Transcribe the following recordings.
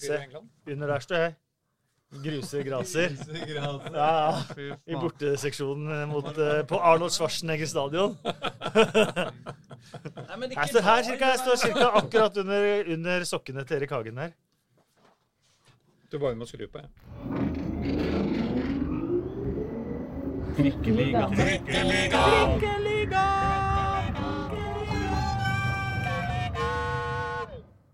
Se, under der står jeg. Gruse graser. Ja, ja. I borteseksjonen mot, uh, på Arnold Schwarzenegger stadion. Jeg står her cirka, jeg står cirka akkurat under, under sokkene til Erik Hagen her. Du bare må skru på, ja.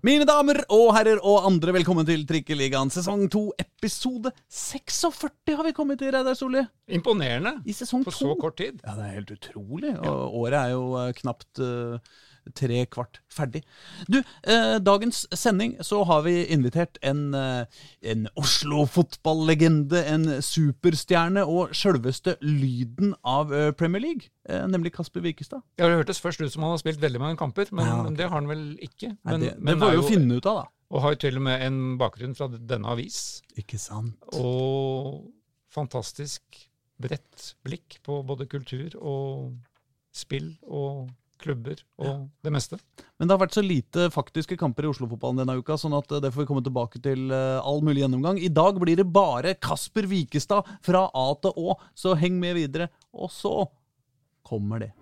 Mine damer og herrer og andre, velkommen til Trikkeligaen sesong 2, episode 46 har vi kommet til, Reidar Solli. Imponerende. I sesong På 2. så kort tid. Ja, det er helt utrolig. Og året er jo eh, knapt eh, tre kvart ferdig. Du, eh, dagens sending så har vi invitert en, eh, en Oslo-fotballegende, en superstjerne og sjølveste lyden av eh, Premier League, eh, nemlig Kasper Wikestad. Ja, Det hørtes først ut som han har spilt veldig mange kamper, men Ja, det har han vel ikke. Nei, det, men det er vi jo finne ut av, da. Og har jo til og med en bakgrunn fra denne avis. Ikke sant? Og fantastisk bredt blikk på både kultur og spill og klubber og det meste. Men det har vært så lite faktiske kamper i Oslo-fotballen denne uka, sånn at eh, det får vi komme tilbake til eh, all mulig gjennomgang. I dag blir det bare Kasper Wikestad fra A til Å, så heng med videre. Og så kommer det.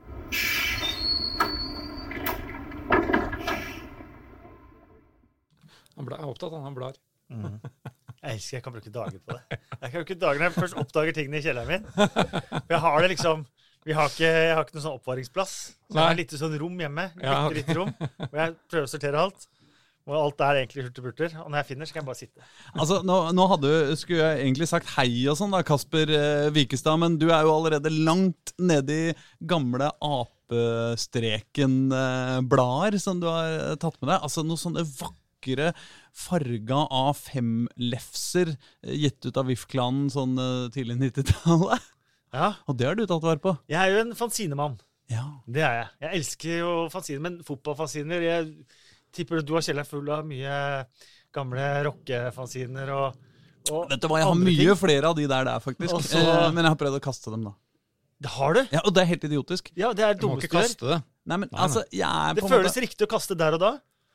Han ble- er opptatt, han. Han blar. Jeg elsker jeg kan bruke dager på det. Jeg kan bruke dager når jeg først oppdager tingene i kjelleren min. For jeg har det liksom vi har ikke, Jeg har ikke noen sånn oppvaringsplass. Så jeg har litt et lite sånn rom hjemme. Ja, okay. ok. lite rom, Hvor jeg prøver å sortere alt. Og alt er egentlig hurtigburter. Og når jeg finner, så kan jeg bare sitte. Altså, nå, nå hadde, skulle jeg egentlig sagt hei og sånn, da, Kasper eh, Vikestad, men du er jo allerede langt nedi i gamle apestreken-blader som du har eh, tatt med deg. Altså noen sånne vakre farga A5-lefser eh, gitt ut av VIF-klanen sånn eh, tidlig 90-tallet. Ja, Og det har du tatt vare på. Jeg er jo en fanzinemann. Ja. Det er jeg. Jeg elsker jo fanziner, men fotballfanziner Jeg tipper du har kjelleren full av mye gamle rockefanziner og, og Vet du hva, jeg har mye ting. flere av de der der, faktisk. Også, eh, men jeg har prøvd å kaste dem, da. Det har du? Ja, Og det er helt idiotisk. Ja, det er det Du må dummeste ikke du gjør. kaste det. Nei, men Nei, nei. altså, jeg er Det på føles måte riktig å kaste der og da.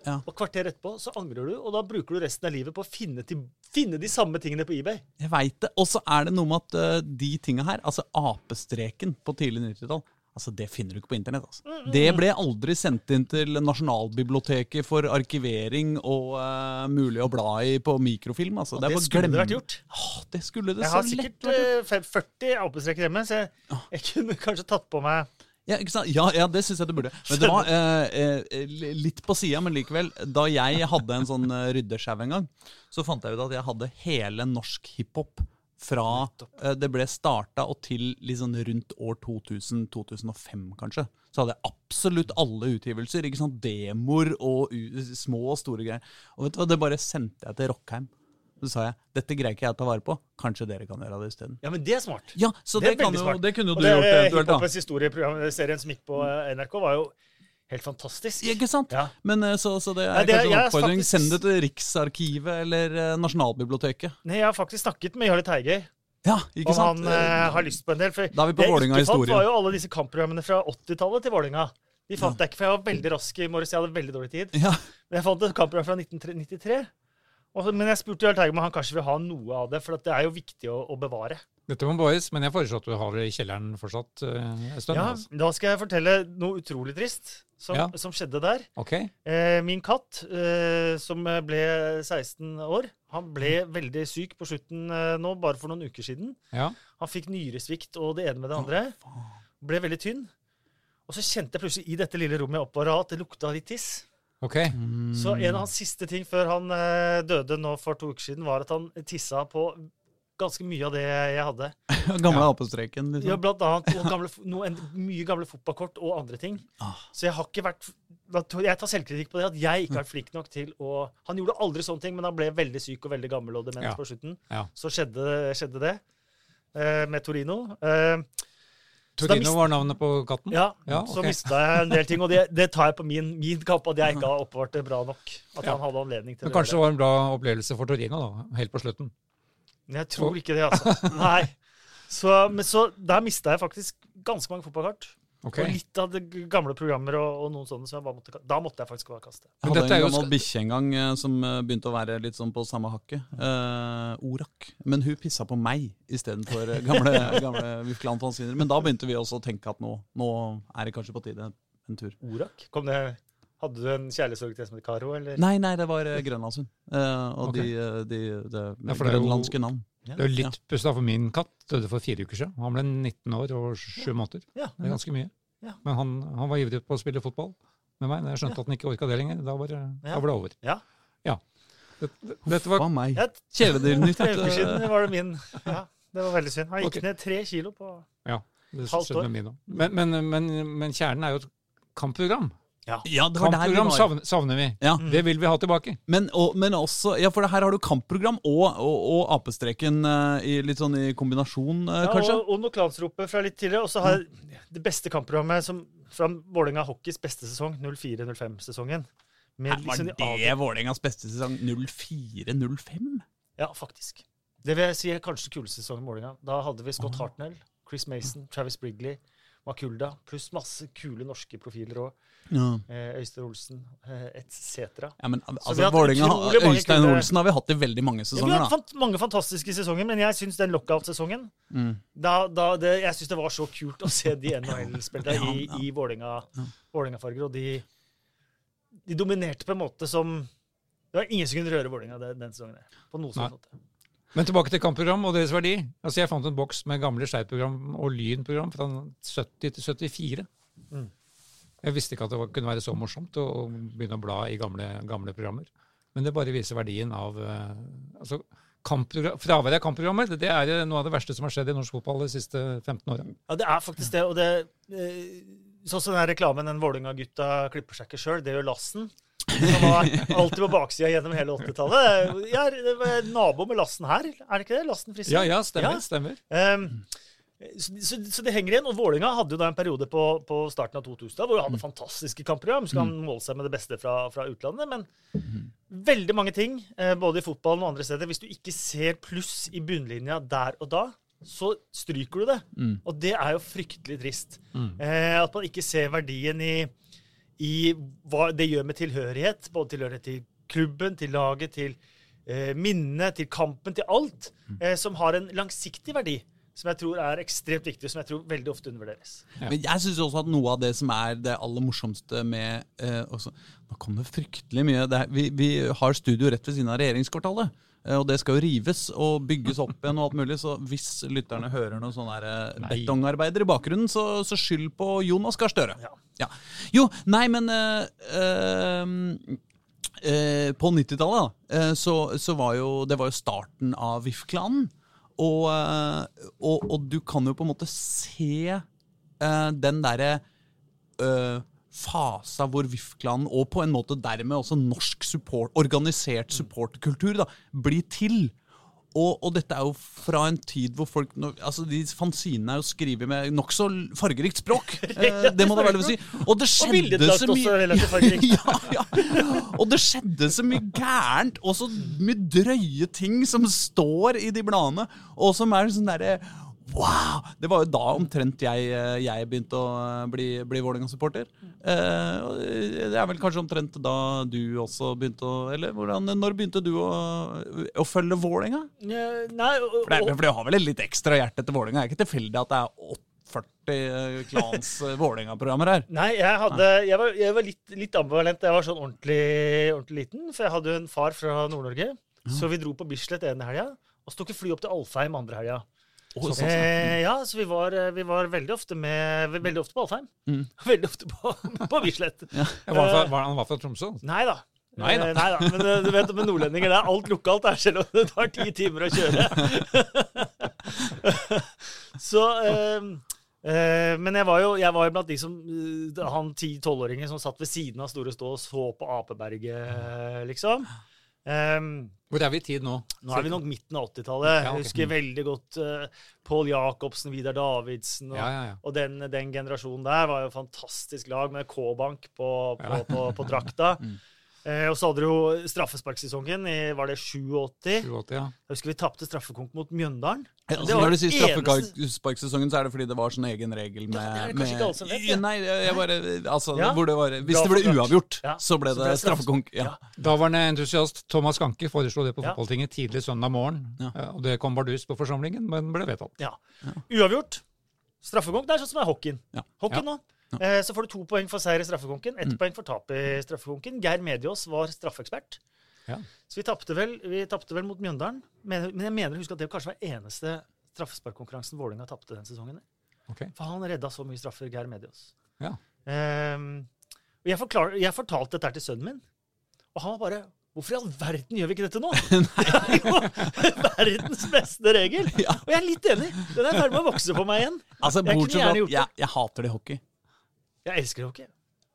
Ja. Og kvarter etterpå så angrer du, og da bruker du resten av livet på å finne, til, finne de samme tingene på eBay. Jeg veit det. Og så er det noe med at uh, de tinga her, altså apestreken på tidlig 90-tall, altså det finner du ikke på internett. altså. Det ble aldri sendt inn til Nasjonalbiblioteket for arkivering og uh, mulig å bla i på mikrofilm. altså. Det, det, skulle det vært gjort. Åh, det skulle det Jeg så lett vært gjort. Jeg har sikkert 40 apestreker hjemme, så jeg, jeg kunne kanskje tatt på meg Ja, ja, ja det syns jeg du burde. Men det var eh, eh, litt på sida, men likevel. Da jeg hadde en sånn uh, ryddesjau en gang, så fant jeg ut at jeg hadde hele norsk hiphop fra eh, det ble starta og til liksom rundt år 2000-2005, kanskje. Så hadde jeg absolutt alle utgivelser. ikke sant? Demoer og små og store greier. Og vet du hva, det bare sendte jeg til Rockheim. Så sa jeg dette greier ikke jeg å ta vare på. Kanskje dere kan gjøre det isteden. Ja, men det er smart. Ja, så Det det, jo, det kunne jo du det gjort eventuelt, da. Hiphopens historieprogram-serien som gikk på eh, NRK, var jo helt fantastisk. Ikke sant? Ja. Men eh, så, så det er Nei, det kanskje en oppfordring. faktisk- Send det til Riksarkivet eller eh, Nasjonalbiblioteket. Nei, jeg har faktisk snakket med Jarle Teigøy, Ja, ikke og sant? han eh, har lyst på en del. For Da er vi på det fant, historie. var jo alle disse kampprogrammene fra 80-tallet til Vålinga. De fant jeg ikke, for jeg var veldig rask i morges. Jeg hadde veldig dårlig tid. ja. Men jeg fant et kampprogram fra 1993. Og Men jeg spurte Jarle Teigøy om han kanskje vil ha noe av det, for at det er jo viktig å, å bevare. Dette må boys, men jeg foreslår at du har det i kjelleren fortsatt eh, en stund. Ja, altså. Da skal jeg fortelle noe utrolig trist som, Ja. som skjedde der. Ok. Eh, min katt, eh, som ble 16 år, han ble veldig syk på slutten eh, nå, bare for noen uker siden. Ja. Han fikk nyresvikt og det ene med det andre. Ble veldig tynn. Og så kjente jeg plutselig i dette lille rommet jeg oppvaret at det lukta litt tiss. Ok. Så en av hans siste ting før han eh, døde nå for to uker siden, var at han tissa på ganske mye av det jeg hadde. Gamle Ja. apestreken, liksom. Ja, blant annet og gamle, fo- noe, en, mye gamle fotballkort og andre ting. Ah. Så jeg har ikke vært Jeg tar selvkritikk på det, at jeg ikke har vært flink nok til å Han gjorde aldri sånne ting, men han ble veldig syk og veldig gammel og dement Ja. på slutten. Ja. Så skjedde, skjedde det eh, med Torino. Eh, Torino mist- var navnet på katten? ja, Ja, så ok. mista jeg en del ting, og det, det tar jeg på min, min kappe at jeg ikke har oppbevart det bra nok. At Ja. han hadde anledning til Men å kanskje det det. var en bra opplevelse for Torino, da, helt på slutten. Jeg tror ikke det, altså. Nei. Så, men så der mista jeg faktisk ganske mange fotballkort. Ok. Og litt av det gamle programmer og, og noen sånne som jeg bare måtte Da måtte jeg faktisk bare kaste. Jeg Men hadde dette er en gammel bikkje en gang eh, som eh, begynte å være litt sånn på samme hakket. Uh, Orak. Men hun pissa på meg istedenfor uh, gamle, gamle Vifkland Fanziner. Men da begynte vi også å tenke at nå, nå er det kanskje på tide en tur. Orak? Kom det Hadde du en kjærlighetssorg til en som het Karo, eller? Nei, nei, det var uh, Grønlandshund. Eh, og okay. de, de, de, de, Ja, grønlandske navn. Det er litt litt pussig, for min katt døde for fire uker siden. Han ble 19 år og sju måneder. Ja. Det er ganske mye. Ja. Men han, han var ivrig på å spille fotball med meg. Da jeg skjønte at han ikke orka det lenger, da var det, Ja. da var det over. Ja. Ja. Dette, dette var meg? Ja, Kjæledyrnytt. Tre uker siden var det min. Ja, det var veldig synd. Han gikk okay. ned tre kilo på Ja, det Halvt år. med min òg. Men, men, men, men kjernen er jo et kampprogram. Ja, det var der vi Kampprogram var. savner, savner vi. Ja. Mm. Det vil vi ha tilbake. Men, og, men også Ja, for det her har du kampprogram og, og, og apestreken uh, i, litt sånn i kombinasjon, uh, ja, kanskje? og, og noe klansropet fra litt tidligere. Og så har jeg det beste kampprogrammet som, fra Vålerenga Hockeys beste sesong, 04-05-sesongen. Med Var liksom de det Vålerengas beste sesong 04-05? Ja, faktisk. Det vil jeg si er kanskje kuleste sesongen i Vålerenga. Da hadde vi Scott Hartnell, Chris Mason, Travis Brigley, Makulda, pluss masse kule norske profiler òg. Ja. Eh, Øystein Olsen, eh, etc. ja, men altså, utrolig Øystein Olsen har vi hatt i veldig mange Ja, vi har hatt mange fantastiske sesonger, men jeg syns den lockout-sesongen Mm. da, da det, Jeg syns det var så kult å se de NHL-spillerne Ja, i, ja. i Ja. Vålerenga-farger, og de, de dominerte på en måte som Det var ingen som kunne røre Vålerenga den, den sesongen. På noen sånn måte. Men tilbake til kampprogram og deres verdi. Altså Jeg fant en boks med gamle Skeid-program og Lyn-program fra 70 til 74. Mm. Jeg visste ikke at det var, kunne være så morsomt å å begynne å bla i gamle, gamle programmer. Men det bare viser verdien av eh, altså Fraværet av kampprogrammer det er eh, noe av det verste som har skjedd i norsk fotball de siste 15 åra. Ja, det er faktisk det. Og det eh, Sånn som den reklamen den Vålerenga-gutta klipper seg ikke sjøl, det gjør Lassen. Som var alltid på baksida gjennom hele 80-tallet. Jeg er det var nabo med Lassen her, er det ikke det? Lassen Friske? Ja, ja, stemmer. Ja. stemmer. Um, så, så, så det henger igjen. Og Vålinga hadde jo da en periode på, på starten av 2000 hvor han hadde fantastiske kampprogram. Skal han måle seg med det beste fra, fra utlandet. Men veldig mange ting, eh, både i fotballen og andre steder, hvis du ikke ser pluss i bunnlinja der og da, så stryker du det. Mm. Og det er jo fryktelig trist. Mm. Eh, at man ikke ser verdien i, i hva det gjør med tilhørighet. Både tilhørighet til klubben, til laget, til eh, minnet, til kampen, til alt. Eh, som har en langsiktig verdi. Som jeg tror er ekstremt viktig, som jeg tror veldig ofte undervurderes. Ja. Men jeg syns også at noe av det som er det aller morsomste med eh, også, Nå kom det fryktelig mye. Det er, vi, vi har studio rett ved siden av regjeringskvartalet. eh, Og det skal jo rives og bygges opp igjen og alt mulig. Så hvis lytterne hører noen sånne her, eh, Nei. betongarbeider i bakgrunnen, så, så skyld på Jonas Gahr Støre. Ja. Ja. Jo, nei, men eh, eh, På 90-tallet da, eh, så, så var jo det var jo starten av VIF-klanen. Og, eh, og, og du kan jo på en måte se uh, den derre uh, fasa hvor VIF-klanen, og på en måte dermed også norsk support, organisert supporterkultur, da, blir til. Og, og dette er jo fra en tid hvor folk altså De fanzinene er jo skrevet med nokså fargerikt språk. Eh, det må det å si. Og det skjedde så mye ja, ja. Og det skjedde så mye gærent, og så mye drøye ting som står i de bladene, og som er sånn derre Wow! Det var jo da omtrent jeg, eh, jeg begynte å eh, bli, bli Vålerenga-supporter. Eh, det er vel kanskje omtrent da du også begynte å Eller hvordan, når begynte du å, å følge Vålerenga? For, For, det- har vel et litt ekstra hjerte til Vålerenga? Det er ikke tilfeldig at det er 40 klans Vålerenga-programmer her? nei, jeg, hadde, jeg var, jeg var litt, litt ambivalent jeg var sånn ordentlig, ordentlig liten. For jeg hadde jo en far fra Nord-Norge. Så vi dro på Bislett ene helga, og så tok vi fly opp til Alfheim andre helga. Såpass, ja. Eh, ja, så vi var, eh, vi var veldig ofte med Veldig ofte på Alfheim. Mm. Veldig ofte på, på Bislett. Ja, var han, fra, var han var fra Tromsø? Nei da. Nei da. Eh, nei da. Men eh, du vet, med nordlendinger det er alt lokalt, der, selv om det tar ti timer å kjøre. så eh, eh, Men jeg var jo jeg var jo blant de som Han 10-12-åringen som satt ved siden av Store Stå og så på Apeberget, liksom. Um, Hvor er vi i tid nå? nå er vi nok midten av 80-tallet. Ja, okay. Jeg husker veldig godt uh, Pål Jacobsen, Vidar Davidsen og, Ja, ja, og den, den generasjonen der var jo fantastisk lag med K-bank på, på, på, på drakta. Mm. Eh, og så hadde du jo straffesparksesongen i var det 87. 87, ja. Jeg husker vi tapte straffekonk mot Mjøndalen. Ja, Det altså, var når du sier straffesparksesongen, så er det fordi det var sånn egen regel med, Ja, det er det kanskje ikke alle som vet, Ja. Nei, jeg bare Altså, Ja. hvor det var Hvis Bra det ble uavgjort, Ja. så ble det det straffekonk. Ja. Daværende entusiast Thomas Ganke foreslo det på Ja. fotballtinget tidlig søndag morgen. Ja. Eh, Og det kom bardus på forsamlingen, men ble vedtatt. Ja. Uavgjort. Straffekonk. Det er sånn som er hockeyen. Ja. Hockeyen nå. Eh, så får du to poeng for seier i straffekonken, Mm. poeng for tap i straffekonken. Geir Mediås var straffeekspert. Ja. Så vi tapte vel, vel mot Mjøndalen. Men, jeg mener å huske at det kanskje var eneste straffesparkkonkurransen Vålerenga tapte den sesongen. Okay. For han redda så mye straffer, Geir Mediås. Ja. Um, og jeg, forklar, jeg fortalte dette til sønnen min, og han var bare Hvorfor i all verden gjør vi ikke dette nå? Det er jo verdens beste regel! Ja. Og jeg er litt enig. Den er i ferd med å vokse på meg igjen. Altså, Jeg jeg, jeg hater det i hockey. Jeg elsker hockey.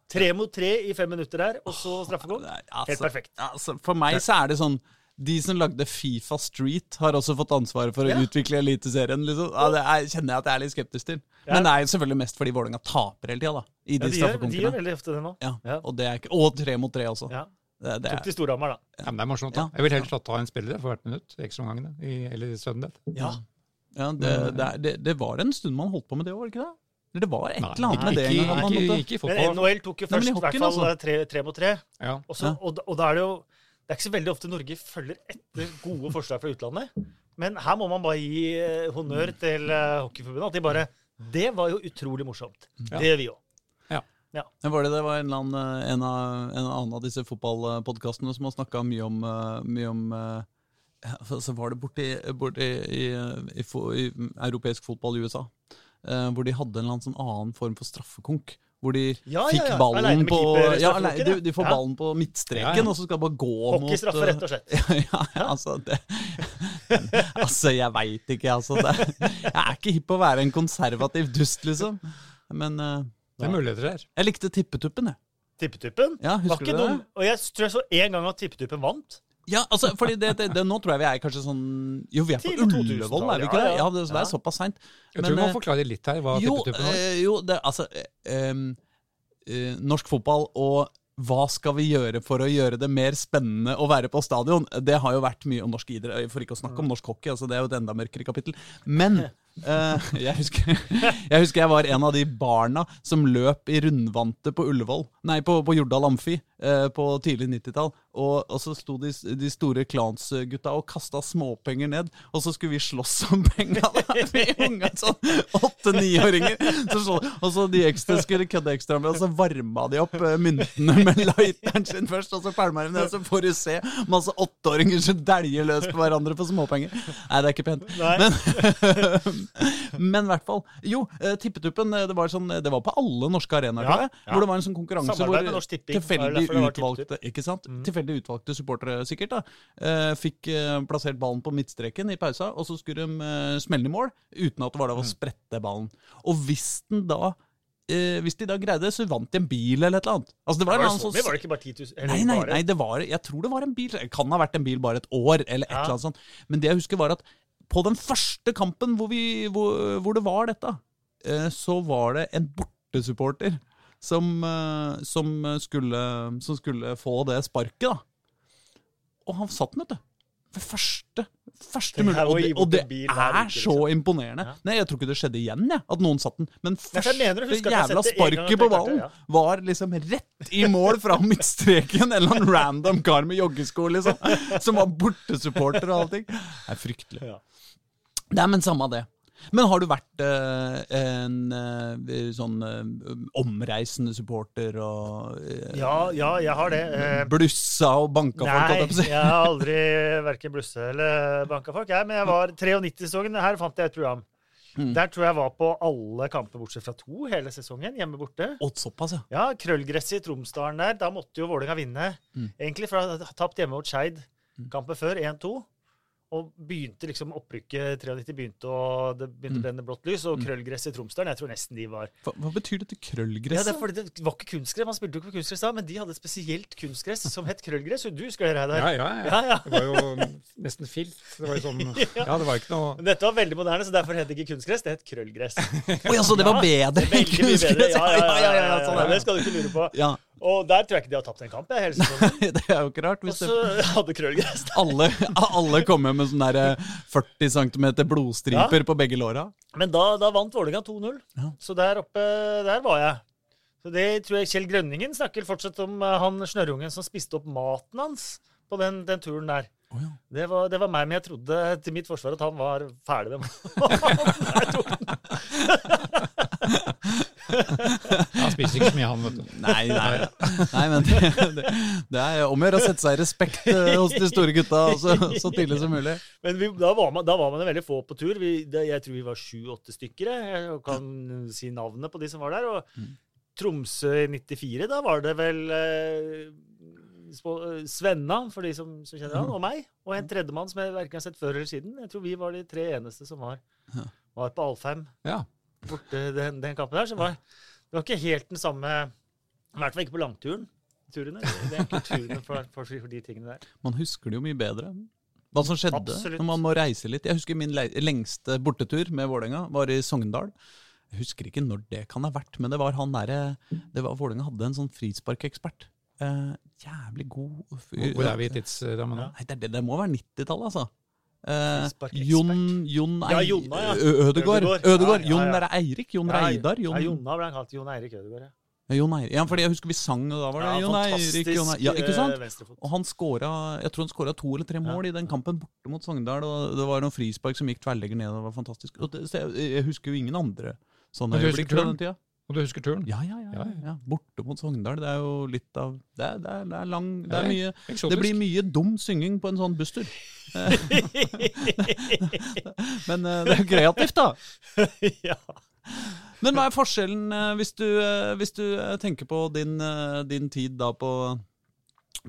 Tre mot tre i fem minutter der, og så straffekonk. Er- Helt altså, perfekt. Altså, for meg så er det sånn De som lagde Fifa Street, har også fått ansvaret for å Ja. utvikle Eliteserien. Liksom. Ja, det er, kjenner jeg at jeg er litt skeptisk til. Ja. Men det er jo selvfølgelig mest fordi Vålerenga taper hele tida, da. I Ja, de de, gjør, de veldig ofte det nå. Ja, Ja. og, det er ikke, og tre mot tre også. Ja. Det, det Tok er, til Storhamar, da. Ja, men det er morsomt. da. Jeg vil heller ta- ta en spiller for hvert minutt i ekstraomgangene. i- Eller death. Ja. ja, det, det, det, det var en stund man holdt på med det òg, var det ikke det? Eller Det var et eller annet med det ikke, man ikke, ikke i Men. NHL tok jo først i hvert fall altså. eh, tre, tre mot tre. Ja. Og, Ja. og, da- og da er det jo Det er ikke så veldig ofte Norge følger etter gode forslag fra utlandet. Men her må man bare gi eh, honnør til eh, Hockeyforbundet. At de bare Det var jo utrolig morsomt. Ja. Det gjør vi òg. Ja. var det det var en, annen, en, av, en annen av disse fotballpodkastene som har snakka mye om, mye om ja, Så var det borti, borti i, i, i, i europeisk fotball i USA, eh, hvor de hadde en eller annen sånn annen form for straffekonk. Hvor de Ja, ja, fikk ja. ballen på ja, alene, de, de får Ja. ballen på midtstreken, Ja, ja. og så skal de bare gå mot Hockeystraffe, rett og slett. ja, ja, altså det Altså, jeg veit ikke, altså. Det, jeg er ikke hypp på å være en konservativ dust, liksom. Men uh, Det er muligheter her. jeg likte tippetuppen, jeg. Tippetuppen. Ja, var ikke du det? dum. Og jeg tror jeg så en gang at Tippetuppen vant. Ja, altså, fordi det, det, det, Nå tror jeg vi er kanskje sånn Jo, vi er på Ullevål, er vi ikke det? ja. Det, det er såpass seint. Jeg tror vi må forklare litt her hva jo, var. eh, jo, det, altså eh, em, eh, Norsk fotball og hva skal vi gjøre for å gjøre det mer spennende å være på stadion? Det har jo vært mye om norsk idrett, for ikke å snakke om norsk hockey. altså Det er jo et enda mørkere kapittel. Men eh, jeg, husker, jeg husker jeg var en av de barna som løp i rundvante på Ullevål, nei, på, på Jordal Amfi eh, på tidlig 90-tall. Og, og så sto de, de store klansgutta og kasta småpenger ned, og så skulle vi slåss om penga. Sånn åtte-niåringer. Så Og så de ekstra skulle kødde ekstra med, og så varma de opp eh, myntene med lighteren sin først, og så pælma de ned, så får du se masse åtteåringer som dæljer løs på hverandre for småpenger. Nei, det er ikke pent. Men, men i hvert fall. Jo, eh, Tippetuppen, eh, det var, sånn, det var på alle norske arenaer, Ja, ja. Hvor det var en sånn konkurranse Samarbeid hvor tilfeldig utvalgte ikke sant? Tilfeldig utvalgte supportere sikkert da, eh, fikk eh, plassert ballen på midtstreken i pausa, og så skulle de eh, smelle i mål uten at det var lov å Mm. sprette ballen. Og hvis den da eh, hvis de da greide det, så vant de en bil eller et eller annet. Altså, det var, Var det sånn? Var det ikke bare 10 000? Nei, nei, nei det var, jeg tror det var en bil. Det kan ha vært en bil bare et år, eller et Ja. eller annet sånt. Men det jeg husker, var at på den første kampen hvor, vi, hvor, hvor det var dette, eh, så var det en bortesupporter som, eh, som, skulle, som skulle få det sparket, da. Og han satt den, vet du. For første, første Tenk mulig. her å Og det, og det en er så imponerende. Nei, Jeg tror ikke det skjedde igjen, jeg, at noen satt den. Men første jævla en sparket på ballen var liksom rett i mål fra midtstreken. En eller annen random kar med joggesko, liksom. Som var bortesupporter og allting. Det er fryktelig. Nei, men samme det. Men har du vært eh, en eh, sånn eh, omreisende supporter og eh, Ja, ja, jeg har det. Eh, blussa og banka folk? Nei, jeg har aldri verken blussa eller banka folk. Jeg, men jeg var 93-sesongen. Her fant jeg et program. Mm. Der tror jeg var på alle kamper bortsett fra to hele sesongen. Hjemme borte. Og såpass, ja. Ja, Krøllgresset i Tromsdalen der. Da måtte jo Vålerenga vinne. Mm. Egentlig, for jeg hadde tapt hjemme mot Skeid kampen før, 1-2. Og begynte liksom opprykket 93 begynte, å det begynte Mm. å brenne blått lys. Og Krøllgress i Tromsdalen, jeg tror nesten de var Hva, hva betyr dette ja, krøllgresset? det, er fordi det var ikke kunstgress. Man spilte jo ikke på kunstgress da, men de hadde et spesielt kunstgress som het krøllgress. Du husker det, Reidar? Ja, ja, ja. Ja, ja. Det var jo nesten filt. Det var jo sånn Ja, det var ikke noe Men Dette var veldig moderne, så derfor het det ikke kunstgress, det het krøllgress. Oi, altså det var bedre enn Veldig mye bedre. kunstgress? Ja, ja, ja, ja, ja, sånn er Det det. skal du ikke lure på. Ja, Og der tror jeg ikke de har tapt en kamp. Jeg, hele. Det er jo ikke rart. Og så hadde krøllgress. alle, alle kommer med sånne der 40 cm blodstriper på begge låra. Men da, da vant Vålerenga 2-0. Ja. Så der oppe, der var jeg. Så det tror jeg Kjell Grønningen snakker fortsatt om eh, han snørrungen som spiste opp maten hans på den, den turen der. Oh, ja. Det var, det var meg, men jeg trodde til mitt forsvar at han var ferdig med maten. Han spiser ikke så mye, han, vet du. Nei, nei, nei men det, det, det er om å gjøre å sette seg i respekt eh, hos de store gutta så, så tidlig som mulig. Men vi, da, var man, da var man veldig få på tur. Vi, det, jeg tror vi var sju-åtte stykker. Jeg, kan si navnet på de som var der. Og Mm. Tromsø i 94, da var det vel eh, eh, Svenna, for de som, som kjenner han, og meg. Og en tredjemann som jeg verken har sett før eller siden. Jeg tror vi var de tre eneste som var, var på Alfheim Ja. Borte den, den kampen der. Så var, det var ikke helt den samme I hvert fall ikke på langturen. Turene. Det er kulturen for, for, for de tingene der. Man husker det jo mye bedre. Hva som skjedde Absolutt. når man må reise litt. Jeg husker min le lengste bortetur med Vålerenga var i Sogndal. Jeg husker ikke når det kan ha vært, men det var han derre det var- Vålerenga hadde en sånn frisparkekspert. Eh, jævlig god fyr. Hvor er vi i tidsrammen nå? Nei, det, det, det må være 90-tallet, altså. Eh. Jon, Jon Ja, Jonna, ja. Ødegård. Ødegård. Ødegård. Ja, ja, Jon ja. er Eirik? Jon Ja, Reidar? Jon, Ja, Jonna ble han kalt. Jon Eirik Ødegård, Ja. Ja, Jon Eirik. Ja, fordi jeg husker vi sang, og da var det Ja, Jon Eirik. Jon Eirik. Ja, ikke sant? eh. Og han skåra jeg tror han skåra to eller tre mål i den kampen borte mot Sogndal. og Det var noen frispark som gikk tverrlegger ned. og Det var fantastisk. Og det, så jeg, jeg husker jo ingen andre sånne øyeblikk fra den tida. Og du husker turen? Ja, ja, ja, Ja. Borte mot Sogndal. Det er jo litt av Det er, det er, det er lang Det er mye Det blir mye dum synging på en sånn busstur. Men eh, det er jo kreativt, da. ja. Men hva er forskjellen eh, hvis du, eh, hvis du eh, tenker på din, eh, din tid da på,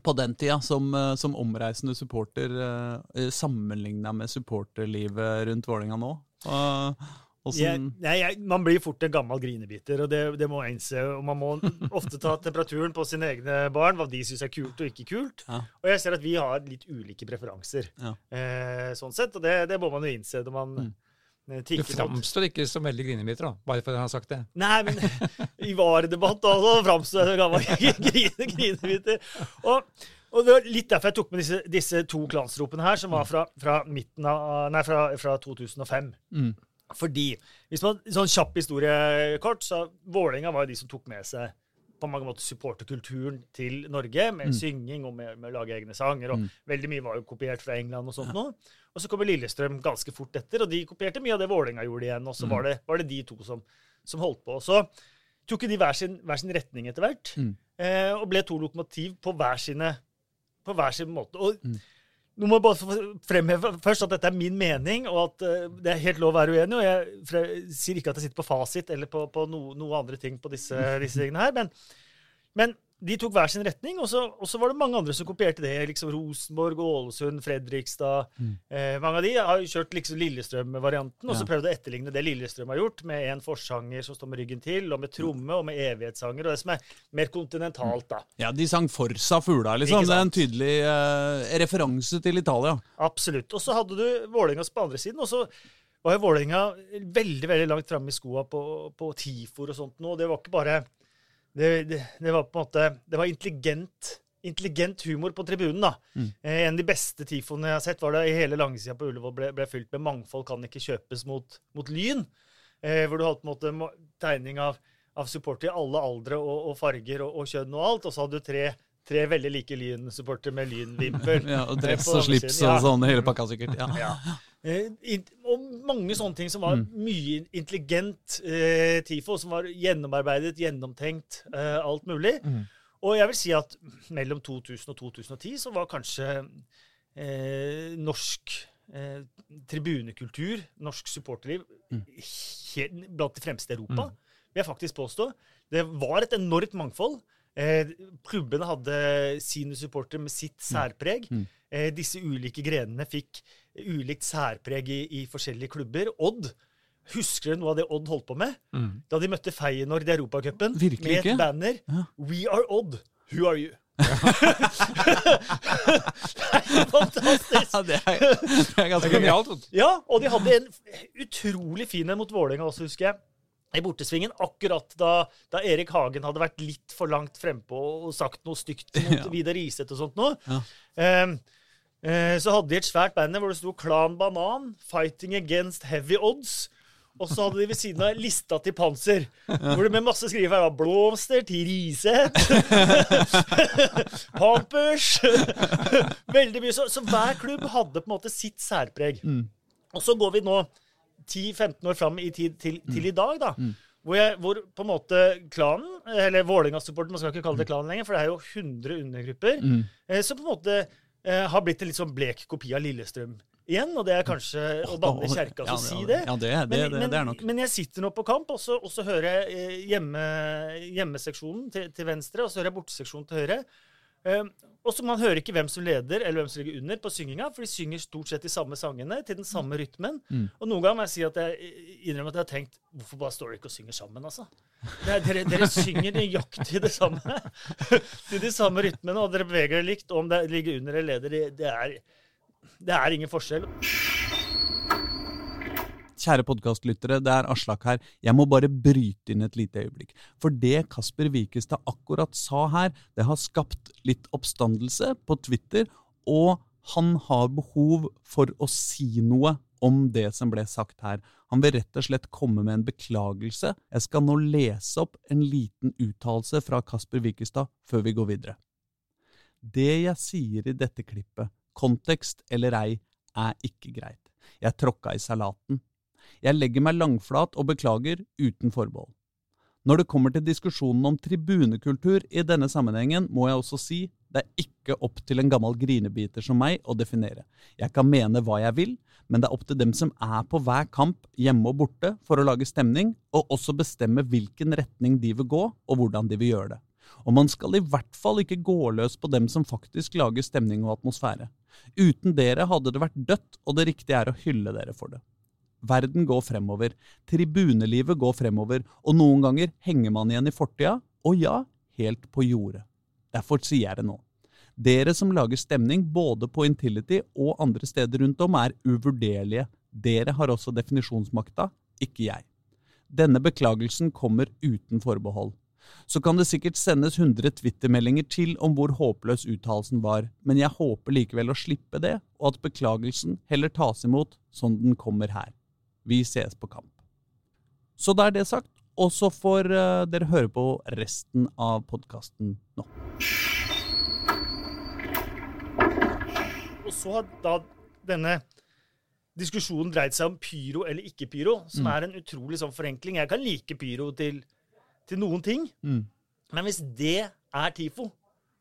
på den tida som, eh, som omreisende supporter, uh, sammenligna med supporterlivet rundt Vålerenga nå? Uh, Jeg, nei, jeg, man blir fort en gammel grinebiter, og det, det må jeg innse. Og man må ofte ta temperaturen på sine egne barn, hva de syns er kult og ikke kult. Ja. Og jeg ser at vi har litt ulike preferanser, Ja. eh, sånn sett. Og det, det må man jo innse når man Mm. eh, Du framstår ikke som veldig grinebiter, da, bare for han har sagt det. Nei, men i varedebatt da, så framstår jeg som gammel grine, grinebiter. Og, og det var litt derfor jeg tok med disse, disse to klansropene her, som var fra, fra av Nei, fra, fra 2005. Mm. Fordi, hvis man, sånn kjapp historiekort, så Vålerenga var jo de som tok med seg på mange måter supporterkulturen til Norge, med Mm. synging og med, med å lage egne sanger. og Mm. Veldig mye var jo kopiert fra England og sånt nå. Og så kommer Lillestrøm ganske fort etter, og de kopierte mye av det Vålerenga gjorde igjen. Og så Mm. var, det, var det de to som, som holdt på. Og så tok de hver sin, hver sin retning etter hvert, Mm. eh, og ble to lokomotiv på hver, sine, på hver sin måte. Og Mm. Nå må jeg bare fremheve først at dette er min mening, og at eh, det er helt lov å være uenig. Og jeg, sier ikke at jeg sitter på fasit eller på, på no, noe andre ting på disse, disse tingene her, men, men de tok hver sin retning, og så, og så var det mange andre som kopierte det. liksom Rosenborg, Ålesund, Fredrikstad. Mm. Eh, mange av de har kjørt liksom Lillestrøm-varianten, og så Ja. prøvd å etterligne det Lillestrøm har gjort, med en forsanger som står med ryggen til, og med tromme, og med evighetssanger, og det som er mer kontinentalt, da. Ja, de sang Forsa Fugla, liksom. Det er en tydelig eh, referanse til Italia. Absolutt. Og så hadde du Vålerengas på andre siden, og så var jo Vålerenga veldig veldig langt framme i skoa på, på TIFOR og sånt nå. Det var ikke bare det, det, det var på en måte Det var intelligent, intelligent humor på tribunen, da. Mm. Eh, en av de beste TIFOene jeg har sett, var da i hele langsida på Ullevål ble, ble fylt med 'Mangfold kan ikke kjøpes mot, mot lyn'. Eh, hvor du hadde på en måte tegning av, av supportere i alle aldre og, og farger og, og kjønn og alt. Og så hadde du tre, tre veldig like Lyn-supportere med lynvimpel. Ja, og Eh, dress og slips og sånn, hele pakka sikkert. Ja. Ja. Eh, og mange sånne ting som var Mm. mye intelligent eh, TIFO, som var gjennomarbeidet, gjennomtenkt, eh, alt mulig. Mm. Og jeg vil si at mellom 2000 og 2010 så var kanskje eh, norsk eh, tribunekultur, norsk supporterliv, Mm. helt blant de fremste i Europa. Mm. Vil jeg faktisk påstå. Det var et enormt mangfold. Eh, klubbene hadde sine supportere med sitt særpreg. Mm. Eh, disse ulike grenene fikk ulikt særpreg i, i forskjellige klubber. Odd, husker du noe av det Odd holdt på med? Mm. Da de møtte Feyenoord i Europacupen med ikke. et banner Ja. We are Odd. Who are you? det er fantastisk. Ja, det, er, det er ganske genialt. Ja, og de hadde en utrolig fin en mot Vålerenga også, husker jeg. I bortesvingen, akkurat da, da, Erik Hagen hadde vært litt for langt frempå og sagt noe stygt mot ja. Vidar Riseth og sånt noe. Ja. Um, så hadde de et svært banner hvor det sto 'Klan Banan', 'Fighting Against Heavy Odds'. Og så hadde de ved siden av lista til Panser, hvor det med masse skriver var 'Blomster til Riseth', 'Pampers' Veldig mye. Så, så, hver klubb hadde på en måte sitt særpreg. Mm. Og så går vi nå 10-15 år fram i tid til, til i dag, da. Mm. Hvor, jeg, hvor, på en måte klanen, eller Vålerenga-supporten, man skal ikke kalle det klanen lenger, for det er jo 100 undergrupper, mm. eh, som på en måte eh, har blitt en litt sånn blek kopi av Lillestrøm igjen. Og det er kanskje å banne i kjerka å si det. Ja, det, det, men, men, det, er nok. Men, jeg sitter nå på kamp, og så, og så hører jeg eh, hjemme, hjemmeseksjonen til, til, venstre, og så hører jeg borteseksjonen til høyre. Um, og så Man hører ikke hvem som leder eller hvem som ligger under på synginga, for de synger stort sett de samme sangene til den samme rytmen. Mm. Og noen ganger må jeg si at jeg innrømmer at jeg har tenkt hvorfor bare står dere ikke og synger sammen, altså? Er, dere, dere, synger nøyaktig det samme. til de samme rytmene, og dere beveger dere likt. Og om det ligger under eller leder, det, er, det er ingen forskjell. Kjære podkastlyttere, det er Aslak her. Jeg må bare bryte inn et lite øyeblikk. For det Kasper Wikestad akkurat sa her, det har skapt litt oppstandelse på Twitter, og han har behov for å si noe om det som ble sagt her. Han vil rett og slett komme med en beklagelse. Jeg skal nå lese opp en liten uttalelse fra Kasper Wikestad før vi går videre. Det jeg sier i dette klippet, kontekst eller ei, er ikke greit. Jeg tråkka i salaten. Jeg legger meg langflat og beklager uten forbehold. Når det kommer til diskusjonen om tribunekultur i denne sammenhengen, må jeg også si det er ikke opp til en gammel grinebiter som meg å definere. Jeg kan mene hva jeg vil, men det er opp til dem som er på hver kamp, hjemme og borte, for å lage stemning, og også bestemme hvilken retning de vil gå, og hvordan de vil gjøre det. Og man skal i hvert fall ikke gå løs på dem som faktisk lager stemning og atmosfære. Uten dere hadde det vært dødt, og det riktige er å hylle dere for det. Verden går fremover, tribunelivet går fremover, og noen ganger henger man igjen i fortida, og ja, helt på jordet. Derfor sier jeg det nå. Dere som lager stemning både på Intility og andre steder rundt om, er uvurderlige. Dere har også definisjonsmakta, ikke jeg. Denne beklagelsen kommer uten forbehold. Så kan det sikkert sendes 100 Twitter-meldinger til om hvor håpløs uttalelsen var, men jeg håper likevel å slippe det, og at beklagelsen heller tas imot som den kommer her. Vi ses på kamp. Så da er det sagt, og så får uh, dere høre på resten av podkasten nå. Og så har da denne diskusjonen dreid seg om pyro eller ikke pyro, som mm. er en utrolig sånn forenkling. Jeg kan like pyro til, til noen ting, mm. men hvis det er TIFO,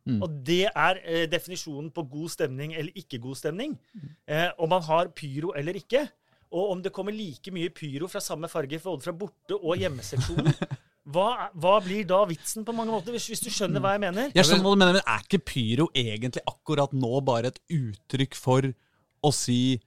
mm. og det er eh, definisjonen på god stemning eller ikke god stemning, mm. eh, om man har pyro eller ikke, og om det kommer like mye pyro fra samme farge både fra borte- og hjemmeseksjonen hva, hva, blir da vitsen, på mange måter, hvis, hvis, du skjønner hva jeg mener? Jeg skjønner hva du mener, men Er ikke pyro egentlig akkurat nå bare et uttrykk for å si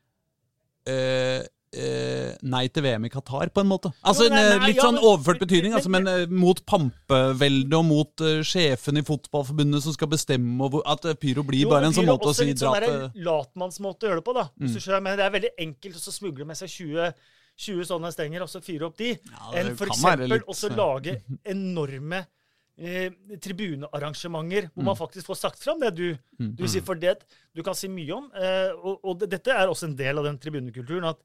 øh, eh, nei til VM i Qatar, på en måte. Altså jo, nei, nei, Litt sånn overført betydning, altså, men eh, mot pampeveldet og mot uh, sjefen i Fotballforbundet som skal bestemme hvor, at pyro blir jo, bare en sånn måte å si dra er sånn latmannsmåte å gjøre det på, da. Mm. Men det er veldig enkelt å smugle med seg 20, 20 sånne stenger og så fyre opp de, ja, enn for eksempel å lage enorme Eh, tribunearrangementer hvor mm. man faktisk får sagt fram det du, mm. sier. For det du kan si mye om. Eh, og, og det, dette er også en del av den tribunekulturen. at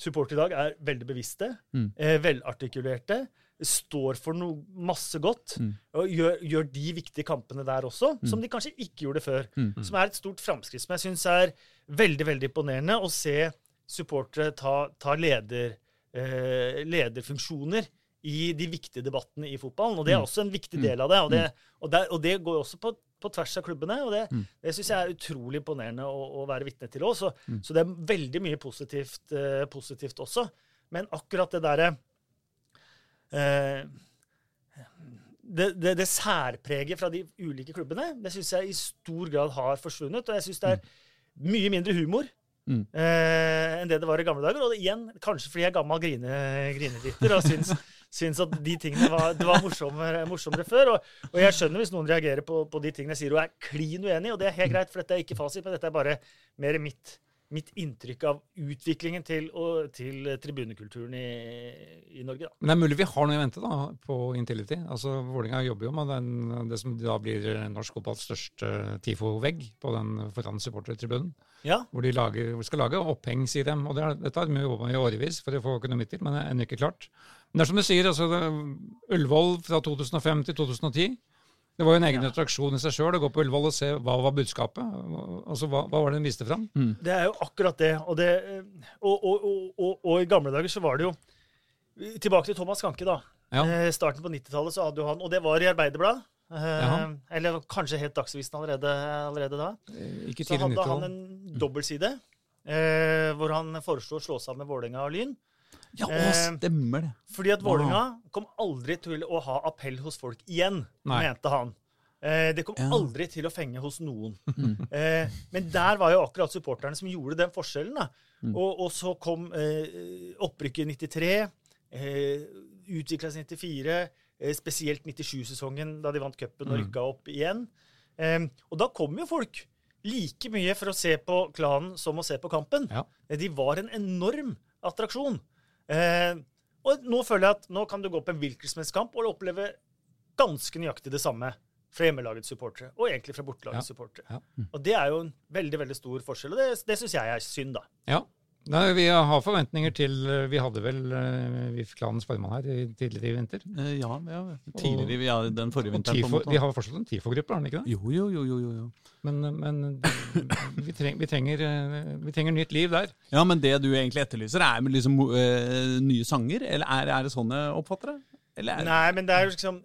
supportere i dag er veldig bevisste, mm. eh, velartikulerte, står for noe masse godt, mm. og gjør, gjør, de viktige kampene der også, mm. som de kanskje ikke gjorde før. Mm. Som er et stort framskritt som jeg syns er veldig veldig imponerende å se supportere ta, ta leder, eh, lederfunksjoner i de viktige debattene i fotballen. Og det er mm. også en viktig del av det. Og det, mm. og det, og det går også på på tvers av klubbene. Og det, mm. det syns jeg er utrolig imponerende å, å være vitne til òg. Så, mm. så, det er veldig mye positivt, uh, positivt også. Men akkurat det derre uh, det, det, det, særpreget fra de ulike klubbene, det syns jeg i stor grad har forsvunnet. Og jeg syns det er mm. mye mindre humor mm. uh, enn det det var i gamle dager. Og igjen, kanskje fordi jeg er gammel grine, grinelytter og syns syns at de tingene var, det var morsommere, morsommere før. Og, og, jeg skjønner hvis noen reagerer på, på de tingene jeg sier og er klin uenig, og det er helt greit, for dette er ikke fasit, men dette er bare mer mitt, mitt inntrykk av utviklingen til, og, til tribunekulturen i, i Norge. Da. Men det er mulig vi har noe i vente da, på Intility. Altså, Vålerenga jobber jo med den, det som da blir norsk fotballs største TIFO-vegg på den foran supportertribunen. Ja. Hvor de lager, hvor skal lage oppheng, sier de. Og det er, dette har de jobba med i årevis for å få økonomi til, men det er ennå ikke klart. Men det er som du sier, altså, Ullevål fra 2005 til 2010 det var jo en egen ja. attraksjon i seg sjøl å gå på Ullevål og se hva var budskapet. Altså, hva, hva var det den viste fram? Mm. Det er jo akkurat det. Og, det og, og, og, i gamle dager så var det jo Tilbake til Thomas Kanke, da. Ja. Eh, starten på 90-tallet så hadde jo han Og det var i Arbeiderbladet. Eh, eller kanskje helt Dagsavisen allerede, allerede da. Eh, ikke så hadde han en dobbeltside eh, hvor han foreslo å slå sammen Vålerenga og Lyn. Ja, å, stemmer det. Fordi at Vålerenga kom aldri til å ha appell hos folk igjen, Nei. mente han. Eh, det kom ja. aldri til å fenge hos noen. eh, men der var jo akkurat supporterne som gjorde den forskjellen. Da. Mm. Og, og, så kom eh, opprykket i 93, eh, utvikla seg i 94, eh, spesielt 97-sesongen da de vant cupen og mm. rykka opp igjen. Eh, og da kom jo folk like mye for å se på klanen som å se på kampen. Ja. De var en enorm attraksjon. Eh, og nå føler jeg at nå kan du gå på en hvilken som helst kamp og oppleve ganske nøyaktig det samme fra hjemmelagets supportere, og egentlig fra bortelagets ja. supportere. Ja. Og det er jo en veldig veldig stor forskjell, og det, det syns jeg er synd, da. Ja, Nei, Vi har forventninger til eh, Vi hadde vel uh, VIF-klanens formann her tidligere i vinter? Uh, ja, ja, tidligere, ja, den forrige vinteren. Tifo, de har fortsatt en TIFO-gruppe, har de ikke det? Jo, jo, jo. jo, jo. Men, men vi, treng, vi, trenger, vi, trenger, nytt liv der. Ja, Men det du egentlig etterlyser, er liksom uh, nye sanger? Eller er, er det sånn jeg oppfatter det? Nei, men det er jo liksom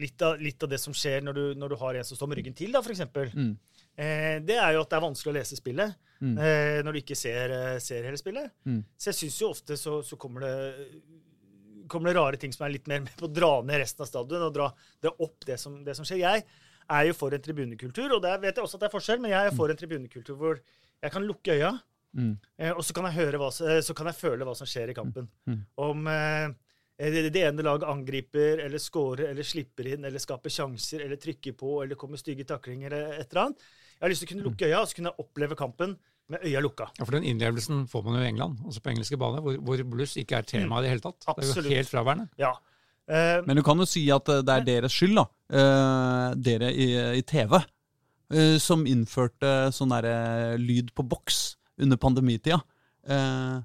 litt av, litt, av, det som skjer når du, når du har en som står med ryggen til, da, f.eks. Mm. Eh, det er jo at det er vanskelig å lese spillet mm. eh, når du ikke ser, eh, ser hele spillet. Mm. Så jeg syns jo ofte så, så, kommer, det, kommer det rare ting som er litt mer med på å dra ned resten av stadion og dra det opp det som, det som skjer. Jeg er jo for en tribunekultur, og der vet jeg også at det er forskjell, men jeg er for en tribunekultur hvor jeg kan lukke øya, mm. eh, og så kan, hva, så kan, jeg føle hva som skjer i kampen. Mm. Mm. Om eh, det ene laget angriper eller scorer eller slipper inn eller skaper sjanser eller trykker på eller kommer stygge taklinger eller et eller annet. Jeg har lyst til å kunne lukke øya og så kunne jeg oppleve kampen med øya lukka. Ja, For den innlevelsen får man jo i England, også på engelske bane, hvor, hvor bluss ikke er tema i det hele tatt. Absolutt. Det er jo helt fraværende. Ja. Uh, Men du kan jo si at eh, det er deres skyld, da. Uh, dere i, i TV, uh, som innførte sånn derre lyd på boks under pandemitida. Uh,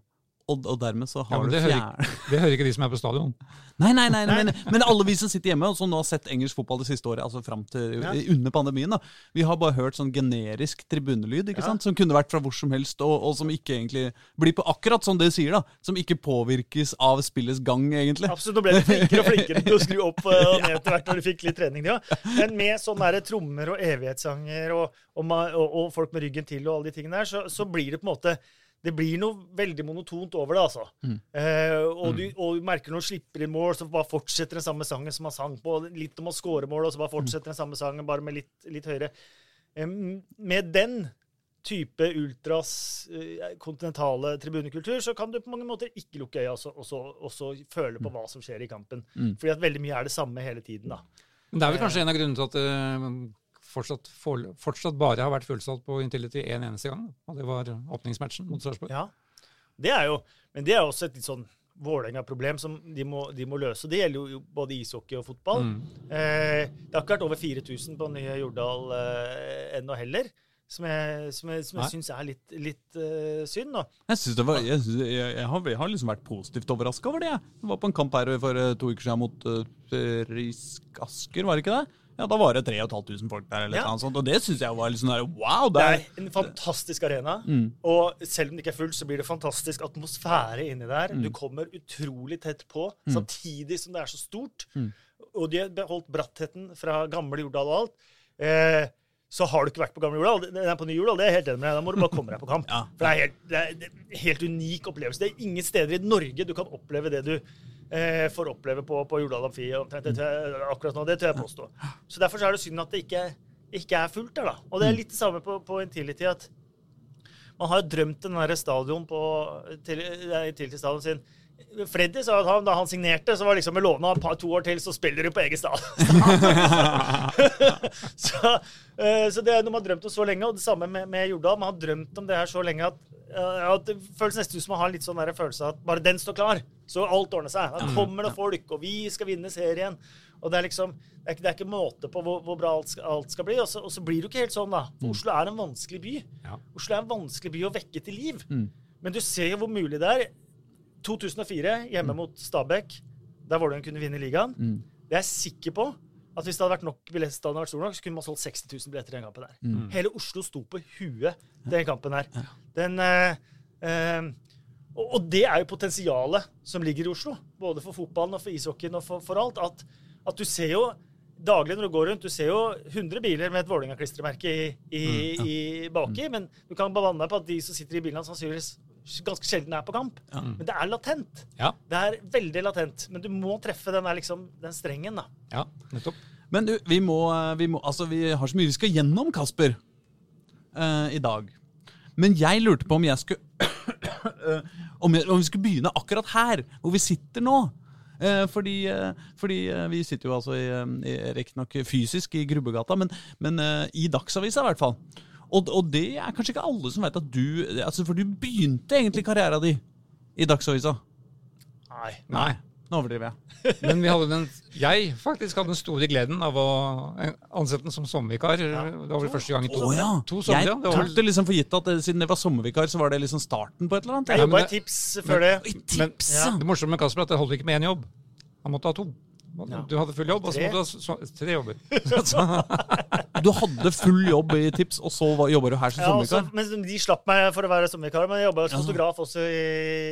og, og, dermed så har ja, du fjerde Det hører ikke de som er på stadion. Nei, nei, nei, men, men, alle vi som sitter hjemme og som nå har sett engelsk fotball det siste året, altså fram til ja. under pandemien, da, vi har bare hørt sånn generisk tribunelyd ikke ja. sant? som kunne vært fra hvor som helst, og, og, som ikke egentlig blir på akkurat som det sier, da, som ikke påvirkes av spillets gang, egentlig. Absolutt, nå ble du flinkere og flinkere til å skru opp eh, og ned etter hvert når du fikk litt trening. Ja. Men med sånne trommer og evighetssanger og, og, folk med ryggen til og alle de tingene der, så, så blir det på en måte det blir noe veldig monotont over det, altså. Mm. Eh, og, du, mm. og, du, merker når du slipper inn mål, så bare fortsetter den samme sangen som man sang på. Litt om å score mål, og så bare fortsetter den samme sangen, bare med litt, litt høyere. Eh, med den type ultras eh, kontinentale tribunekultur, så kan du på mange måter ikke lukke øya og så føle på mm. hva som skjer i kampen. Mm. Fordi at veldig mye er det samme hele tiden, da. Men det er vel kanskje en av grunnene til at uh, fortsatt, for, fortsatt bare har vært fullsatt på Intility én en eneste gang. Og det var åpningsmatchen mot Sarpsborg. Ja, det er jo, men det er også et litt sånn Vålerenga-problem som de må, de må, løse. Det gjelder jo både ishockey og fotball. Mm. Eh, det har ikke vært over 4000 på nye Jordal eh, ennå heller. Som jeg, som jeg, som jeg syns er litt, litt uh, synd. da. Jeg, synes det var, jeg, synes, jeg, jeg, har, jeg har liksom vært positivt overraska over det. Jeg var på en kamp her for uh, to uker siden mot uh, Frisk Asker, var det ikke det? Ja, Da var det 3500 folk der, eller ja. noe sånt, og det syns jeg var litt sånn der, wow. Det er, det er en fantastisk arena. Mm. Og selv om det ikke er fullt, så blir det fantastisk atmosfære inni der. Mm. Du kommer utrolig tett på, mm. samtidig som det er så stort. Mm. Og de har beholdt brattheten fra gamle Jordal og alt. Eh, så har du ikke vært på gamle Jordal. Det er på ny Jordal, det er helt enig med deg. Da må du bare komme deg på kamp. ja. For det er, helt, det er en helt unik opplevelse. Det er ingen steder i Norge du kan oppleve det du eh, får oppleve på, på Jordal Amfi akkurat nå. Det tør jeg påstå. Så Derfor så er det synd at det ikke, ikke, er fullt der. da. Og det er litt det samme på, på Intility. at Man har jo drømt den der stadion på til, til stadion sin Freddy sa at han, da han signerte, så var det liksom med lovnad par, to år til, så spiller du på eget stad. så, eh, så det er noe man har drømt om så lenge, og det samme med, med Jordal. Man har drømt om det her så lenge at, eh, at det føles nesten ut som man har litt sånn følelse av at bare den står klar, så alt ordner seg. Da kommer det folk, og vi skal vinne serien. Og det er liksom, det er ikke, det er ikke måte på hvor, hvor bra alt skal, alt skal bli. Og så, og så blir det jo ikke helt sånn, da. For Oslo er en vanskelig by. Ja. Oslo er en vanskelig by å vekke til liv. Men du ser jo hvor mulig det er. 2004, hjemme mot Stabæk, der Vålerenga kunne vinne ligaen. Det er jeg sikker på at hvis det hadde vært nok billetter, vært stor nok, så kunne man solgt 60 000 billetter i den kampen der. Hele Oslo sto på huet den kampen der. Den, eh, eh, og, og det er jo potensialet som ligger i Oslo, både for fotballen og for ishockeyen og for, for alt. At, at du ser jo daglig når du går rundt, du ser jo 100 biler med et Vålerenga-klistremerke i, i, i baki, men du kan bevanne deg på at de som sitter i bilene, sannsynligvis ganske sjelden er på kamp. Men det er latent. Ja, Det er veldig latent. Men du må treffe den, der, liksom, den strengen, da. ja, nettopp. Men du, vi må, vi må Altså, vi har så mye vi skal gjennom, Kasper, uh, i dag. Men jeg lurte på om jeg skulle eh, om, jeg, om vi skulle begynne akkurat her, hvor vi sitter nå. Eh, fordi eh, fordi eh, vi sitter jo altså i, i riktignok fysisk i Grubbegata, men, men i Dagsavisa i hvert fall. Og, og det er kanskje ikke alle som vet at du altså For du begynte egentlig karrieren di i Dagsavisa. Nei. Nei. Nå overdriver jeg. Men vi hadde den, jeg faktisk hadde den store gleden av å ansette den som sommervikar. Det var vel første gang i to, oh, ja. to somre. Jeg ja. Det tok det liksom for gitt at det, siden det var sommervikar, så var det liksom starten på et eller annet. Jeg Ja, jobba men i Tips før det. Men tips! Ja. det morsomme med Kasper er at det holdt ikke med én jobb. Han måtte ha to. Ja. Du hadde full jobb, og så Tre. måtte du ha tre jobber. Du hadde full jobb i tips, og så jobber du her som Ja, sommervikar? men De slapp meg for å være sommervikar, men jeg jobba som fotograf også i,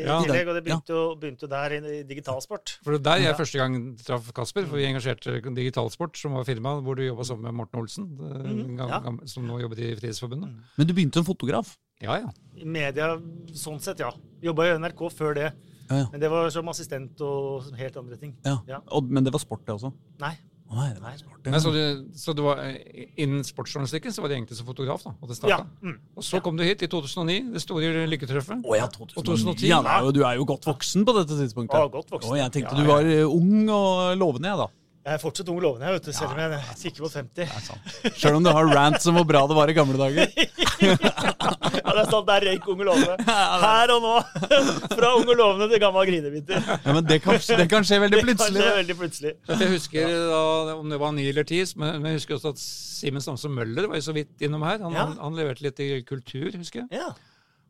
i tillegg. Og det ja. begynte jo begynte jo der i, i digitalsport. For der jeg Ja. første gang traff Kasper, for vi engasjerte Digitalsport, som var firma hvor du jobba sammen med Morten Olsen, mm, ja. som nå jobber i Frihetsforbundet. Men du begynte som fotograf? Ja, ja. I media sånn sett, ja. Jobba i NRK før det. Ja, ja. Men det var som assistent og helt andre ting. ja. Ja. Og, men det var sport, det også? Nei. Nei, det var sport, Nei, så, du, så du var, eh, innen sportsjournalistikken så var det egentlig som fotograf, da. Og det starta. Ja. Mm. Og så kom du hit i 2009, det store lykketreffet. Å ja, Og 2010. 2010. Ja, nei, du er jo godt voksen på dette tidspunktet. Å, godt voksen. Å, jeg tenkte Ja, du var eh, ung og lovende, jeg, da. Jeg er fortsatt ung og lovende, vet du, selv om jeg kikker mot 50. Sjøl om du har rant som hvor bra det var i gamle dager. Ja, det er sant, der røyk Unge lovene. lovende. Her og nå. Fra Unge lovene lovende til gammel grinebiter. Ja, men det kan, det kan skje veldig plutselig. Det kan skje veldig plutselig. Jeg husker da, om det var ni eller ti, men jeg husker også at Simen Samson Møller var jo så vidt innom her. Han, Ja. han, han leverte litt i kultur, husker jeg. Ja.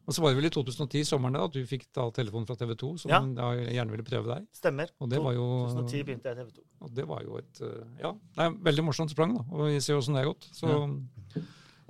Og så var det vel i 2010, sommeren da, at du fikk da telefonen fra TV 2, som Ja. da gjerne ville prøve deg. Stemmer. Og det var jo- 2010 begynte jeg i TV 2. Og det var jo et eh, Ja, det er veldig morsomt sprang, da. Og vi ser åssen det er gått. Så, og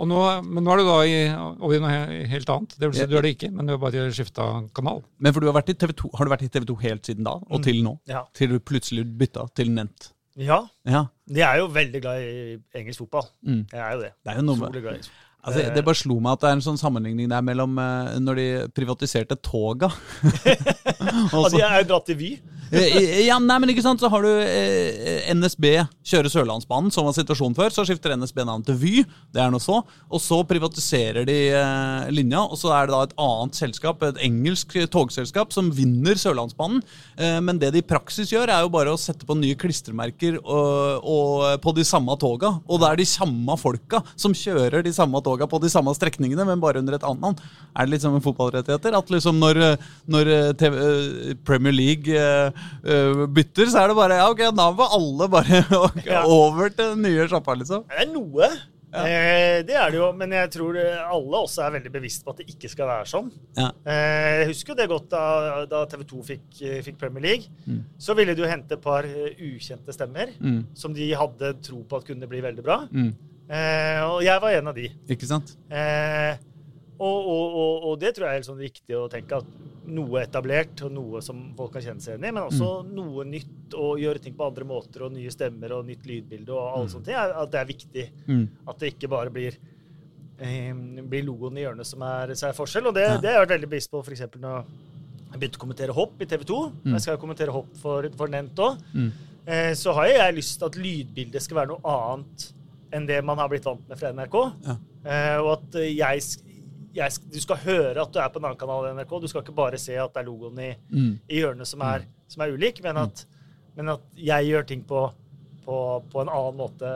nå, men nå er du da i, over i noe helt annet. Det vil si, Ja. du er det ikke, men du har bare skifta kanal. Men for du har, vært i TV 2, har du vært i TV 2 helt siden da, og til nå? Ja. Til du plutselig bytta til Nent? ja. Ja. De er jo veldig glad i engelsk fotball. Mm. Jeg er jo det. Det er jo noe med. Altså, det bare slo meg at det er en sånn sammenligning der mellom eh, når de privatiserte toga. Og så- de er jo dratt til Vy. Eh, ja, nei, men ikke sant, så har du eh, NSB kjører Sørlandsbanen, som var situasjonen før. Så skifter NSB navn til Vy, det er noe så. Og så privatiserer de eh, linja, og så er det da et annet selskap, et engelsk togselskap, som vinner Sørlandsbanen. Eh, men det de i praksis gjør, er jo bare å sette på nye klistremerker og, og, på de samme toga. Og det er de samme folka som kjører de samme toga på de samme strekningene, men bare under et annet navn. Er det litt som med fotballrettigheter? At liksom når, eh, når eh, TV, eh, Premier League eh, bytter, så er det bare ja, ok, da må alle bare okay, over til den nye sjappa, liksom. Det er noe. Eh, det er det jo, men jeg tror eh, alle også er veldig bevisst på at det ikke skal være sånn. Ja. Eh, jeg husker jo det godt da, da TV 2 fikk, fikk Premier League. Så ville de jo hente et par ukjente stemmer Mm. som de hadde tro på at kunne bli veldig bra. Mm. Eh, og jeg var en av de. Ikke sant? Og, og, og, og det tror jeg er helt sånn viktig å tenke at noe etablert, og noe som folk kan kjenne seg igjen i, men også noe nytt, og gjøre ting på andre måter, og nye stemmer, og nytt lydbilde, og alle sånne ting, at det er viktig. Mm. At det ikke bare blir, eh, blir logoen i hjørnet som er, er forskjell. Og det, Ja. det har jeg vært veldig bevisst på f.eks. når jeg begynte å kommentere hopp i TV 2. Jeg skal kommentere hopp for, for Nent òg. Mm. Eh, så har jeg lyst til at lydbildet skal være noe annet enn det man har blitt vant med fra NRK. Ja. Eh, og at jeg, jeg, du skal høre at du er på en annen kanal i NRK. Du skal ikke bare se at det er logoen i, Mm. i hjørnet som er, som er ulik, men at, men at jeg gjør ting på, på, på en annen måte.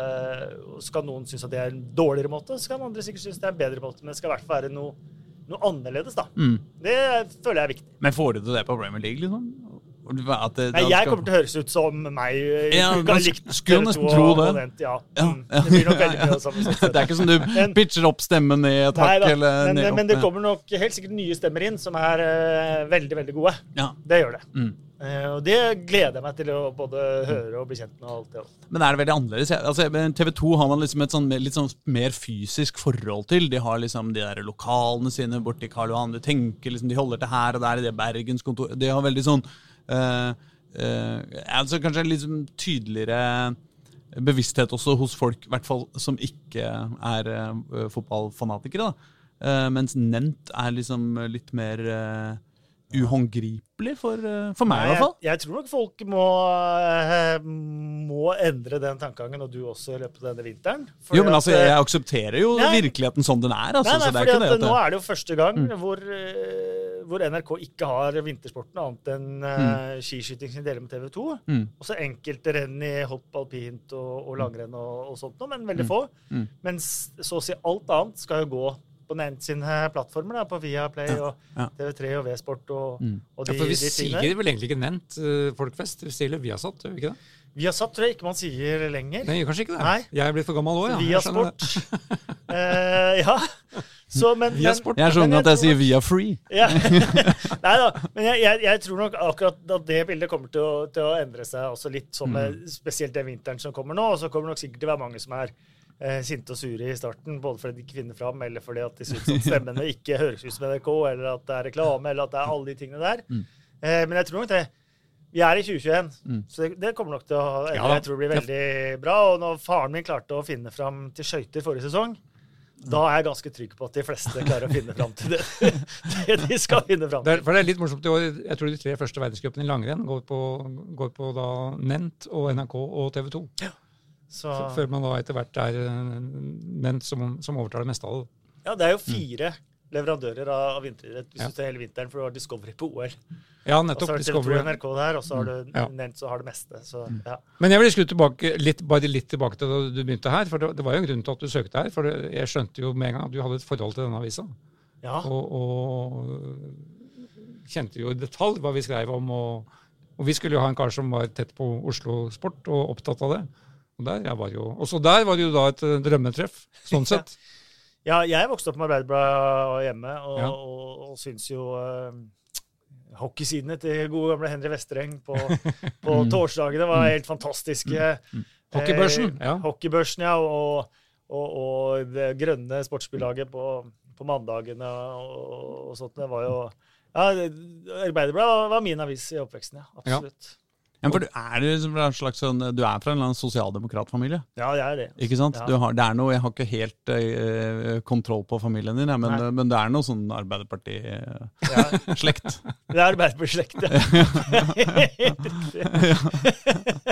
Skal noen synes at det er en dårligere måte, så kan andre sikkert synes det er en bedre måte. Men det skal i hvert fall være noe, noe annerledes, da. Mm. Det føler jeg er viktig. Men får du til det på Premier League, liksom? At det, Nei, jeg kommer til å høres ut som meg. eh, Ja, skulle nesten tro det. Abonnent, Ja. Ja. Mm. Det blir nok veldig mye det samme. sånn. Det er ikke som du Men- pitcher opp stemmen ned et hakk eller men, ned opp men det kommer nok helt sikkert nye stemmer inn som er uh, veldig, veldig gode. Ja. Det gjør det. Mm. Uh, og det gleder jeg meg til å både høre og bli kjent med. og alt det. Men er det veldig annerledes? Altså, TV 2 har man liksom et sånn, litt sånn mer fysisk forhold til. De har liksom de der lokalene sine borti Karl Johan. De tenker liksom, de holder til her og der i det Bergenskontoret. De har veldig sånn altså Kanskje litt sånn tydeligere bevissthet også hos folk, i hvert fall som ikke er eh, fotballfanatikere. da. Eh, mens Nent er liksom litt mer eh, uhåndgripelig for, eh, for meg, i hvert fall. Jeg, jeg tror nok folk må, eh, må endre den tankegangen, og du også, i løpet av denne vinteren. Jo, men altså, at, jeg aksepterer jo Nei. virkeligheten som den er. Altså, Nei, nei, så det er at det Nå er det jo første gang hvor, eh, hvor NRK ikke har vintersporten annet enn eh, skiskyting de deler med TV 2. Mm. Også enkelte renn i hopp, alpint og, og langrenn og, og sånt noe, men veldig få. Mm. Mens så å si alt annet skal jo gå på Nent sine plattformer, da, på Viaplay ja, Ja. TV3 og V-sport og, Mm. og Ja, for vi de sier vel egentlig ikke nevnt uh, Folkfest. Vi sier Viasat, gjør vi ikke det? Viasat tror jeg ikke man sier lenger. Nei, kanskje ikke det. Nei. Jeg er blitt for gammel òg, ja. Viasport. uh, ja. Så, men, men, Viasport. Jeg skjønner Men at jeg sier nok- via free. Ja. Nei da, men jeg, jeg, jeg tror nok akkurat at det bildet kommer til å, til å endre seg også litt, sånn mm. spesielt den vinteren som kommer nå. Og så kommer det nok sikkert til å være mange som er eh, sinte og sure i starten, både fordi de ikke finner fram, eller fordi at de syns at stemmene ikke høres ut som NRK, eller at det er reklame, eller at det er alle de tingene der. Eh, men jeg tror nok det. Vi er i 2021, så det, det kommer nok til å. Ja jeg tror det blir veldig bra. Og når faren min klarte å finne fram til skøyter forrige sesong, da er jeg ganske trygg på at de fleste klarer å finne fram til det, det de skal finne fram til. for det er litt morsomt i år. Jeg tror de tre første verdenscupene i langrenn går på, går på da Nent og NRK og TV 2. Så, Før man da etter hvert er den som, som overtar det meste av det. ja, det er jo fire leverandører av, vinteridrett hvis Ja. du ser hele vinteren, for du har Discovery på OL. Ja, Og så har du TV2 NRK der, og så har du Ja. nevnt så har det meste. Så, ja. Men jeg vil skru tilbake, litt, bare litt tilbake til da du begynte her. For det, det var jo en grunn til at du søkte her. For det, jeg skjønte jo med en gang at du hadde et forhold til denne avisa. ja. Og, og kjente jo i detalj hva vi skrev om. Og, og vi skulle jo ha en kar som var tett på Oslo Sport og opptatt av det. Og der jeg var jo, også der var det jo da et eh, drømmetreff, sånn sett. ja, jeg vokste opp med Arbeiderbladet hjemme, og, Ja. og, og syns jo uh, hockeysidene til gode gamle Henry Vestereng på, på torsdagene var helt fantastiske. Hockeybørsen, Eh, ja. Hockeybørsen, ja. Og, og, det grønne sportsbillaget på, på mandagene og, og sånt. Det var jo ja, Arbeiderbladet var min avis i oppveksten, ja. Absolutt. Ja, for du er, liksom slags sånn, du er fra en eller annen sosialdemokratfamilie. Ja, jeg er det. Ikke sant? Ja. Du har, det er noe, Jeg har ikke helt uh, kontroll på familien din, jeg, men, Nei. men det er noe sånn Arbeiderparti-slekt. Det er Arbeiderparti-slekt, ja.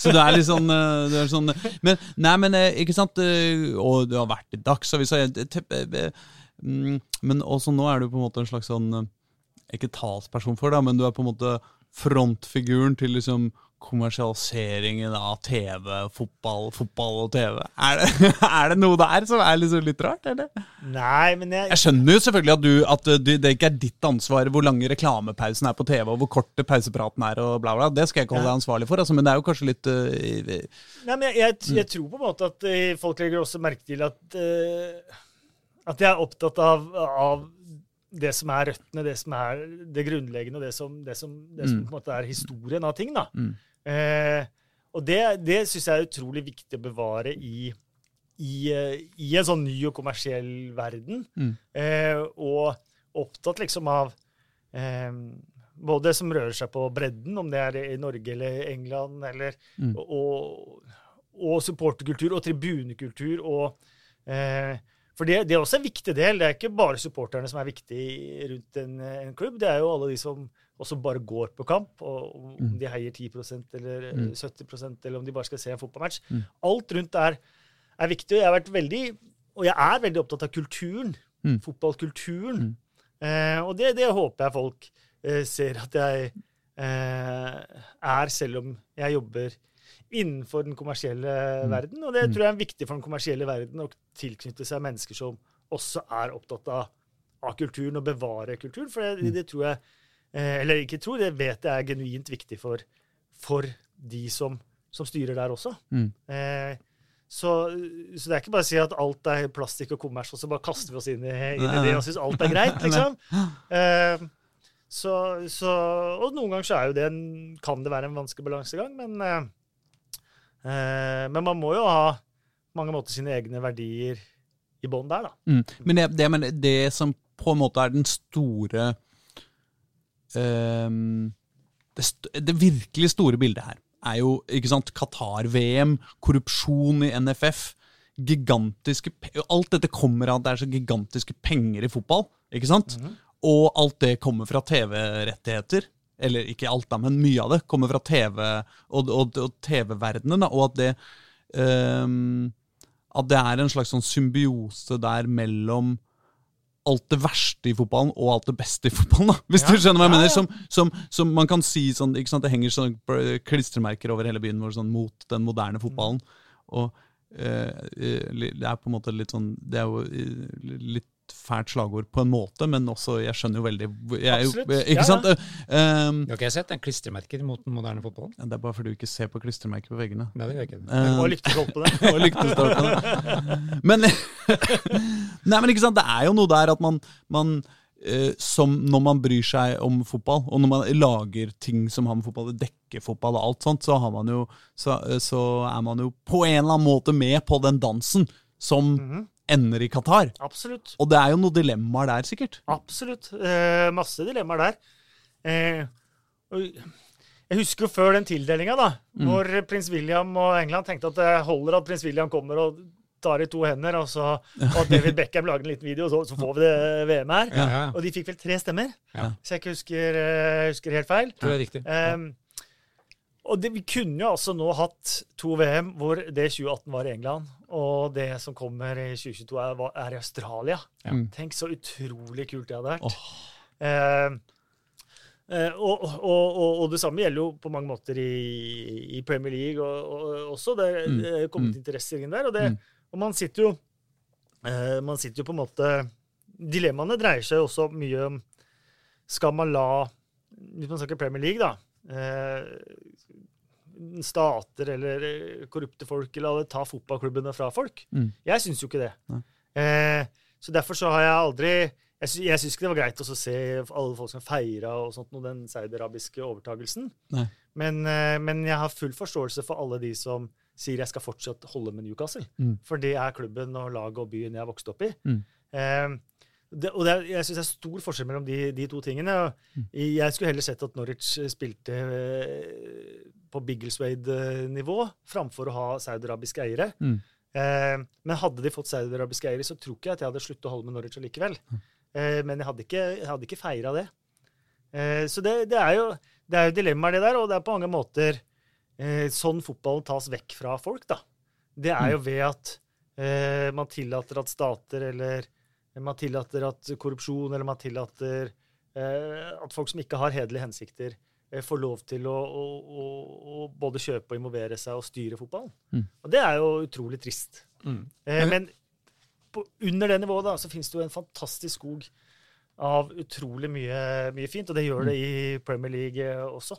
Så du er litt sånn, eh, du er sånn Men nei, men eh, ikke sant eh, Og du har vært i Dagsavisa eh, mm, Men også nå er du på en måte en slags sånn eh, Ikke talsperson for det, men du er på en måte frontfiguren til liksom kommersialiseringen av TV, fotball, fotball og TV. Er det, er det noe der som er liksom litt rart, eller? Nei, men jeg, Jeg skjønner jo selvfølgelig at, du, at du, det ikke er ditt ansvar hvor lange reklamepausen er på TV, og hvor kort pausepraten er, og bla, bla. Det skal jeg ikke holde deg ansvarlig for, altså, men det er jo kanskje litt øh, Nei, men jeg, jeg, jeg tror på en måte at eh, folk legger også merke til at, uh, at jeg er opptatt av, av det som er røttene, det som er det grunnleggende, og det som, det som, det som Mm. på en måte er historien av ting. da. Mm. Eh, og det, det syns jeg er utrolig viktig å bevare i, i, eh, i en sånn ny og kommersiell verden. Mm. Eh, og opptatt liksom av eh, både det som rører seg på bredden, om det er i Norge eller England, eller, Mm. og, og supporterkultur og tribunekultur. og eh, For det, det er også en viktig del. Det er ikke bare supporterne som er viktige rundt en, en klubb. Det er jo alle de som også bare går på kamp, og om Mm. de heier 10% eller eh, Mm. 70 eller om de bare skal se en fotballmatch. Mm. Alt rundt er, er viktig. og Jeg har vært veldig, og jeg er veldig opptatt av kulturen Mm. fotballkulturen. Mm. Eh, og det, det håper jeg folk eh, ser at jeg eh, er, selv om jeg jobber innenfor den kommersielle Mm. verden. Og det Mm. tror jeg er viktig for den kommersielle verden å tilknytte seg mennesker som også er opptatt av, av kulturen og bevare kulturen. For det, Mm. det tror jeg eh, Eller ikke tror, det vet jeg er genuint viktig for, for de som, som styrer der også. Mm. Eh, så, så det er ikke bare å si at alt er plastikk og kommers, og så bare kaster vi oss inn i, inn i det og syns alt er greit, liksom. Eh, så, så, og noen ganger så er jo det en, kan det være en vanskelig balansegang, men, eh, eh, men man må jo ha på mange måter sine egne verdier i bånn der, da. Mm. Men det, det, men det som på en måte er den store um, det, st det virkelig store bildet her er jo ikke sant, Qatar-VM, korrupsjon i NFF gigantiske Alt dette kommer av at det er så gigantiske penger i fotball. ikke sant? Og alt det kommer fra TV-rettigheter. Eller ikke alt, da, men mye av det kommer fra TV og, og, og TV-verdenen. Og at det um, At det er en slags sånn symbiose der mellom alt det verste i fotballen og alt det beste i fotballen. da, Hvis Ja. du skjønner hva jeg mener. Som, som, som man kan si sånn, ikke sant, Det henger sånn klistremerker over hele byen vår sånn, mot den moderne fotballen. Og eh, eh, det er på en måte litt sånn Det er jo eh, litt fælt slagord på en måte, men også Jeg skjønner jo veldig jeg, Absolutt. eh, Ikke Ja, sant? Eh, um, Du har ikke sett en klistremerker mot den moderne fotballen? det er bare fordi du ikke ser på klistremerker på veggene. Nei, det gjør jeg ikke. Eh, Og lyktestolpe på det. og lyktestolpene. Men, nei, men ikke sant, det er jo noe der at man, man eh, som når man bryr seg om fotball, og når man lager ting som har med fotball dekker fotball og alt sånt, så, har man jo, så, så er man jo på en eller annen måte med på den dansen som Mhm. Ender i Qatar. Absolutt. Og det er jo noen dilemmaer der, sikkert. Absolutt. Eh, masse dilemmaer der. Eh, jeg husker jo før den tildelinga, da, hvor prins William og England tenkte at det holder at prins William kommer og tar i to hender, og, så, og at David Beckham lager en liten video, og så, så får vi det VM her. Ja, ja. Og de fikk vel tre stemmer, Ja. hvis jeg ikke husker, eh, husker helt feil. Tror det er riktig. Um, og det, vi kunne jo altså nå hatt to VM hvor det 2018 var i England, og det som kommer i 2022 er, er i Australia. Ja. Mm. Tenk så utrolig kult det hadde vært. Oh. Um, eh, og, og, og, og det samme gjelder jo på mange måter i, i Premier League og, og, også. Det Mm. det er kommet Mm. interesser inn der. Og, det, Mm. og man sitter jo eh, Man sitter jo på en måte Dilemmaene dreier seg jo også mye om Skal man la Hvis man snakker Premier League, da. Stater eller eh, korrupte folk eller alle ta fotballklubbene fra folk. Mm. Jeg syns jo ikke det. Eh, så derfor så har jeg aldri Jeg, sy jeg syns ikke det var greit å se alle folk som feira og sånt, noe, den saudiarabiske overtagelsen. Men, eh, men jeg har full forståelse for alle de som sier jeg skal fortsatt holde med Newcastle. Mm. For det er klubben og laget og byen jeg har vokst opp i. Mm. Eh, det, og det er, jeg syns det er stor forskjell mellom de, de to tingene. Mm. Jeg skulle heller sett at Norwich spilte eh, på Biggleswade-nivå framfor å ha saudiarabiske eiere. Mm. Eh, men hadde de fått saudiarabiske eiere, så tror ikke jeg at jeg hadde sluttet å holde med Norwich likevel. Eh, men jeg hadde ikke, jeg hadde ikke feira det. Eh, så det, det, er jo, det er jo dilemmaer, det der, og det er på mange måter eh, sånn fotballen tas vekk fra folk. da. Det er jo ved at eh, man tillater at stater eller man tillater at korrupsjon eller man tillater eh, at folk som ikke har hederlige hensikter, får lov til å, å, å, å både kjøpe og involvere seg og styre fotballen. Mm. Og det er jo utrolig trist. Mm. Eh, men på, under det nivået da, så finnes det jo en fantastisk skog av utrolig mye, mye fint, og det gjør det i Premier League eh, også.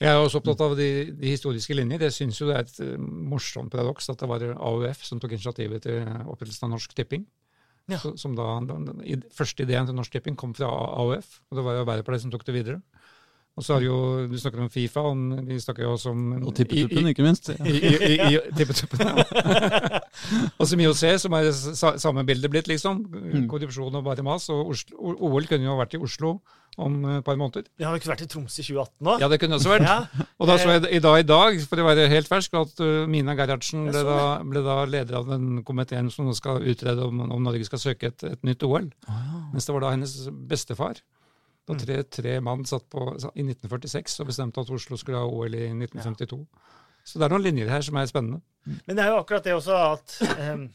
Jeg er også opptatt av de, de historiske linjer. Jeg syns jo det er et eh, morsomt paradoks at det var AUF som tok initiativet til opprettelsen av Norsk Tipping. Ja. Så, som da, den, den, den, Første ideen til Norsk Tipping kom fra AUF, og det var Arbeiderpartiet som tok det videre. Og så har jo, Du snakker om Fifa, og vi snakker jo også om Og tippetuppen, ikke minst. i, i, i, i tippetuppen, ja. og som IOC, som er det samme bildet blitt, liksom. Korrupsjon og bare mas. Og Oslo, OL kunne jo vært i Oslo om et par måneder. Det har jo ikke vært i Tromsø i 2018 nå. Ja, det kunne også vært. Ja. Og da så jeg i dag, i dag, for å være helt fersk, at uh, Mina Gerhardsen ble da, ble da leder av den komiteen som nå skal utrede om, om Norge skal søke et, et nytt OL. Mens det var da hennes bestefar. Da tre, tre mann satt på, i 1946 og bestemte at Oslo skulle ha OL i 1952. Så det er noen linjer her som er spennende. Men det er jo akkurat det også at, em,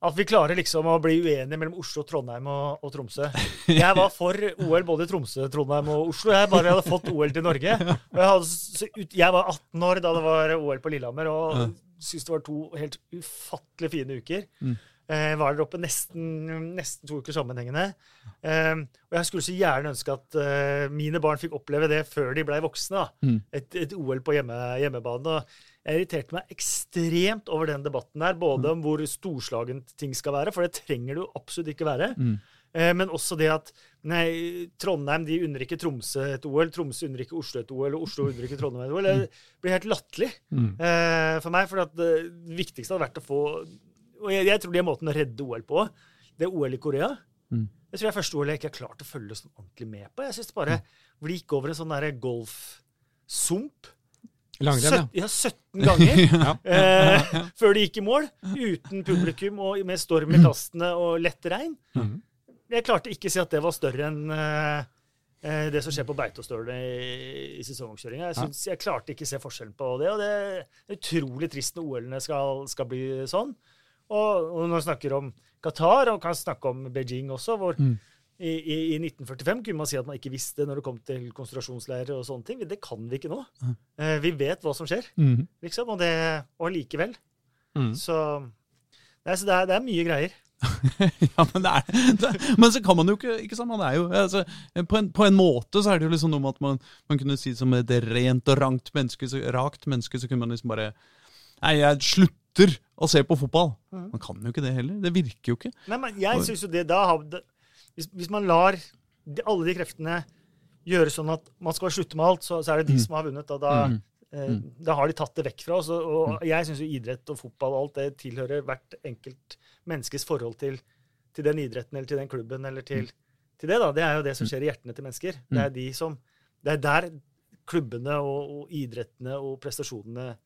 at vi klarer liksom å bli uenige mellom Oslo, Trondheim og, og Tromsø. Jeg var for OL både i Tromsø, Trondheim og Oslo. Jeg bare hadde fått OL til Norge. Jeg, hadde, jeg var 18 år da det var OL på Lillehammer, og syntes det var to helt ufattelig fine uker. Mm. Eh, var der oppe nesten, nesten to uker sammenhengende. Eh, og jeg skulle så gjerne ønske at eh, mine barn fikk oppleve det før de blei voksne. Mm. Et, et OL på hjemme, hjemmebane. Jeg irriterte meg ekstremt over den debatten der, både om hvor storslagent ting skal være, for det trenger det jo absolutt ikke være. Mm. Men også det at nei, Trondheim de unner ikke Tromsø et OL, Tromsø unner ikke Oslo et OL, og Oslo unner ikke Trondheim et OL. Det blir helt latterlig Mm. for meg. For det viktigste hadde vært å få Og jeg, jeg tror det er måten å redde OL på. Det er OL i Korea. Mm. Jeg tror jeg er første OL jeg ikke har klart å følge sånn ordentlig med på. Jeg synes det bare det gikk over en sånn golfsump. Langrenn, ja, 17 ganger ja. eh, før de gikk i mål. Uten publikum og med storm i kastene og lett regn. Mm. Jeg klarte ikke å si at det var større enn eh, eh, det som skjer på Beitostølen i, i sesongkjøringa. Jeg, synes, jeg klarte ikke å se forskjellen på det. Og det er utrolig trist når OL-ene skal, skal bli sånn. Og, og når man snakker om Qatar, og kan snakke om Beijing også, hvor Mm. i, i, i 1945 kunne man si at man ikke visste når det kom til konsentrasjonsleirer og sånne ting. Det kan vi ikke nå. Eh, vi vet hva som skjer, Mm. liksom, og, det, og likevel. Mm. Så, nei, så det, er, det er mye greier. ja, men, det er, det, men så kan man jo ikke ikke sant, man er jo, altså, på, en, på en måte så er det jo liksom noe med at man, man kunne si som et rent og rankt menneske, så, rakt menneske, så kunne man liksom bare Nei, jeg slutter å se på fotball. Mhm. Man kan jo ikke det heller. Det virker jo ikke. Nei, men jeg synes jo det da hvis, hvis man lar alle de kreftene gjøre sånn at man skal slutte med alt, så, så er det de Mm. som har vunnet. Da, da, Mm. eh, da har de tatt det vekk fra oss. Og, og jeg syns jo idrett og fotball og alt det tilhører hvert enkelt menneskes forhold til, til den idretten eller til den klubben eller til, til det. da. Det er jo det som skjer i hjertene til mennesker. Det er, de som, det er der klubbene og, og idrettene og prestasjonene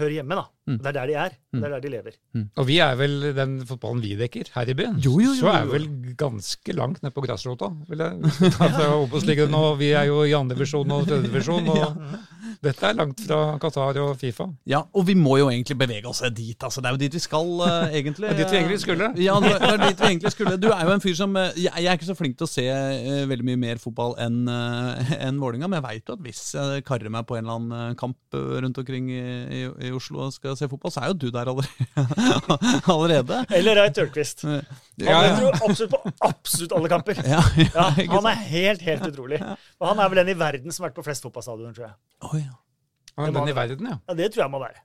hører hjemme. da. Mm. Det er der de er. Det er der de lever. Og vi er vel den fotballen vi dekker her i byen. Jo, jo, jo, Så er vi vel ganske langt ned på grasrota. vil jeg fra Obos-ligaen, Vi er jo i andredivisjon og tredjedivisjon, og dette er langt fra Qatar og Fifa. Ja, og vi må jo egentlig bevege oss dit. altså. Det er jo dit vi skal, uh, egentlig. Det er dit vi egentlig skulle. Ja, det er dit vi egentlig skulle. Du er jo en fyr som uh, Jeg er ikke så flink til å se uh, veldig mye mer fotball enn uh, enn Vålinga, men jeg veit jo at hvis jeg karrer meg på en eller annen kamp rundt omkring i, i, i Oslo og skal se fotball, så er jo du der allerede. allerede. Eller Ray Tørnquist. Han Ja, jeg ja. tror absolutt på absolutt alle kamper. Ja, ja, Ja, han er helt, helt utrolig. Og han er vel den i verden som har vært på flest fotballstadioner, tror jeg. Oh, ja. Han er den i verden, ja. Ja, Det tror jeg må være.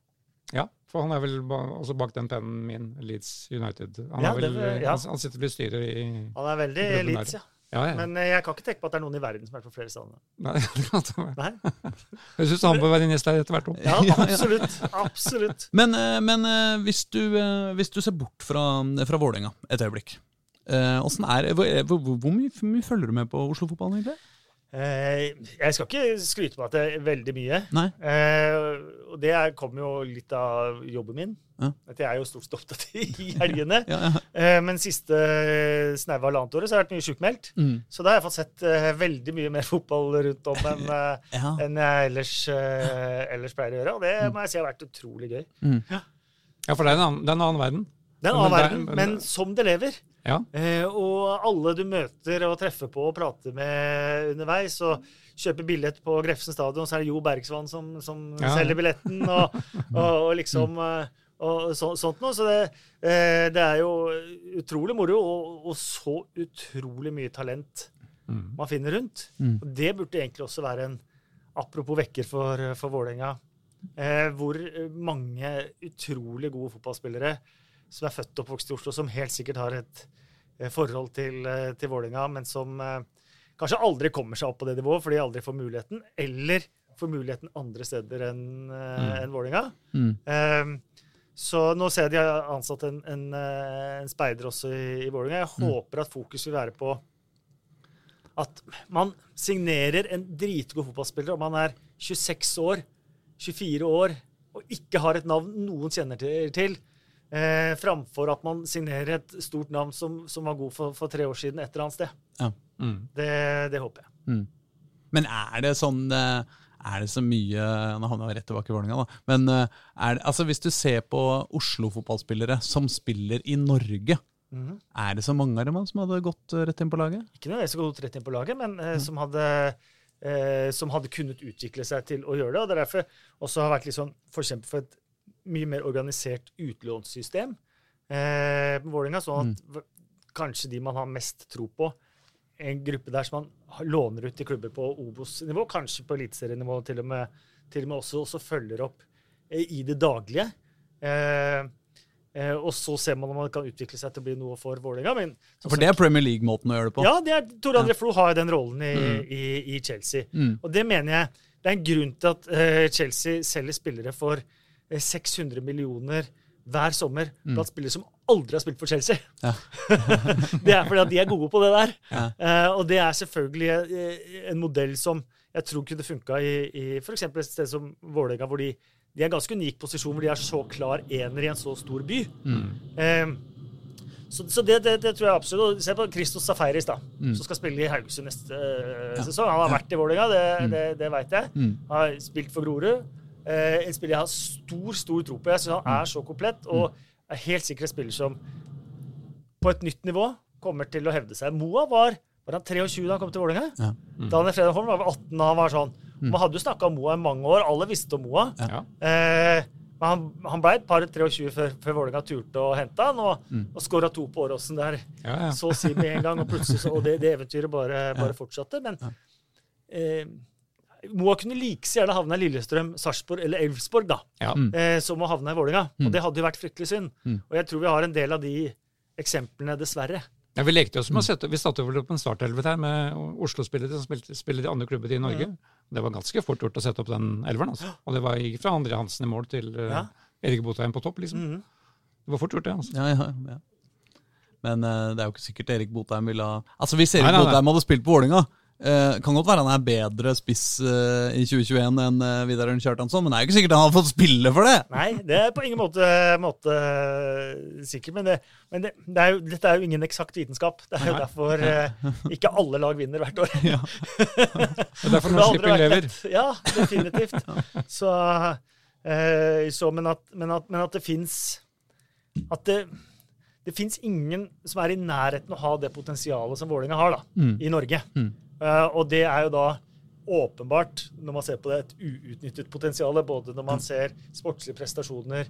ja. For han er vel også bak den pennen min, Leeds United. Han, Ja, er vel, det- ja. han, han sitter vel i styret i Han er veldig Leeds, ja. Ja, ja. Men eh, jeg kan ikke tenke på at det er noen i verden som har vært på flere steder. Nei, det kan godt være. Nei? Jeg syns han bør være gjest her etter hvert òg. Ja, absolutt. Absolutt. Men, eh, men eh, hvis, du, hvis du ser bort fra, fra Vålerenga et øyeblikk hvor, hvor, hvor mye, hvor mye følger du med på Oslo-fotballen, egentlig? Eh, jeg skal ikke skryte på at det er veldig mye. Nei? Eh, og det er- kommer jo litt av jobben min. Ja. At jeg er jo stort sett opptatt i helgene. Ja, ja. Eh, men siste snaue halvannet året så har jeg vært mye sjukmeldt. Mm. Så da har jeg fått sett eh, veldig mye mer fotball rundt om enn ja. enn jeg ellers, eh, ellers pleier å gjøre. Og det Mm. må jeg si har vært utrolig gøy. Ja, for det er en annen, det er en annen verden. Det er en Men annen er- verden, men- men som det lever. Ja. Eh, og alle du møter og treffer på og prater med underveis, og kjøper billett på Grefsen stadion, så er det Jo Bergsvann som, som Ja. selger billetten, og, og, og liksom eh, og så, sånt noe. Så det, eh, det er jo utrolig moro, og, og så utrolig mye talent Mm. man finner rundt. Mm. Og det burde egentlig også være en apropos vekker for, for Vålerenga. Eh, hvor mange utrolig gode fotballspillere som er født og oppvokst i Oslo, som helt sikkert har et eh, forhold til, eh, til Vålerenga, men som eh, kanskje aldri kommer seg opp på det nivået fordi de aldri får muligheten, eller får muligheten andre steder enn mm. en Vålerenga. Mm. Eh, så nå ser jeg de har ansatt en, en, en speider også i, i Vålerenga. Jeg håper at fokus vil være på at man signerer en dritgod fotballspiller om han er 26 år, 24 år og ikke har et navn noen kjenner til eh, framfor at man signerer et stort navn som, som var god for, for tre år siden et eller annet sted. Mm. Det, det håper jeg. Mm. Men er det sånn eh, er det så mye Nå havner jeg rett tilbake i Vålerenga, da. Men eh, er det, altså, hvis du ser på Oslo-fotballspillere som spiller i Norge, Mhm. er det så mange av dem som hadde gått eh, rett inn på laget? Ikke nødvendigvis gått rett inn på laget, men Mm. eh, som, hadde, eh, som hadde kunnet utvikle seg til å gjøre det. og Det er derfor også har vært litt sånn forkjemper for et mye mer organisert utlånssystem eh, på Vålerenga. Sånn at Mm. kanskje de man har mest tro på, en gruppe der som man låner ut til klubber på Obos-nivå, kanskje på eliteserienivå til og med, til og med også, også følger opp eh, i det daglige. Eh, eh, og så ser man om man kan utvikle seg til å bli noe for Vålerenga. For det er Premier League-måten å gjøre det på. ja, det er, Tor André Flo har den rollen i, Mm. i, i Chelsea. Mm. Og det mener jeg det er en grunn til at eh, Chelsea selger spillere for 600 millioner hver sommer blant spillere som aldri har spilt for Chelsea. Mm. Ja. det er fordi at de er gode på det der. Ja. Eh, og det er selvfølgelig eh, en modell som jeg tror kunne funka i, i f.eks. et sted som Vålerenga, hvor de, de er en ganske unik posisjon, hvor de er så klar ener i en så stor by. Eh, så, så det, det, det tror jeg absolutt. Se på Christos Safaris, da, som skal spille i Haugesund neste ja. sesong. Han har vært i Vålerenga, det, det, det veit jeg. Mm. Har spilt for Grorud. Eh, en spiller jeg har stor stor tro på. Jeg synes Han er så komplett og er helt sikkert en spiller som på et nytt nivå kommer til å hevde seg. Moa var var han 23 da han kom til Vålerenga? Ja. Daniel Fredrik Holm var vel 18 da han var sånn. Man hadde jo snakka om Moa i mange år. Alle visste om Moa. Ja. Eh, men han, han ble et par 23 før, før Vålerenga turte å hente han, og, mm. og skåra to på Åråsen der Ja, ja. så å si med en gang. Og plutselig så, og det, det eventyret bare, bare fortsatte. Men eh, Moa kunne like så gjerne havna i Lillestrøm, Sarpsborg eller Elfsborg, da, Ja. eh, som å havne i Vålerenga. Og det hadde jo vært fryktelig synd. Mm. Og jeg tror vi har en del av de eksemplene, dessverre. Ja, vi lekte også med å sette, vi satte vel opp en startelvet her med Oslo-spillere som spilte, spiller i andre klubber i Norge. Det var ganske fort gjort å sette opp den elveren. Altså. Og det var ikke fra André Hansen i mål til uh, Ja. Erik Botheim på topp. liksom. Mhm. Det var fort gjort, det. altså. Ja, ja, ja. Men uh, det er jo ikke sikkert Erik Botheim ville ha Altså Hvis Erik Nei, nei, nei. Botheim hadde spilt på Vålinga eh, Kan godt være han er bedre spiss uh, i 2021 enn uh, Vidar Kjartansson, men det er jo ikke sikkert han har fått spille for det! Nei, det er på ingen måte, måte sikkert. Men, det, men det, det er jo, dette er jo ingen eksakt vitenskap. Det er jo Nei. derfor uh, ikke alle lag vinner hvert år. Ja. Det er derfor norsk lever. Ja, definitivt. Så, eh, så men, at, men, at, men at det fins At det, det fins ingen som er i nærheten av å ha det potensialet som Vålerenga har da, Mm. i Norge. Mm. Eh, og det er jo da åpenbart, når man ser på det, et uutnyttet potensial. Både når man ser sportslige prestasjoner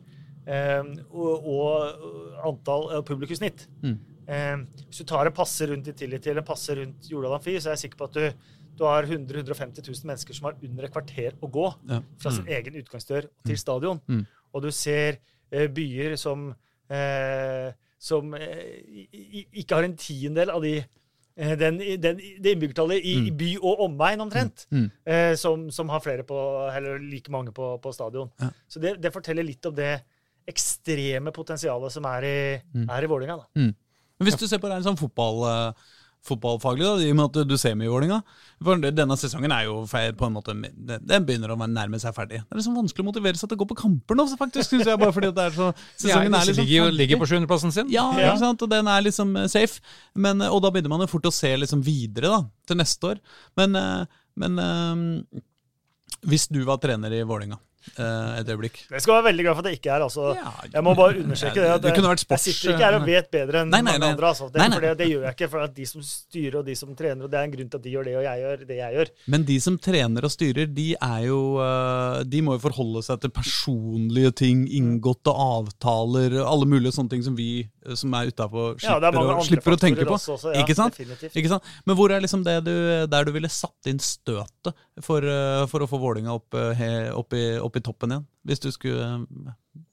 eh, og, og antall eh, publikussnitt. Mm. Hvis du tar en passe rundt i Tillit eller en passe rundt Jordal Amfi, så er jeg sikker på at du, du har 100 150 000 mennesker som har under et kvarter å gå Ja. fra sin egen utgangsdør til stadion. Mm. Og du ser byer som, eh, som ikke har en tiendedel av de den, den, det innbyggertallet i, i by og omegn omtrent, Mm. eh, som, som har flere på, eller like mange på, på stadion. Ja. Så det, det forteller litt om det ekstreme potensialet som er i, er i Vålinga, da. Men Hvis du ser på det en sånn fotball, eh, fotballfaglig, da, i og med at du ser mye i For denne sesongen er jo feil på en måte Den begynner å nærme seg ferdig. Det er liksom vanskelig å motivere seg til å gå på kamper nå, faktisk, syns jeg, bare fordi at det er så Ja, Sesongen er liksom ligger, ligger på sjuendeplassen sin. Ja, Ja. ikke sant? og den er liksom eh, safe. Men, eh, og da begynner man jo fort å se liksom videre da, til neste år. Men, eh, men hvis du var trener i eh, et øyeblikk Jeg skal være veldig glad for at det ikke er. altså. Ja, Jeg må bare understreke det. det sports- Jeg sitter ikke her og vet bedre enn Nei, nei, nei. andre. altså. Det, Nei, det, det gjør jeg ikke. For de som styrer og de som trener, og det er en grunn til at de gjør det, og jeg gjør det jeg gjør. Men de som trener og styrer, de er jo eh, De må jo forholde seg til personlige ting, inngåtte avtaler, alle mulige sånne ting som vi eh, som er Ja, er slipper, mange å, slipper å tenke på. også, så ja, ikke sant? Ikke sant? Men hvor er liksom det du, der du ville satt inn støtet for, eh, for å få Vålinga opp, eh, opp, i, opp i toppen igjen? Hvis du skulle eh,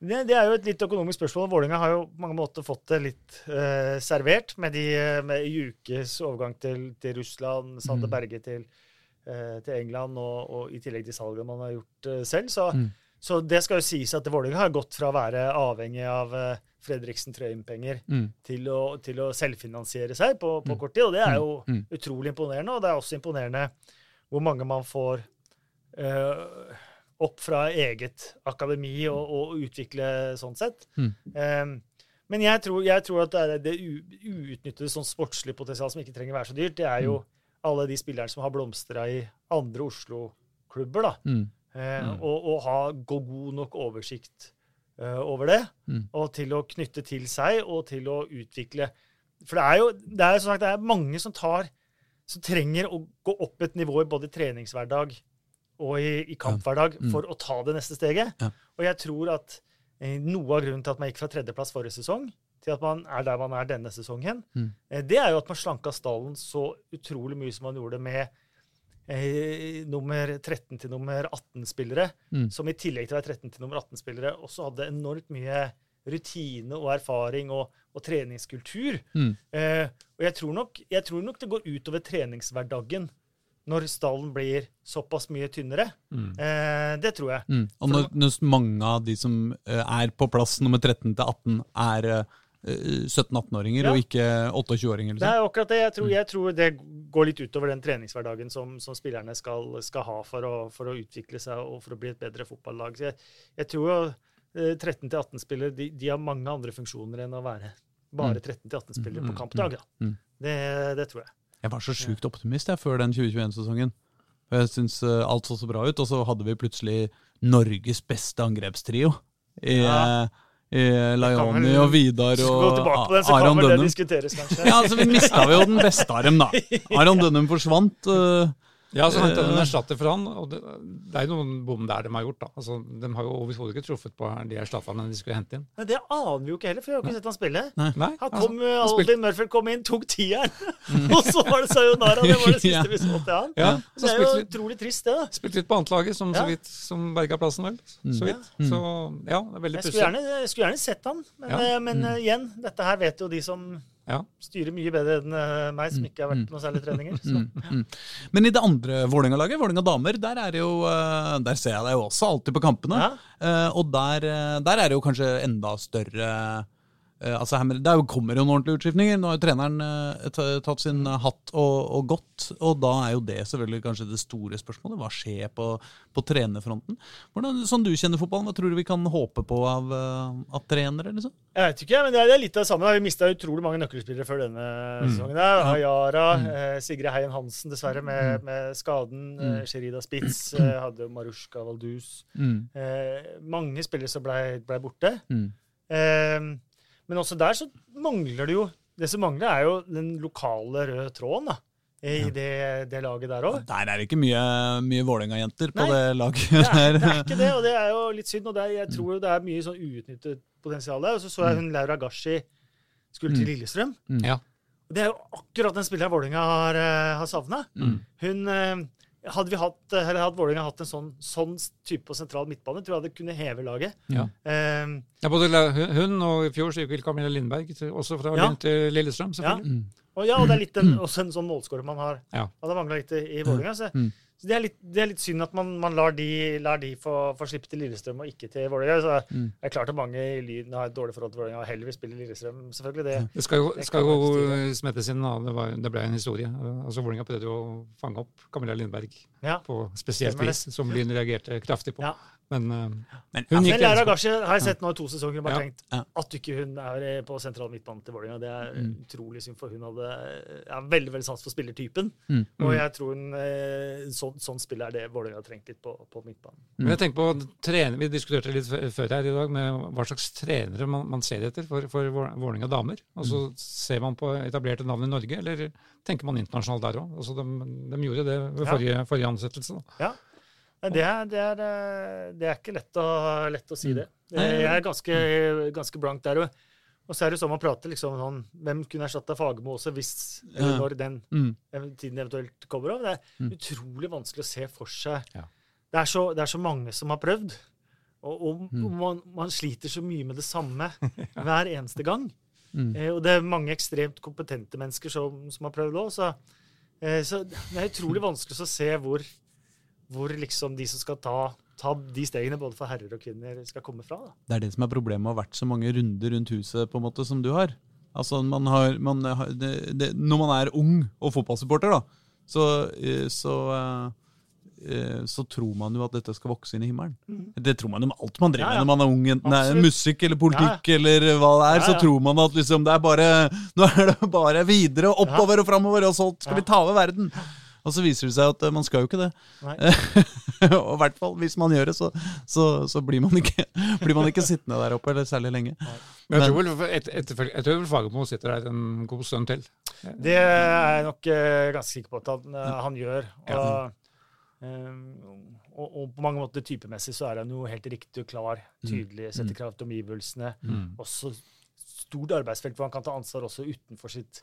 Det, det er jo et litt økonomisk spørsmål. Vålinga har jo på mange måter fått det litt eh, servert med, de, med Jukes overgang til, til Russland, Sander Mm. Berge til, eh, til England, og, og i tillegg til salget man har gjort eh, selv. Så, Mm. så det skal jo sies at Vålinga har gått fra å være avhengig av eh, Fredriksen Trøim-penger mm, til til å selvfinansiere seg på, på kort tid. Og det er jo Mm. utrolig imponerende. Og det er også imponerende hvor mange man får eh, opp fra eget akademi og, og utvikle sånn sett. Mm. Eh, men jeg tror, jeg tror at det, det uutnyttede sånn sportslige potensial som ikke trenger være så dyrt, det er jo Mm. alle de spillerne som har blomstra i andre toppklubber. da. Mm. Eh, Mm. og, og ha god nok oversikt over det. Mm. Og til å knytte til seg og til å utvikle. For det er jo det er, som sagt, det er mange som tar som trenger å gå opp et nivå i både treningshverdag og i, i kamphverdag Mm. for å ta det neste steget. Ja. Og jeg tror at eh, noe av grunnen til at man gikk fra tredjeplass forrige sesong til at man er der man er denne sesongen, Mm. eh, det er jo at man slanka stallen så utrolig mye som man gjorde med eh, nummer 13 til nummer 18-spillere, Mm. som i tillegg til å være 13 til nummer 18-spillere også hadde enormt mye rutine og erfaring og, og treningskultur. Mm. Eh, og jeg tror, nok, jeg tror nok det går utover treningshverdagen når stallen blir såpass mye tynnere. Mm. Eh, det tror jeg. Mm. Og når, når mange av de som eh, er på plass nummer 13 til 18, er eh, 17-18-åringer Ja. og ikke 28-åringer. Det Liksom. er akkurat det. Jeg Mm. tror, jeg tror det går litt utover den treningshverdagen som, som spillerne skal, skal ha for å, for å utvikle seg og for å bli et bedre fotballag. Jeg, jeg tror jo eh, 13-18-spillere de, de har mange andre funksjoner enn å være bare 13-18-spillere Mm. på kampdag. Da. Mm. Det, det tror jeg. Jeg var så sjukt optimist jeg, før den 2021-sesongen. Jeg syns eh, alt så så bra ut, og så hadde vi plutselig Norges beste angrepstrio. I, Ja. Laioni og Vidar og den, Aron Dønnum. Ja, altså Vi mista jo den beste av dem, da. Aron Dønnum forsvant. eh, Ja, så hentet de en Eh. erstatter for han, og det, det er jo noen bom der de har gjort. da. Altså, De har jo overhodet ikke truffet på de erstatterne de skulle hente inn. Men det aner vi jo ikke heller, for vi har jo ikke sett han spille. Nei, Han altså, kom, altså, han Aldin Murphy kom inn, tok tieren, og så var det sayonara. Det var det Ja. siste vi så til han. ja, Det er jo litt, utrolig trist, det. da. spilte litt på annetlaget, som, Ja. så vidt, som berga plassen, vel. Så vidt. Så ja, det er veldig Jeg skulle pussig. jeg skulle gjerne sett han, men, Ja. eh, men eh, igjen, dette her vet jo de som Ja. styrer mye bedre enn eh, meg, som ikke har vært på noen særlige treninger. Så. Mm, mm. Men i det andre Vålerenga-laget, Vålerenga damer, der, er jo, eh, der ser jeg deg jo også alltid på kampene. Ja. Eh, og der, der er det jo kanskje enda større altså her, Det er jo, kommer jo noen ordentlige utskiftninger. Nå har jo treneren eh, tatt sin hatt og, og gått. Og da er jo det selvfølgelig kanskje det store spørsmålet. Hva skjer på, på trenerfronten? Hvordan, sånn du kjenner fotballen, hva tror du vi kan håpe på av, eh, av trenere? liksom? Jeg vet ikke, men det er, det litt av det samme. Vi mista utrolig mange nøkkelspillere før denne sesongen. der. Ayara, eh, Sigrid Heien Hansen dessverre med, med skaden. Eh, Sherida Spitz eh, hadde Marushka Valdus. Mm. Eh, mange spillere som blei ble borte. Mm. Men også der så mangler det jo Det som mangler, er jo den lokale røde tråden da, i det, det laget der òg. Der er det ikke mye, mye Vålerenga-jenter på det laget. Det, er- der. det er ikke det, og det er jo litt synd. og det er, Jeg tror jo det er mye sånn uutnyttet potensial der. Og så så jeg hun Laura Gashi skulle til Lillestrøm. Ja. Og Det er jo akkurat den spilleren Vålerenga har, eh, har savna. Mm. Hun eh, Hadde vi hatt, eller hadde Vålerenga hatt en sånn, sånn type på sentral midtbane, tror jeg det kunne heve laget. Ja. Um, Ja, både hun og i fjor så gikk Camilla Lindberg, også fra Ja. Til Lillestrøm, ja. selvfølgelig. Og ja, og det er litt en, også en sånn målskårer man har Ja. hadde mangla litt i, i Vålerenga. Så, Mm. det, er litt, det er litt synd at man, man lar de, lar de få, få slippe til Lillestrøm og ikke til Vålerenga. Så Mm. det er klart at mange i Lyn har et dårlig forhold til Vålerenga og heller vil spille Lillestrøm, selvfølgelig. det. Det skal jo, Det skal jo smettes inn. Det, var, det ble en historie. Altså, Vålerenga prøvde jo å fange opp Camilla Lindberg Ja. på spesielt vis, som Lyn reagerte kraftig på. Ja. Men uh, Men, hun gikk Men Laura til Gashi har jeg sett nå i to sesonger og bare Ja. tenkt Ja. at ikke hun er eh, på sentral midtbane til Vålerenga. Det er Mm. utrolig synd, for hun hadde ja, veldig veldig sans for spillertypen. Mm. Og jeg tror hun, eh, sånn, sånn spill er det Vålerenga har trengt litt på, på midtbanen. Men jeg tenker på trener, Vi diskuterte litt før her i dag med hva slags trenere man, man ser etter for, for Vålerenga damer. Altså, Ser man på etablerte navn i Norge, eller tenker man internasjonalt der òg? Altså, de, de gjorde det ved Ja. forrige, forrige ansettelse. Da. Ja. Det er, det, er, eh, det er ikke lett å, lett å si det. Jeg er ganske, ganske blank der. òg. og så er det sånn man prater liksom sånn Hvem kunne erstatta Fagermo også, hvis Ja. når den Mm. tiden eventuelt kommer over? Det er Mm. utrolig vanskelig å se for seg Ja. det, er så, det er så mange som har prøvd. Og, og Mm. man, man sliter så mye med det samme hver eneste gang. Eh, og det er mange ekstremt kompetente mennesker som, som har prøvd òg. Så, eh, så det er utrolig vanskelig å se hvor, hvor liksom de som skal ta, ta de stegene, både for herrer og kvinner, skal komme fra. Da. Det er det som er problemet med å ha vært så mange runder rundt huset på en måte som du har. Altså, man har, man har det, det, Når man er ung og fotballsupporter, da, så, eh, så, eh, eh, så tror man jo at dette skal vokse inn i himmelen. Det tror man jo med alt man driver Ja, ja. når man er ung. Enten det er musikk eller politikk eller hva det er, Ja, så tror man at liksom det er bare Nå er det bare videre oppover og framover, og så skal Ja. vi ta over verden. Og så viser det seg at eh, man skal jo ikke det. Nei. og i hvert fall hvis man gjør det, så, så, så blir, man ikke, blir man ikke sittende der oppe eller særlig lenge. Men jeg tror vel et, et, jeg tror vel Fagermo sitter der en god stund til. Det er jeg nok eh, ganske sikker på at han, eh, han gjør. Og, um, og, og på mange måter typemessig så er han jo helt riktig og klar, tydelig, setter krav til omgivelsene. Også stort arbeidsfelt hvor han kan ta ansvar også utenfor sitt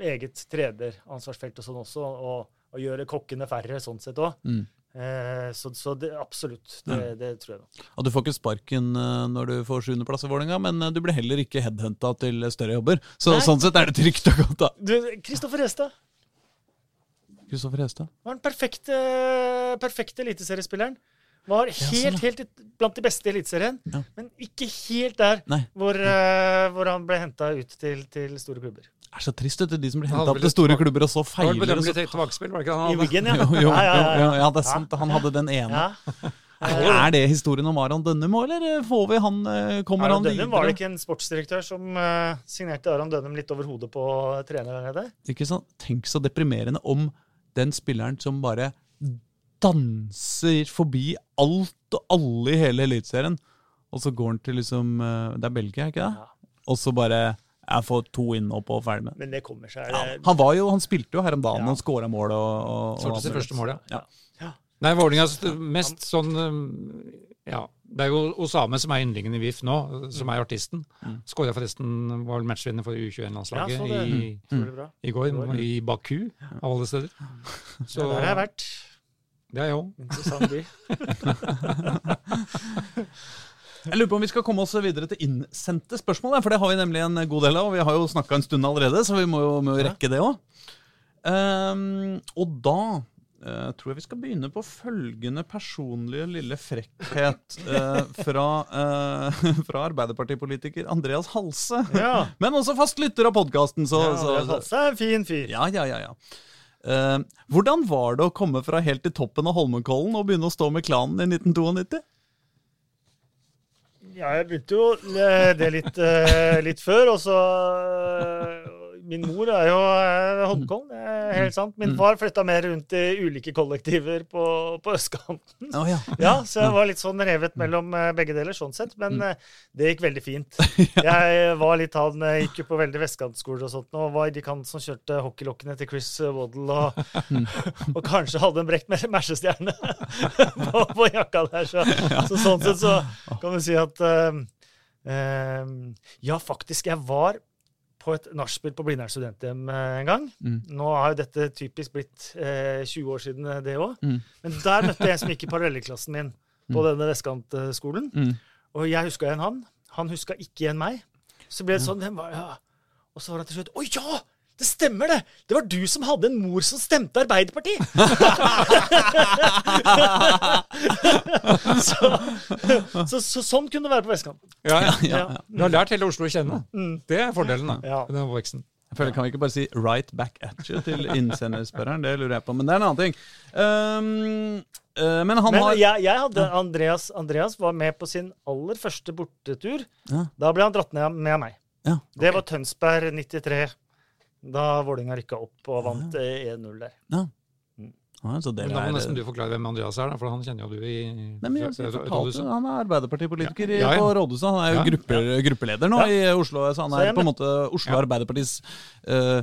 eget trederansvarsfelt og sånn også, og, og gjøre kokkene færre sånn sett òg. Mm. Eh, så så det, absolutt, det, det tror jeg nok. Og du får ikke sparken eh, når du får sjuendeplass i Vålerenga, men eh, du blir heller ikke headhunta til større jobber. Så Nei. sånn sett er det trygt og godt, da. Kristoffer Hestad Kristoffer Hestad. var den perfekte, perfekte eliteseriespilleren. Var helt, sånn, helt blant de beste i Eliteserien, Ja. men ikke helt der hvor, uh, hvor han ble henta ut til, til store klubber. Det er så trist, vet du. De som blir henta opp til store klubber, og så Det var feiler. vel og så- tilbakespill, var det ikke han han I? Wiggen, ja. Jo, jo, ja, ja, jo, ja. det er sant. Han hadde den ene. Ja. Er det historien om Aron Dønnum òg, eller får vi han eh, Kommer Aron han Dønnum var det ikke en sportsdirektør som eh, signerte Aron Dønnum litt over hodet på trener der nede? Ikke sant? Tenk så deprimerende om den spilleren som bare danser forbi alt og alle i hele Eliteserien, og så går han til liksom eh, Det er Belgia, ikke det? Ja. Og så bare Jeg får to innhopp og ferdig med. Men det kommer seg. Ja, han var jo, han spilte jo her om dagen Ja. og skåra mål og, og, Skårte sitt første mål, ja. ja. Nei, Vålerengas mest sånn um, Ja. Det er jo Osame som er yndlingen i VIF nå, som er artisten. Mm. Skåra forresten, var vel matchvinner for U21-landslaget så i, mm. i går, i Baku, av alle steder. Så ja, der har jeg vært. Det er jeg òg. Interessant by. Jeg lurer på om vi skal komme oss videre til innsendte spørsmål, for det har vi nemlig en god del av. og Vi har jo snakka en stund allerede, så vi må jo, må jo rekke det òg. og da uh, tror jeg vi skal begynne på følgende personlige lille frekkhet uh, fra, uh, fra Arbeiderpartipolitiker Andreas Halse. Ja. Men også fast lytter av podkasten, Ja, Andreas Halse er en fin fyr. Ja, ja, ja. ja. Eh, hvordan var det å komme fra helt til toppen av Holmenkollen og begynne å stå med klanen i 1992? Ja, jeg begynte jo det litt, eh, litt før, og så Min mor er jo eh, Holmenkollen, det er helt sant. Min far flytta mer rundt i ulike kollektiver på, på østkanten. Oh, ja. Ja, så jeg var litt sånn revet mellom eh, begge deler, sånn sett. Men eh, det gikk veldig fint. Jeg var litt han den, gikk jo på veldig vestkantskoler og sånt, og var i de kant som kjørte hockeylokkene til Chris Waddle, og, og kanskje hadde en brekt mersestjerne på, på jakka der. Så, så sånn sett så kan du si at eh, eh, Ja, faktisk, jeg var på et nachspiel på Blindern studenthjem eh, en gang. Mm. Nå har jo dette typisk blitt eh, 20 år siden eh, det òg. Mm. Men der møtte jeg en som gikk i parallellklassen min på denne vestkantskolen. Mm. Og jeg huska igjen han. Han huska ikke igjen meg. Så ble det sånn var, ja. Og så var det til slutt Å ja! Det stemmer, det! Det var du som hadde en mor som stemte Arbeiderpartiet! så, så, så sånn kunne det være på vestkanten. Ja, ja. Ja. Du har lært hele Oslo å kjenne. Mm. Det er fordelen da, Ja. med den veksten. Jeg føler, Kan vi ikke bare si 'right back at you' til innsenderspørreren? Det lurer jeg på, men det er en annen ting. Um, uh, men han Men har jeg, jeg hadde Andreas Andreas var med på sin aller første bortetur. Ja. Da ble han dratt ned med meg. Ja, Det var Tønsberg 93. Da Vålerenga rykka opp og vant eh, 1-0 der. ja. Ja, så det Men da må er, nesten du forklare hvem Andreas er, da, for han kjenner jo du i Nei, men jeg, jeg fortalte, Han er Arbeiderpartipolitiker ja. Ja, ja. på rådhuset. Han er jo Ja. gruppe, gruppeleder nå Ja. i Oslo. Så han er så på en måte Oslo Ja. Arbeiderpartis uh,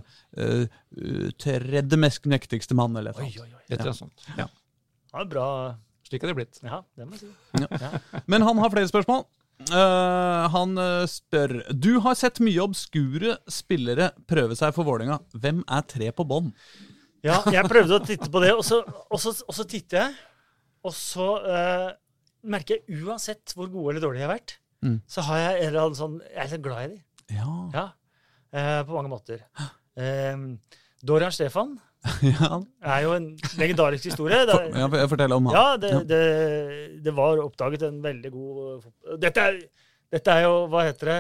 tredje mest nektigste mann, eller noe sånt. sånt. Ja. Ja, bra. Slik er det blitt. Ja, det må jeg si. Men han har flere spørsmål. Eh, han eh, spør Du har sett mye obskure spillere prøve seg for Vålerenga. Hvem er tre på bånn? Ja, jeg prøvde å titte på det, og så, og så, og så titter jeg. Og så uh, merker jeg uansett hvor gode eller dårlige jeg har vært, Mm. så har jeg en eller annen sånn Jeg er litt glad i dem. Ja, Ja. Uh, på mange måter. Eh, Dorian Stefan ja. er jo en legendarisk historie. Det For, ja fortell om han. Ja, det, det, det var oppdaget en veldig god dette er, dette er jo, hva heter det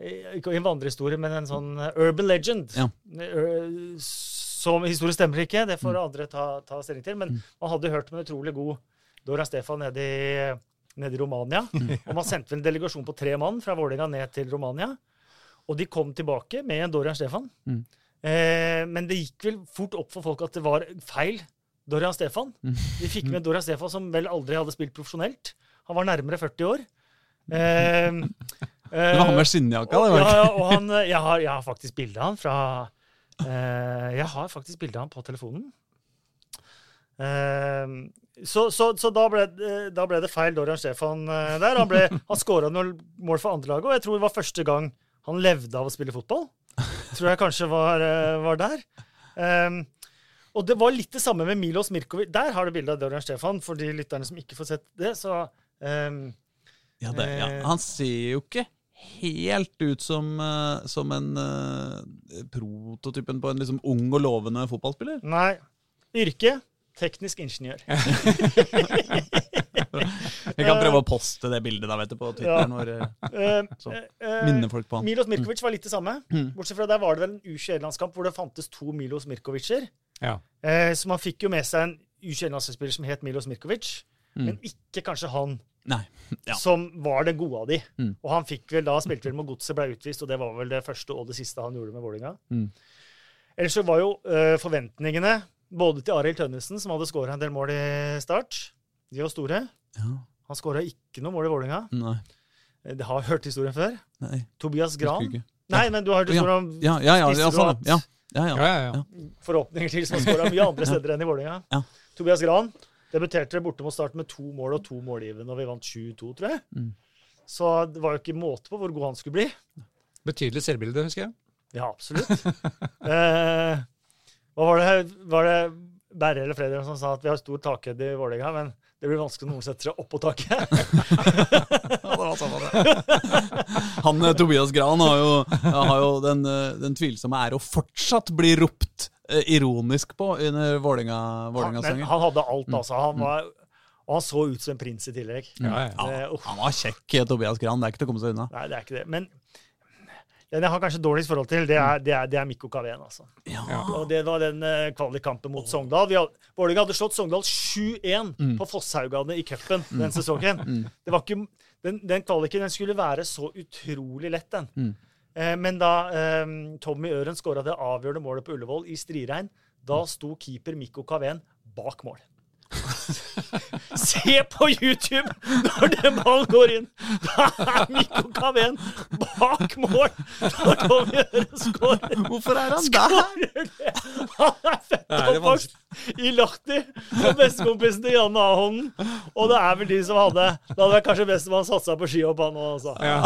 Eh, Ikke en vandrehistorie, men en sånn eh, urban legend. Ja. Eh, Som historie stemmer ikke, det Mm. får andre ta, ta stilling til. Men man hadde hørt om en utrolig god Dora Stefan nede i, nede i Romania. Mm. Og man sendte en delegasjon på tre mann fra Vålerenga ned til Romania. Og de kom tilbake med en Dorian Stefan. Mm. Eh, men det gikk vel fort opp for folk at det var feil. Dorian Stefan. Vi fikk med Dorian Stefan, som vel aldri hadde spilt profesjonelt. Han var nærmere 40 år. Eh, Det var han med skinnjakka, det var ja, og han, eh, jeg, har, jeg har faktisk bilde av han fra eh, Jeg har faktisk bilde av han på telefonen. Eh, så så, så da, ble, da ble det feil Dorian Stefan eh, der. Han, ble- han skåra noen mål for andrelaget, og jeg tror det var første gang han levde av å spille fotball. Tror jeg kanskje var, eh, var der. Um, og det var litt det samme med Milos Mirkovic. Der har du bilde av Dorian Stefan, for de lytterne som ikke får sett det. Så Um, Ja, det, ja. Han ser jo ikke helt ut som, eh, som en uh, prototypen på en liksom ung og lovende fotballspiller. Nei. Yrke teknisk ingeniør. Vi kan prøve å poste det bildet da, vet du, på Twitter. Når eh, Eh, eh, minner folk på han. Milos Mirkovic var litt det samme. Mm. Bortsett fra der var det vel en U21-landskamp hvor det fantes to Milos Mirkovicer. Ja. Så man fikk jo med seg en U21-landslagsspiller som het Milos Mirkovic, Mm. men ikke kanskje han Nei. Ja. som var den gode av de. Mm. Og han fikk vel da spilte vel med Godset, ble utvist, og det var vel det første og det siste han gjorde med Vålinga. Mm. Ellers så var jo ø, forventningene både til Arild Tønnesen, som hadde skåra en del mål i start, de var store. Ja. Han skåra ikke noe mål i Vålerenga. Nei. Eh, Det har hørt historien før. Nei. Tobias Gran. Nei, men du har hørt historien om Ja, ja, ja. ja, sånn, ja. Ja, ja. Ja, ja, ja. forhåpninger til som har skåra mye andre steder enn i Vålerenga. Ja. Tobias Gran debuterte borte mot start med to mål og to målgivende, og vi vant 7-2, tror jeg. Mm. Så det var jo ikke måte på hvor god han skulle bli. Betydelig selvbilde, husker jeg. Ja, absolutt. eh, hva var det, var det Berre eller Fredrik som sa at vi har stor takhøyde i Vålerenga, men det blir vanskelig når noen setter seg oppå taket. Han eh, Tobias Gran har jo, har jo den, eh, den tvilsomme ære å fortsatt bli ropt eh, ironisk på under Han, Vålerenga-sangen. han hadde alt, Mm. altså. Han var, og han så ut som en prins i tillegg. Ja, ja. Det, uh. Han var kjekk, Tobias Gran. Det er ikke til å komme seg unna. Nei, det er ikke det. Men den jeg har kanskje dårligst forhold til, det er, det er, det er Mikko Kaveen. Altså. Ja. Og det var den uh, kvalikkampen mot Sogndal. Vålerenga hadde slått Sogndal 7-1 Mm. på Fosshaugane i cupen den sesongen. Det var ikke, den, den kvaliken den skulle være så utrolig lett, den. Mm. Eh, men da eh, Tommy Øren skåra det avgjørende målet på Ullevål i striregn, da sto keeper Mikko Kaveen bak mål. Se på YouTube når den ballen går inn! Da er Mikko Kaveen bak mål når Tommy Øre skårer. Hvorfor er han der? Han er født Det og oppvokst i Lahti som bestekompisen til Janne Ahonden. Og det er vel de som hadde Det hadde vært kanskje best om han satsa på skihopp, han òg, altså. Ja.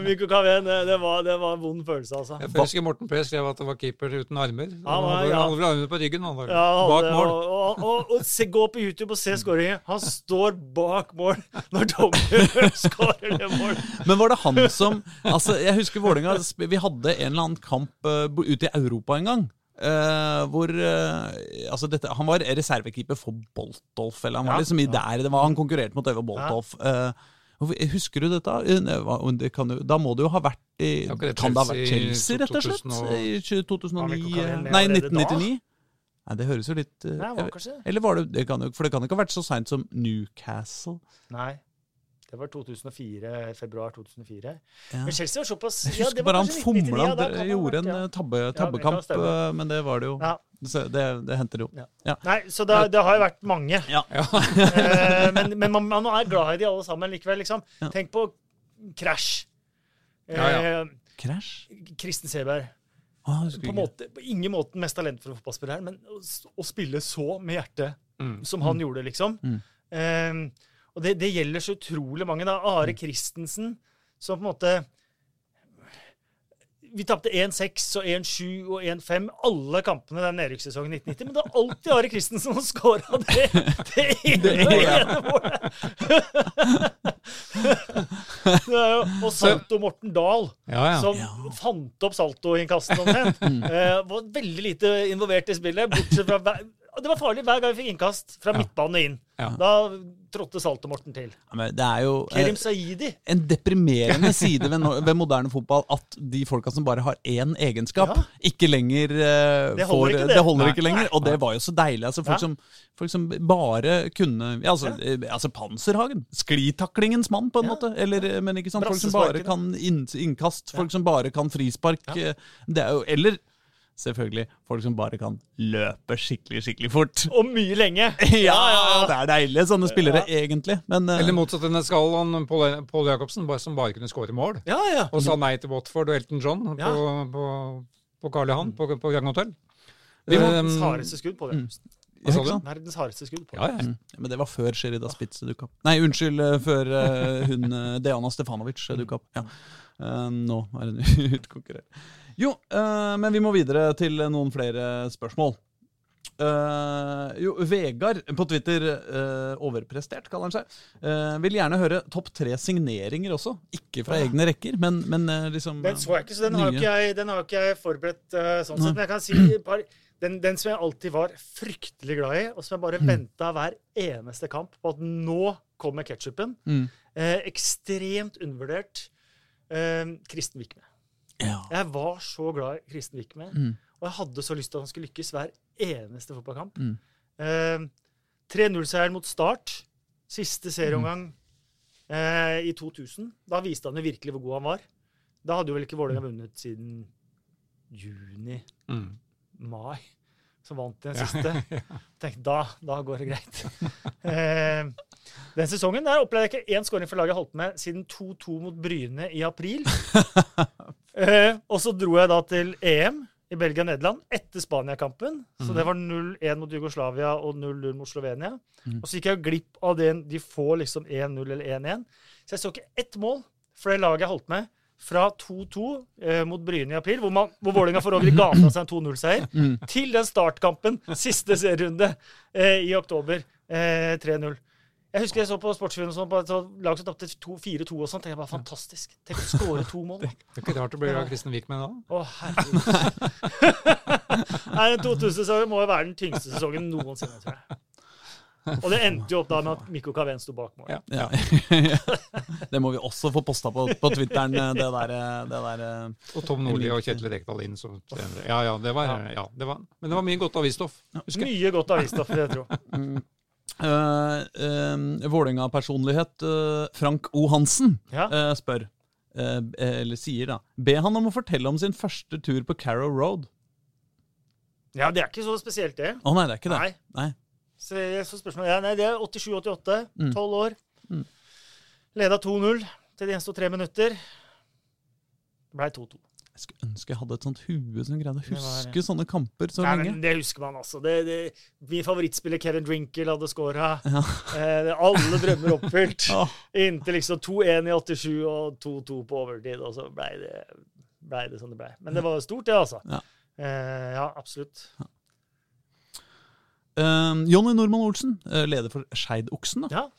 Uh, Kaveen, det, det, var, det var en vond følelse, altså. Jeg husker Morten P skrev at det var keeper uten armer. Ja, Han hadde ja. hadde vel armene på ryggen. Han var Ja, han bak mål. Og, og, og, og se, gå på YouTube og se skåringen. Han står bak mål når dommeren skårer det mål. Men var det han som Altså, Jeg husker Vålerenga Vi hadde en eller annen kamp uh, ute i Europa en gang. Eh, hvor uh, altså dette, Han var reservekeeper for Boltolf. Eller han var Ja. liksom i der, det var, Han konkurrerte mot Øyvind Boltolf. Ja. Uh, Husker du dette? Eh, det kan jo, da må det jo ha vært i Ja, det Kan det ha vært Chelsea rett og slett? I 2009 Var Mikko Kaveen med Nei, 1999? Nei, Det høres jo litt eh, Nei, var kanskje? Eller var det, det kan jo, For det kan jo ikke ha vært så seint som Newcastle. Nei. Det var 2004, februar 2004. Ja. Men Chelsea var såpass Jeg ja, husker det var bare han fomla, ja, ha gjorde en ja. eh, tabbe, tabbekamp, eh, men det var det jo. Ja. Det, det hendte det jo. Ja. Ja. Nei, så det, det har jo vært mange. Ja. Eh, men men man, man er glad i de alle sammen likevel, liksom. Ja. Tenk på Crash. Eh, Ja, Crash? Kristen Seberg. Ah, På, måte, på ingen måte den mest talentfulle fotballspilleren, men å, å spille så med hjertet Mm. som han gjorde, liksom. Mm. Eh, og det, det gjelder så utrolig mange. da. Are Christensen, som på en måte Vi tapte 1-6 og 1-7 og 1-5 alle kampene den nedrykkssesongen 1990, men det er alltid Are Christensen som scora det, det ene, ene målet! det er jo, og Salto Morten Dahl, Ja, ja. som Ja. fant opp saltoinnkasten omtrent. eh, var veldig lite involvert i spillet, bortsett fra Det var farlig hver gang vi fikk innkast fra Ja. midtbane inn. Ja. Da trådte Salto-Morten til. Ja, men det er jo eh, Kerim Saidi. en deprimerende side ved, no ved moderne fotball at de folka som bare har én egenskap, ikke lenger eh, Det får ikke, det. det holder Nei. ikke lenger. Og det var jo så deilig. Altså, folk, som, folk som bare kunne altså, eh, altså Panserhagen. Sklitaklingens mann, på en måte. Eller, men ikke sant, folk som bare kan inn, innkast, folk som bare kan frispark. Det er jo, eller selvfølgelig folk som bare kan løpe skikkelig, skikkelig fort. Og mye lenge. Ja, det er deilig, sånne spillere, egentlig. Men uh... Eller motsatt enn skal han Pål Pål Jacobsen, som bare kunne skåre mål. Ja, ja. Og sa nei til Watford og Elton John på, Ja. på, på Karl Johan på, på Grand Hotel. Verdens Um, hardeste skudd på det. Mm. Verdens hardeste skudd på det. Ja, ja. Mm. Men det var før Sherida Spitze dukka opp. Nei, unnskyld, eh, før eh, hun Deana Stefanovic dukka opp. Ja. Eh, nå er hun utkonkurrert. Jo, uh, men vi må videre til noen flere spørsmål. Uh, jo, Vegard på Twitter, uh, overprestert, kaller han seg, uh, vil gjerne høre topp tre signeringer også. Ikke fra egne rekker, men, men liksom Den så jeg ikke, så den har ikke jeg, den har ikke jeg forberedt sånn sett. Men jeg kan si par, den, den som jeg alltid var fryktelig glad i, og som jeg Mm. bare venta hver eneste kamp på at nå kommer ketsjupen. Mm. Ekstremt undervurdert. Kristen Vikme. Ja. Jeg var så glad i Kristen Wickman, Mm. og jeg hadde så lyst til at han skulle lykkes hver eneste fotballkamp. Mm. Eh, 3-0-seieren mot Start, siste serieomgang eh, i 2000. Da viste han jo virkelig hvor god han var. Da hadde jo vel ikke Vålerenga vunnet siden juni, Mm. mai. som vant de den siste. Tenkte da, da går det greit. Eh, den sesongen der opplevde jeg ikke én skåring for laget jeg holdt med siden 2-2 mot Bryne i april. Eh, og så dro jeg da til EM i Belgia og Nederland etter Spania-kampen. Så det var 0-1 mot Jugoslavia og 0-0 mot Slovenia. Og så gikk jeg glipp av det de får liksom 1-0 eller 1-1. Så jeg så ikke ett mål for det laget jeg holdt med. Fra 2-2 eh, mot Bryne i april, hvor, man, hvor Vålerenga får over i gata seg en 2-0-seier, til den startkampen, siste serierunde, eh, i oktober. Eh, 3-0. Jeg husker jeg så på Sportsfjorden sånn, sånt lag som tapte 4-2 og sånn. tenkte jeg bare fantastisk. Tenk å skåre to mål. Det er ikke rart bli blir av Kristen Wickman da. Å, herregud. Nei, den 2000-sesongen må jo være den tyngste sesongen noensinne, tror jeg. Og det endte jo opp da med at Mikko Kaven sto bak målet. Ja. Ja. det må vi også få posta på, på Twitteren, det der, det der eh, Og Tom Nordli og Kjetil Rekdal inn som trenere. Ja, ja, det var, ja, det var Men det var mye godt avisstoff. Mye godt avisstoff, vil jeg tro. Uh, Vålerenga-personlighet uh, Frank O. Hansen Ja. uh, spør, eller sier da Be han om å fortelle om sin første tur på Carrow Road. Ja, det er ikke så spesielt, det. Å nei, det er ikke det. Nei. Nei. Så, så spørsmålet ja, nei, det er 87-88. Mm. 12 år. Mm. Leda 2-0 til det gjensto tre minutter. Det blei 2-2. Jeg skulle ønske jeg hadde et sånt hue som greide å huske sånne kamper så Nei, lenge. men Det husker man, altså. Det, det, min favorittspiller Kevin Drinkle hadde scora. Ja. Eh, alle drømmer oppfylt. Ja. Inntil liksom 2-1 i 87 og 2-2 på overtid, og så blei det, ble det som det blei. Men det var stort, det, altså. Ja. Eh, ja, absolutt. Eh, Jonny Normann Olsen, eh, leder for Skeidoksen. Ja.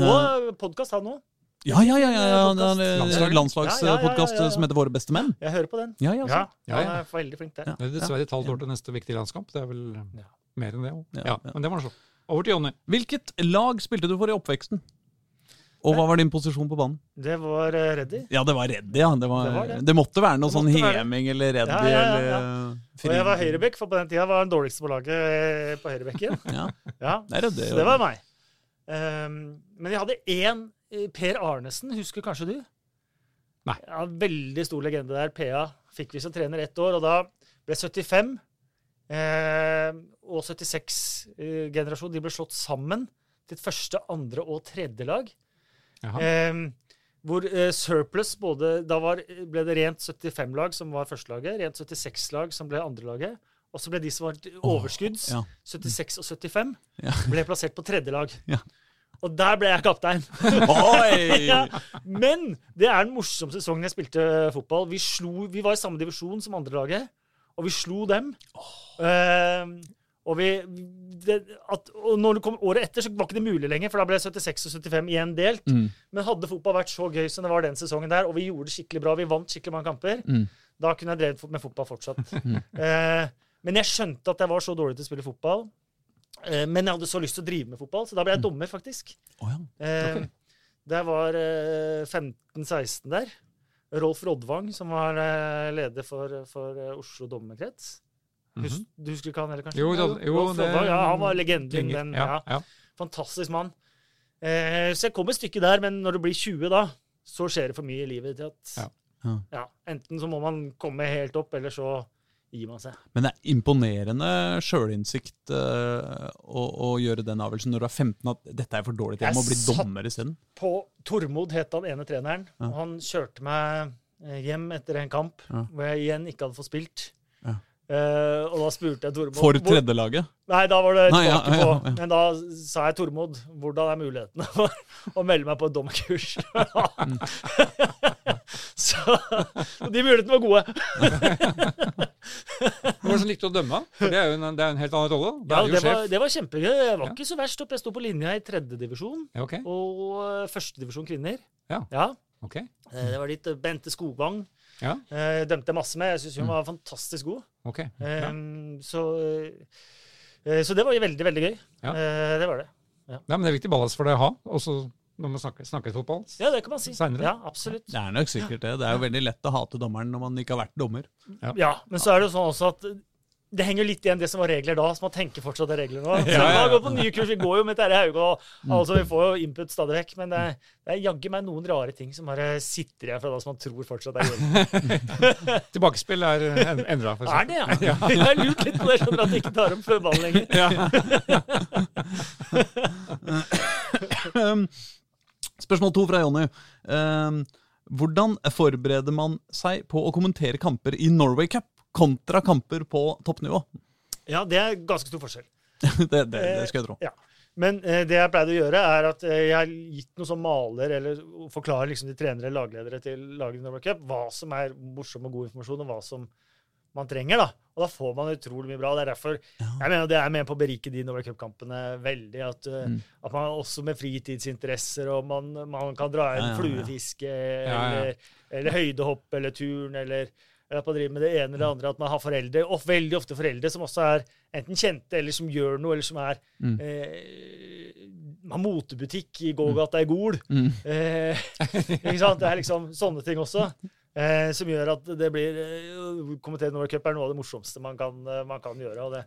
Og podkast, han òg. Ja, ja, ja. ja, ja, Podcast. det Landslagspodkast Ja, ja, ja, ja, ja. som heter Våre beste menn. Jeg hører på den. Ja, ja, Ja. Ja, han er veldig flink der. Ja. Det er dessverre et halvt år til neste viktige landskamp. Det er vel Ja. mer enn det òg. Ja, men det var sånn. Over til Jonny. Hvilket lag spilte du for i oppveksten? Og hva var din posisjon på banen? Det var uh, Reddy. Ja, det var Reddy, ja. Det, var, Det det, var det. måtte være noe sånn det. Heming eller Reddy Ja, ja, ja, uh, Og jeg var høyrebekk, for på den tida var jeg den dårligste på laget eh, på høyrebekken. Ja, Ja, det det, så det var meg. Um, men jeg hadde én eh, Per Arnesen, husker kanskje du? Nei. Ja, veldig stor legende der. PA fikk vi som trener ett år, og da ble 75 eh, og 76-generasjon de ble slått sammen til et første, andre og tredje lag. Eh, hvor eh, surplus både Da var, ble det rent 75-lag som var førstelaget, rent 76-lag som ble andrelaget. Og så ble de som var overskudds, ja. 76 og 75, Ja. ble plassert på tredje lag. Ja. Og der ble jeg kaptein. Oi! ja. Men det er den morsomste sesongen jeg spilte fotball. Vi, slo, vi var i samme divisjon som andrelaget, og vi slo dem. Eh, og, vi, det, at, og når det kom året etter, så var ikke det mulig lenger, for da ble 76 og 75 igjen delt. Mm. Men hadde fotball vært så gøy som det var den sesongen der, og vi gjorde det skikkelig bra, vi vant skikkelig mange kamper, Mm. da kunne jeg drevet med fotball fortsatt. uh, men jeg skjønte at jeg var så dårlig til å spille fotball. Eh, men jeg hadde så lyst til å drive med fotball, så da ble jeg dommer, faktisk. Oh, ja. Eh, Da Det var eh, 15-16 der. Rolf Rodvang, som var eh, leder for, for eh, Oslo dommerkrets. Hus, Du husker ikke han heller, kanskje? Jo, da- jo, Rolf det- Rodvang, ja, han var legenden. Den, Ja, ja. Fantastisk mann. Eh, så jeg kom et stykke der, men når du blir 20 da, så skjer det for mye i livet til at Ja. Ja. ja, enten så må man komme helt opp, eller så gir man seg. Men det er imponerende sjølinnsikt uh, å, å gjøre den avgjørelsen når du er 15 at dette er for dårlig til. Jeg må bli Jeg dommer isteden. På Tormod het han ene treneren. Ja. og Han kjørte meg eh, hjem etter en kamp Ja. hvor jeg igjen ikke hadde fått spilt. Ja. Eh, og da spurte jeg Tormod For tredjelaget. Nei, da var det tilbake på. Men da sa jeg Tormod, hvordan er mulighetene for å melde meg på et dommerkurs? Så de mulighetene var gode. Som likte å dømme? For det er jo en, det er en helt annen rolle. Ja, du det, var, det var kjempegøy. Jeg var Ja. ikke så verst opp. Jeg sto på linja i tredjedivisjon Ja, okay. og førstedivisjon kvinner. Ja. ok. Eh, Det var dit eh, Bente Skogvang Ja, eh, dømte masse med. Jeg syns hun Mm. var fantastisk god. ok. Ja. Så, eh, så det var veldig, veldig gøy. Ja. Det var det. Nei, men det er viktig ballast for deg å ha, også når man snakker, snakker fotball. Ja, det kan man si. Senere. Ja, absolutt. Det er nok sikkert det. Det er jo veldig lett å hate dommeren når man ikke har vært dommer. Ja, men så er det jo sånn også at det henger litt igjen det som var regler da, så man tenker fortsatt det er regler nå. Så Ja, ja, ja. går på nye kurs, Vi går jo med Terje Hauge, og altså, vi får jo input stadig vekk. Men det, det er jaggu meg noen rare ting som bare sitter igjen fra da som man tror fortsatt er regler. Tilbakespill er en- endra. for Er det, ja? ja. Jeg har lurt litt på det, skjønner at de ikke tar opp før ballen lenger. Spørsmål to fra Jonny. Um, hvordan forbereder man seg på å kommentere kamper i Norway Cup kontra kamper på toppnivå? Ja, det er ganske stor forskjell. det, det, det skal jeg tro. Ja. Men eh, det jeg pleide å gjøre, er at eh, jeg har gitt noe som maler, eller forklarer liksom de trenere lagledere til laget i Norway Cup hva som er morsom og god informasjon, og hva som man trenger. da. Og da får man utrolig mye bra. Det er derfor jeg mener det er med på å berike de Norway Cup-kampene veldig. At, eh, Mm. at man også med fritidsinteresser, og man, man kan dra inn Ja, ja, ja. fluefiske. Eller, eller høydehopp, eller turn, eller eller at man driver med det ene eller det andre, at man har foreldre, og veldig ofte foreldre som også er enten kjente, eller som gjør noe, eller som er Mm. eh, har motebutikk i gågata i Gol. Mm. Eh, ikke sant? Det er liksom sånne ting også. Eh, som gjør at det blir eh, Norway Cup er noe av det morsomste man kan, eh, man kan gjøre. og det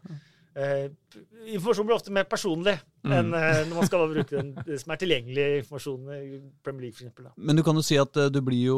eh, Informasjon blir ofte mer personlig enn eh, når man skal bruke den, det som er tilgjengelig informasjon i Premier League, for eksempel, da. Men du kan jo si at eh, du blir jo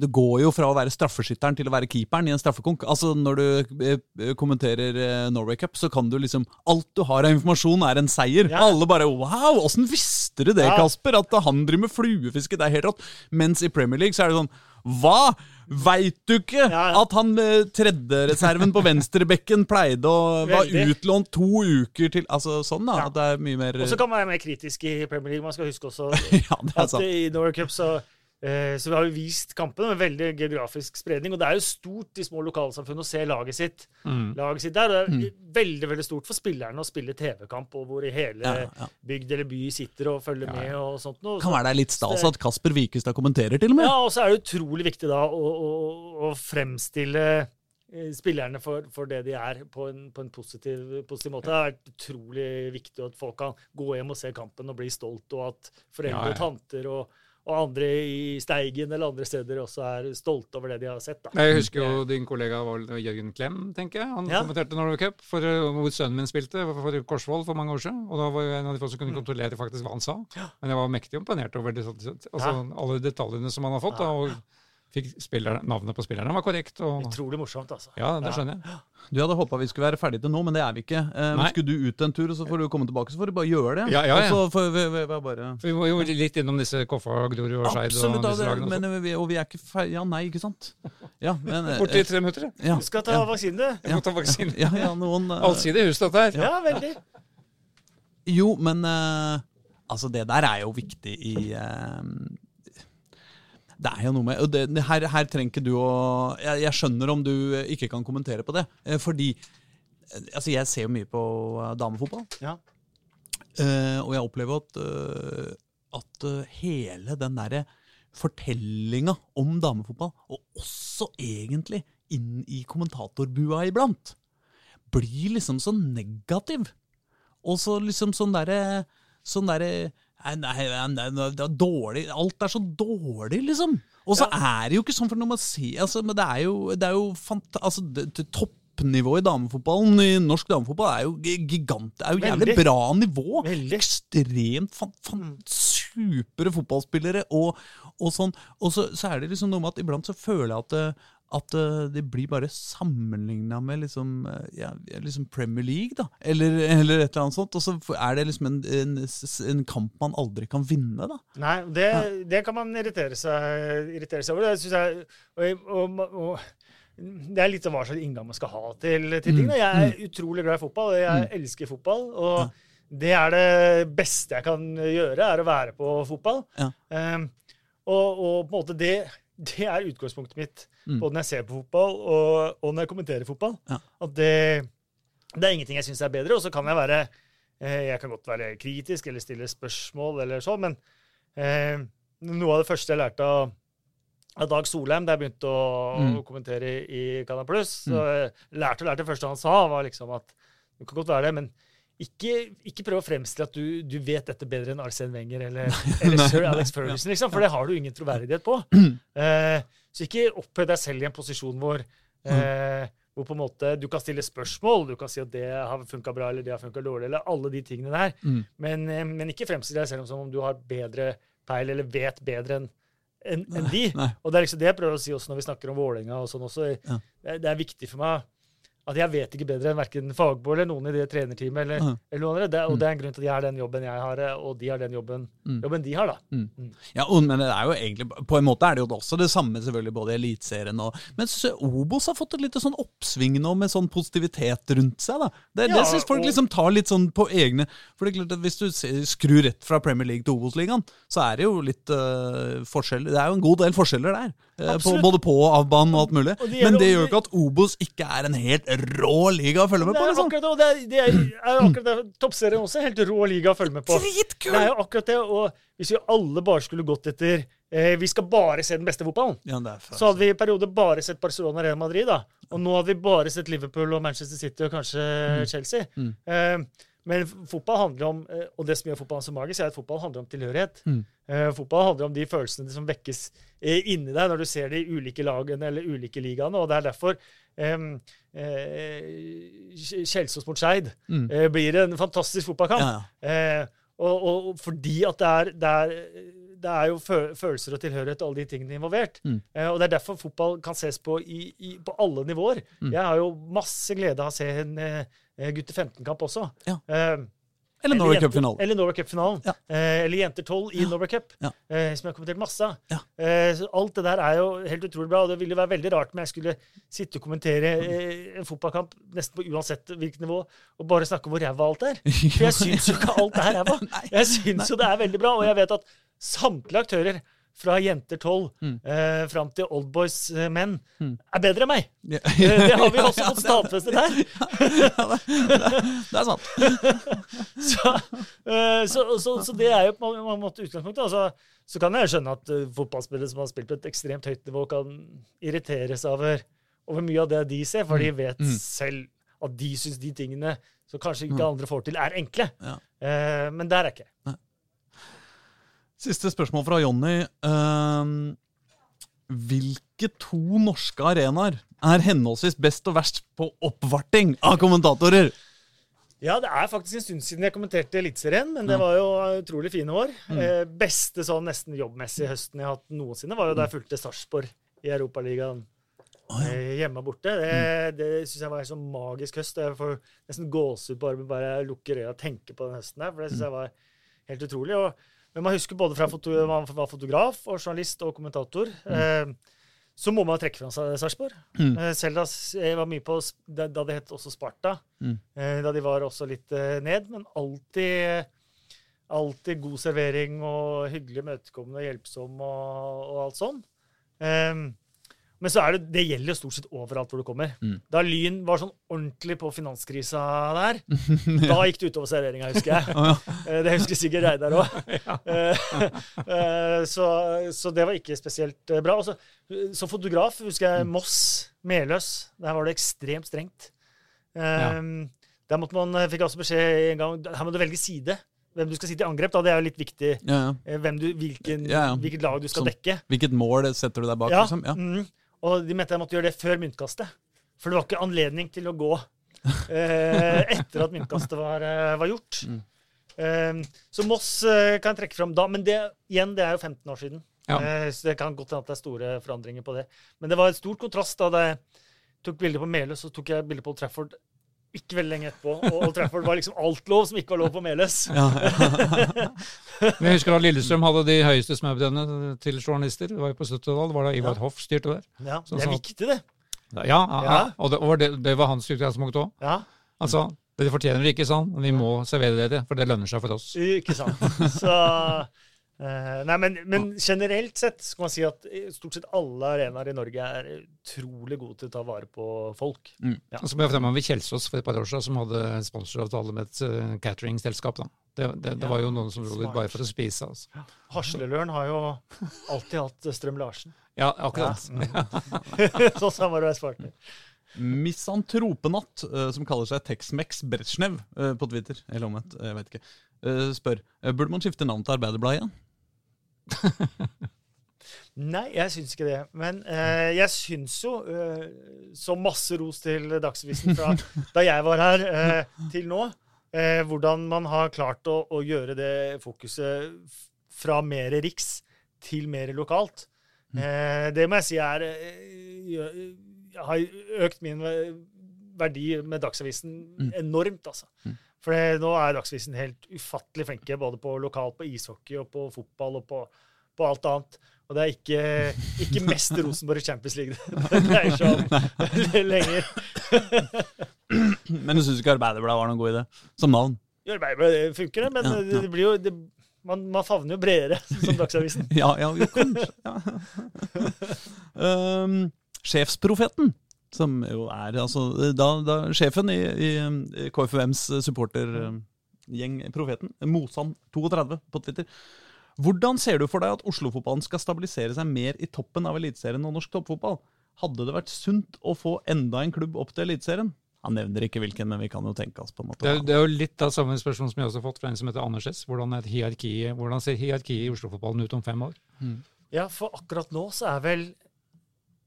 Du går jo fra å være straffeskytteren til å være keeperen i en straffekonk. Altså Når du kommenterer Norway Cup, så kan du liksom Alt du har av informasjon, er en seier. Ja. Alle bare Wow, åssen visste du det, Ja. Kasper? At han driver med fluefiske. Det er helt rått. Mens i Premier League så er det sånn Hva? Veit du ikke Ja, ja. at han eh, tredjereserven på venstrebekken pleide å Var utlånt to uker til Altså sånn, da. Ja. At det er mye mer Og så kan man være mer kritisk i Premier League. Man skal huske også Ja, det er at sant. i Norway Cup så, så vi har jo vist kampene med veldig geografisk spredning. Og det er jo stort i små lokalsamfunn å se laget sitt, Mm. laget sitt der. Og det er veldig veldig stort for spillerne å spille TV-kamp, og hvor i hele Ja, ja. bygd eller by sitter og følger med og sånt noe. Kan være det er litt stas at Kasper Wikestad kommenterer, til og med. Ja, og så er det utrolig viktig da å, å, å fremstille eh, spillerne for, for det de er, på en, på en positiv, positiv måte. Det er utrolig viktig at folk kan gå hjem og se kampen og bli stolt, og at foreldre Ja, ja. og tanter og, og andre i Steigen eller andre steder også er stolte over det de har sett. da. Jeg husker jo din kollega var Jørgen Klem, tenker jeg. Han Ja. kommenterte Norway Cup, for, eh, hvor sønnen min spilte, for, Korsvoll for mange år siden. Og da var jeg en av de få som Mm. kunne kontrollere faktisk hva han sa. Men jeg var mektig imponert over det, altså, alle detaljene som han har fått. Da, og fikk spillerne, navnet på spillerne var korrekt. Og, Utrolig morsomt, altså. ja, det skjønner jeg. Du hadde håpa vi skulle være ferdige til nå, men det er vi ikke. Eh, skulle du ut en tur, og så får du komme tilbake, så får du bare gjøre det. Ja, ja, ja. Og så får vi, vi, vi bare... For Vi må jo litt innom disse Koffa, Grorud og Skeid Absolutt, og, disse men vi, og vi er ikke ferdige. Ja, nei, ikke sant? Ja, men eh, Borti tre minutter, ja, Du skal ta vaksine, du. Jeg ta vaksine. ja, ja, noen Uh... Allsidig hus, dette her. Ja, veldig. Jo, men uh, altså, det der er jo viktig i eh, Det er jo noe med og det, det her, her trenger ikke du å jeg, jeg skjønner om du ikke kan kommentere på det, eh, fordi eh, Altså, jeg ser jo mye på eh, damefotball. Ja. Og jeg opplever at, at hele den derre fortellinga om damefotball, og også egentlig inn i kommentatorbua iblant, blir liksom så negativ. Og så liksom sånn derre Sånn derre Nei, nei, nei, det er dårlig Alt er så dårlig, liksom. Og så er det jo ikke sånn, for når man ser altså, Men det er jo, det er jo fant, altså, det, det Toppnivået i damefotballen, i norsk damefotball, er jo gigant. Det er jo jævlig bra nivå. Veldig. Ekstremt fan, fan, supre fotballspillere og, og sånn. Og så, så er det liksom noe med at iblant så føler jeg at, eh, at det de blir bare sammenligna med liksom, eh, ja, liksom Premier League, da. Eller, eller et eller annet sånt. Og så er det liksom en, en, en kamp man aldri kan vinne, da. Nei, det, det kan man irritere seg, irritere seg over. Det synes jeg, og, og, og, det er litt av hva slags inngang man skal ha til, til ting. da. Jeg er utrolig glad i fotball, og jeg elsker fotball. og det er det beste jeg kan gjøre, er å være på fotball. Ja. Um, og, og på en måte det, det er utgangspunktet mitt Mm. både når jeg ser på fotball og, og når jeg kommenterer fotball. Ja. At det, det er ingenting jeg syns er bedre. Og så kan jeg være eh, Jeg kan godt være kritisk eller stille spørsmål eller sånn, men eh, noe av det første jeg lærte av, av Dag Solheim da jeg begynte å, Mm. å kommentere i, i Canal Pluss, mm. lærte og lærte det første han sa, var liksom at du kan godt være det, men ikke, ikke prøv å fremstille at du, du vet dette bedre enn Arsène Wenger eller, eller sir Alex Ferguson, liksom, for det har du ingen troverdighet på. Eh, så ikke opphøy deg selv i en posisjon hvor, eh, hvor på en måte du kan stille spørsmål. Du kan si at det har funka bra eller det har funka dårlig, eller alle de tingene der. Mm. Men, eh, men ikke fremstill deg selv som om du har bedre peil eller vet bedre enn enn en de. Nei. Og det er liksom det jeg prøver å si også når vi snakker om Vålerenga og sånn også. Ja. Det, det er viktig for meg at jeg vet ikke bedre enn verken Fagbo eller noen i det trenerteamet. eller, Ja. eller noen andre. Det, og det er en grunn til at jeg har den jobben jeg har, eh, og de har den jobben, Mm. jobben de har. da. Ja, men det er jo egentlig, På en måte er det jo også det samme selvfølgelig både i Eliteserien og Mens Obos har fått et lite sånn oppsving nå med sånn positivitet rundt seg. da. Det, Ja, det syns folk og- liksom tar litt sånn på egne For det er klart at Hvis du skrur rett fra Premier League til Obos-ligaen, så er det jo litt uh, forskjell Det er jo en god del forskjeller der. Uh, på, både på og av banen og alt mulig. Og det Men det gjør jo ikke at Obos ikke er en helt rå liga å følge med Det på. er liksom. akkurat det, og det er, det er, er jo akkurat det. Toppserien også er helt rå liga å følge med på. Dritkul! Det er jo akkurat det, og Hvis vi alle bare skulle gått etter eh, Vi skal bare se den beste fotballen. Ja, det er Så hadde vi i perioder bare sett Barcelona og Real Madrid. da. Og nå hadde vi bare sett Liverpool og Manchester City og kanskje Chelsea. Mm. Eh, men fotball handler om, eh, og det som gjør fotballen så magisk, er at fotball handler om tilhørighet. Mm. Uh, fotball handler om de følelsene som vekkes eh, inni deg når du ser de ulike lagene eller ulike ligaene. Og det er derfor Kjelsås mot Skeid Mm. eh, blir en fantastisk fotballkamp. Ja. Eh, og, og, fordi at det er, det er, det er jo følelser og tilhørighet og alle de tingene involvert. Mm. Eh, og det er derfor fotball kan ses på i, i, på alle nivåer. Mm. Jeg har jo masse glede av å se en eh, gutte 15-kamp også. Ja. Eh, Eller Norway Cup-finalen. Eller Norway Cup-finalen. Ja. Eh, eller Jenter 12 i Norway Cup, Ja. eh, som jeg har kommentert masse av. Ja. Eh, alt det der er jo helt utrolig bra. Og det ville være veldig rart om jeg skulle sitte og kommentere eh, en fotballkamp nesten på uansett hvilket nivå, og bare snakke om hvor ræva alt er. For jeg syns jo ikke alt er ræva. Jeg syns jo det er veldig bra, og jeg vet at samtlige aktører fra Jenter 12 Mm. eh, fram til Oldboys eh, menn Mm. er bedre enn meg. Ja. Eh, det har vi også fått det stadfestet her. Det er sant. så, eh, så, så, så det er jo på en måte utgangspunktet. Altså, så kan jeg skjønne at uh, fotballspillere som har spilt på et ekstremt høyt nivå, kan irriteres over, over mye av det de ser, for de vet Mm. selv at de syns de tingene som kanskje ikke andre får til, er enkle. Ja. Eh, men der er ikke jeg. Siste spørsmål fra Jonny. Uh, hvilke to norske arenaer er henholdsvis best og verst på oppvarting av kommentatorer? Ja, det er faktisk en stund siden jeg kommenterte Eliteserien, men det var jo utrolig fine år. Mm. Eh, beste sånn nesten jobbmessig høsten jeg har hatt noensinne, var jo da jeg fulgte Sarpsborg i Europaligaen. oh, ja. eh, Hjemme og borte. Det, det syns jeg var en sånn magisk høst. Jeg får nesten gåsehud bare armen bare jeg lukker øya og tenker på den høsten her, for det syns jeg var helt utrolig. Og, men man husker både fra foto, man var fotograf og journalist og kommentator. Eh, så må man trekke fra seg Sarpsborg. Mm. Eh, selv da jeg var mye på da, da det het også Sparta. Mm. Eh, da de var også litt ned, men alltid Alltid god servering og hyggelig imøtekommende og hjelpsom og, og alt sånn. Ehm, men så er det, det gjelder jo stort sett overalt hvor du kommer. Mm. Da Lyn var sånn ordentlig på finanskrisa der, da gikk det utover serveringa, husker jeg. oh, ja. Eh, Det husker sikkert Reidar òg. så, så det var ikke spesielt eh, bra. Også, som fotograf husker jeg Moss, Meløs. Der var det ekstremt strengt. Um, Der måtte man, eh, fikk også beskjed en gang Her må du velge side. Hvem du skal sitte i angrep. da, Det er jo litt viktig. Ja, ja. eh, du, hvilken, Ja, ja. Hvilket lag du skal Sånn. dekke. Hvilket mål setter du deg bak? Ja, Liksom? Ja. mm. Og de mente jeg måtte gjøre det før myntkastet. For det var ikke anledning til å gå eh, etter at myntkastet var, eh, var gjort. Mm. Eh, så Moss eh, kan jeg trekke fram da. Men det, igjen, det er jo 15 år siden. Ja. Eh, så det kan godt hende at det er store forandringer på det. Men det var et stort kontrast da jeg tok bilder på Meløs, så tok jeg bilder på Old Trafford ikke veldig lenge etterpå. Og Old Trafford var liksom alt lov som ikke var lov på Meløs. Ja, ja. Men jeg husker da Lillestrøm hadde de høyeste smørbrødene til journalister. Det var jo på 70-tallet. Det var da Ivar Ja. Hoff styrte der. Ja, Så det er viktig, det. Ja, ja, ja. Ja. og det, var, det, det var hans utgangspunkt òg. Ja, Altså, dere fortjener det ikke sånn, men vi må servere dere, for det lønner seg for oss. ikke sant. Så eh, Nei, men, men generelt sett skal man si at eh, stort sett alle arenaer i Norge er utrolig gode til å ta vare på folk. Ja. Og så må jeg fremme ved Kjelsås for et par år siden, som hadde sponsoravtale med et uh, cateringselskap. da. Det, det, det Ja, var jo noen som dro dit bare for å spise. altså. Hasleløren har jo alltid hatt Strøm-Larsen. Ja, akkurat. Ja. sånn samarbeidspartner. Misantropenatt, som kaller seg Tex-Mex Brezjnev på Twitter, eller omvendt, jeg vet ikke, eh, spør burde man skifte navn til Arbeiderbladet igjen. Nei, jeg syns ikke det. Men eh, jeg syns jo, eh, så masse ros til Dagsavisen fra da jeg var her, eh, til nå, eh, hvordan man har klart å, å gjøre det fokuset fra mer riks til mer lokalt. Eh, det må jeg si er eh, har økt min verdi med Dagsavisen enormt, altså. For det, nå er Dagsavisen helt ufattelig flinke både på lokalt, på ishockey og på fotball og på, på alt annet. Og det er ikke, ikke mest Rosenborg i Champions League det dreier seg om lenger. Men du syns ikke Arbeiderbladet var noen god idé? Som navn? Jo, Arbeiderbladet funker det, men Ja, ja. det blir jo det, man, man favner jo bredere, som Dagsavisen. Ja, ja, jo, kanskje. Ja. um, sjefsprofeten, som jo er altså da, da Sjefen i, i, KFUMs supportergjeng, Profeten, Mosan32 på Twitter. Hvordan ser du for deg at Oslo-fotballen skal stabilisere seg mer i toppen av Eliteserien og norsk toppfotball? Hadde det vært sunt å få enda en klubb opp til Eliteserien? Han nevner ikke hvilken, men vi kan jo tenke oss på en måte. Det er, det er jo litt av samme spørsmål som jeg også har fått fra en som heter Anders S. Hvordan, hvordan ser hierarkiet i Oslo-fotballen ut om fem år? Ja, for akkurat nå så er vel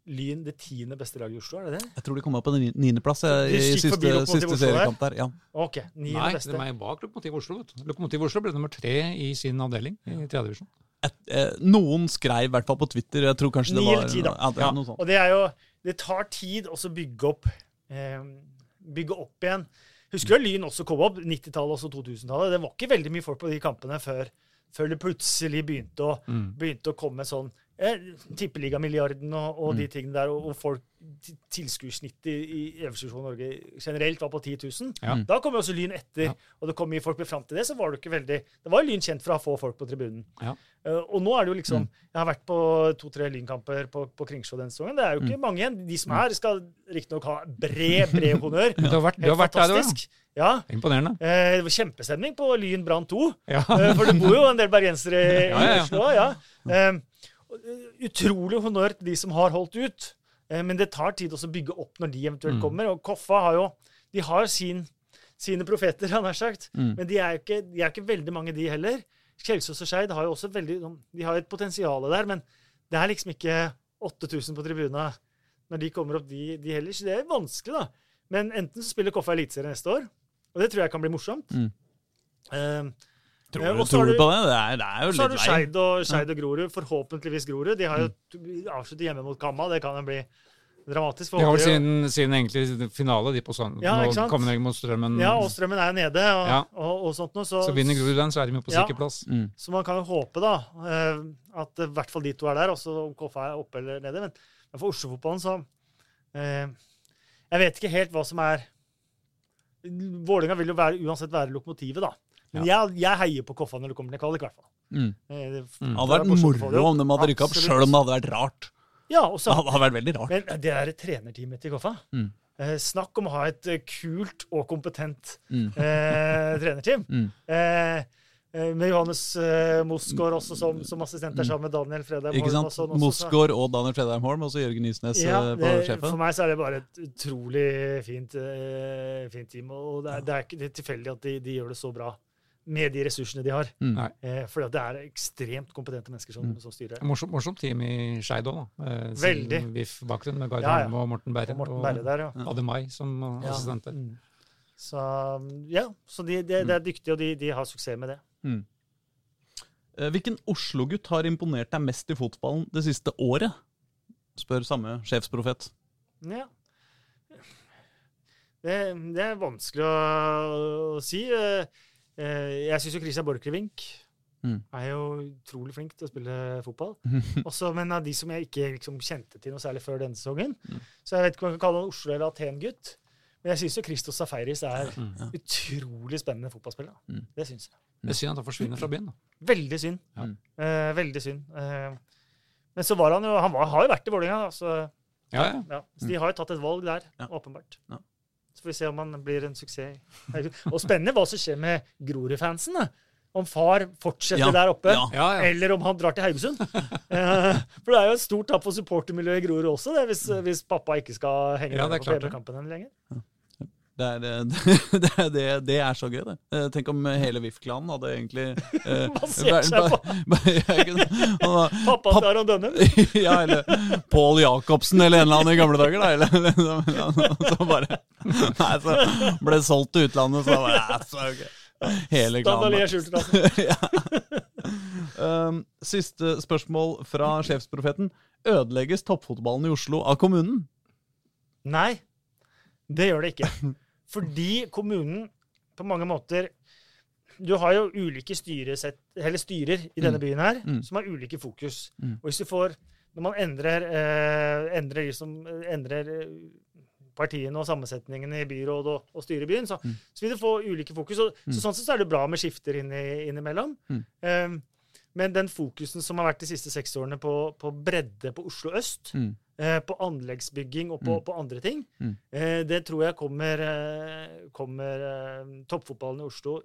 Lyn det tiende beste laget i Oslo, er det det? Jeg tror de kom opp på ni- niendeplass eh, i siste, siste seriekamp der. Ja. OK, niende Nei, beste. de er bak Lokomotiv Oslo. vet du. Lokomotiv Oslo ble nummer tre i sin avdeling i tredje divisjon. eh, noen skrev i hvert fall på Twitter Jeg tror kanskje det Ni var eller ti, da. Ja, det er noe sånt. Og det er jo Det tar tid å bygge opp eh, Bygge opp igjen. Husker du Lyn også kom opp? 90-tallet og 2000-tallet. Det var ikke veldig mye folk på de kampene før, før det plutselig begynte å, Mm. begynte å komme sånn eh, Tippeligamilliarden og, og Mm. de tingene der, og, og folk ti- Tilskuersnittet i, Øverste Norge generelt var på 10 000. Ja. Da kom jo også Lyn etter, Ja. og det kom mye folk. Fram til det så var det ikke veldig Det var jo Lyn kjent for å ha få folk på tribunen. Ja. Uh, og nå er det jo liksom Mm. Jeg har vært på to-tre Lynkamper på, på Kringsjå denne sesongen. Det er jo Mm. ikke mange igjen. De som er, skal riktignok ha bred, bred honnør. Du har vært, du har vært der du. Ja. Imponerende. Uh, det var kjempestemning på Lyn Brann 2. Ja. Eh, for det bor jo en del bergensere i. Oslo. Ja. Eh, utrolig honnør til de som har holdt ut. Eh, men det tar tid også å bygge opp når de eventuelt Mm. kommer. Og Koffa har jo de har sin, sine profeter, han har sagt. Mm. Men de er jo ikke, de er ikke veldig mange, de heller. Kjelsås og Skeid har jo også veldig De har et potensial der, men det er liksom ikke 8000 på tribuna når de kommer opp, de, de heller. Så det er vanskelig, da. Men enten så spiller Koffa Eliteserien neste år, og det tror jeg kan bli morsomt. Mm. Eh, Tror, du, tror du du- på det? Det er, det er jo så har du. Skeid og, Skeid og Grorud. Forhåpentligvis Grorud. De har jo avsluttet hjemme mot Kamma. Det kan jo bli dramatisk. De har vel sin, sin egentlig finale, de på sånn. Ja, ikke Nå kommer de mot Strømmen. Ja, og Strømmen er nede, og, Ja. og, og sånt noe. Så, Så vinner Grorud den, så er de jo på Ja. sikker plass. Mm. så man kan jo håpe, da, eh, at i hvert fall de to er der. Også om KFA er oppe eller nede. Men, men for Oslo-fotballen, så eh, Jeg vet ikke helt hva som er Vålerenga vil jo være, uansett være lokomotivet, da. Men jeg, jeg heier på Koffa når det kommer til kvalik, i hvert fall. Mm. Eh, det- Mm. Hadde vært moro om de hadde rykka opp, sjøl om det hadde vært rart. Ja, og så Det hadde vært veldig rart. Men det er trenerteamet til Koffa Mm. eh, Snakk om å ha et eh, kult og kompetent Mm. eh, trenerteam. Mm. Eh, eh, med Johannes eh, Mosgaard også som, som assistent der sammen med Daniel Fredheim. Ikke Holm sant? sånn også, så- Mosgaard og Daniel Fredheim Holm, og så Jørgen Isnes Ja, på sjefen. for meg så er det bare et utrolig fint, eh, fint team. Og det er, det er ikke det er tilfeldig at de, de gjør det så bra med de ressursene de har. Mm. Eh, for det er ekstremt kompetente mennesker som, Mm. som styrer. Morsomt, morsomt team i Skeid òg, da. Eh, Veldig. VIF-bakgrunn med Gard Ja, ja. Og Morten Berre. Og Morten Berre der, ja. og Ademai som Ja. assistenter. Mm. Så ja, så de, de, de er dyktige, og de, de har suksess med det. Eh, Hvilken Oslo-gutt har imponert deg mest i fotballen det siste året? Spør samme sjefsprofet. Ja. Det, det er vanskelig å, å si. Eh, Jeg syns jo Christian Borchgrevink Mm. er jo utrolig flink til å spille fotball. Også, men av de som jeg ikke liksom kjente til noe særlig før denne sesongen. Mm. Så jeg vet ikke om jeg kan kalle han Oslo- eller Aten-gutt. Men jeg syns jo Christos Safaris er Ja. utrolig spennende fotballspiller. da. Mm. Det syns jeg. Det er synd at han forsvinner fra byen. da. Veldig synd. Ja. Eh, veldig synd. Eh, men så var han jo Han var, har jo vært i Vålerenga, så Ja, ja. ja, så de har jo tatt et valg der, Ja. åpenbart. Ja. Så får vi se om han blir en suksess. Og spennende hva som skjer med Grorud-fansen. Om far fortsetter Ja, der oppe, ja. Ja, eller om han drar til Haugesund. Eh, For det er jo et stort tap for supportermiljøet i Grorud også, det, hvis, hvis pappa ikke skal henge Ja, med på hjemmekampen lenger. Det er, eh, det, det, det er så gøy, det. Eh, Tenk om hele VIF-klanen hadde egentlig eh, Basert seg på pappa til Aron Dønnem. Ja, eller Pål Jacobsen eller en eller annen i gamle dager, da. Eller, så bare Nei, så ble solgt til utlandet, så bare ja, så okay. Hele klanen. skjulteplassen. ja. um, siste spørsmål fra sjefsprofeten. Ødelegges toppfotballen i Oslo av kommunen? Nei, det gjør det ikke. Fordi kommunen på mange måter Du har jo ulike styresett, eller styrer i denne Mm. byen her Mm. som har ulike fokus. Mm. Og hvis du får Når man endrer, eh, endrer, liksom, endrer eh, partiene og sammensetningene i byråd og, og styre i byen, så, Mm. så vil du få ulike fokus. Og, Mm. Så sånn sett så er det bra med skifter inni- innimellom. Mm. Eh, men den fokusen som har vært de siste seks årene på, på bredde på Oslo øst, Mm. Eh, på anleggsbygging og på, Mm. på andre ting. Mm. Eh, det tror jeg kommer, eh, kommer toppfotballen i Oslo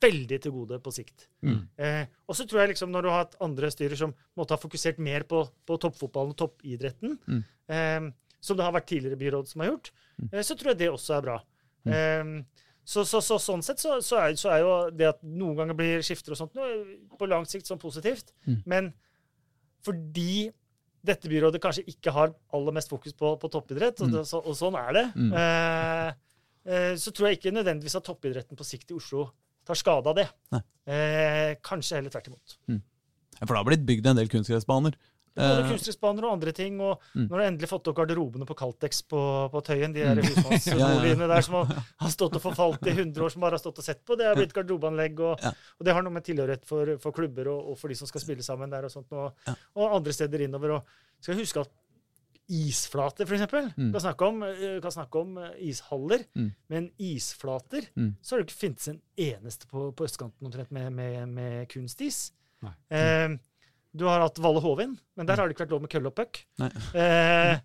veldig til gode på sikt. Mm. Eh, og så tror jeg liksom når du har hatt andre styrer som måtte ha fokusert mer på, på toppfotballen og toppidretten, Mm. eh, som det har vært tidligere byråd som har gjort, Mm. så tror jeg det også er bra. Mm. Så, så, så sånn sett så, så, er, så er jo det at noen ganger blir skifter og sånt på lang sikt sånn positivt. Men fordi dette byrådet kanskje ikke har aller mest fokus på, på toppidrett, og, Mm. det, så, og sånn er det, Mm. eh, eh, så tror jeg ikke nødvendigvis at toppidretten på sikt i Oslo tar skade av det. Eh, kanskje heller tvert imot. Mm. For det har blitt bygd en del kunstgressbaner. Både Eh, kunstgressbaner og andre ting. Og Mm. når du endelig fått opp garderobene på Caltex på, på Tøyen, de der husmannsboligene der som har, har stått og forfalt i 100 år, som bare har stått og sett på, det har blitt garderobeanlegg. Og, Ja. og det har noe med tilhørighet for, for klubber og, og for de som skal spille sammen der og sånt. Og, Ja. og andre steder innover. Og skal huske at isflater, for eksempel, Mm. kan snakke om, eh, kan snakke om eh, ishaller, Mm. men isflater, Mm. så har det ikke fintes en eneste på, på østkanten omtrent med, med, med kunstis. Nei. Eh, du har hatt Valle Hovin, men der har det ikke vært lov med kølle og puck. Eh,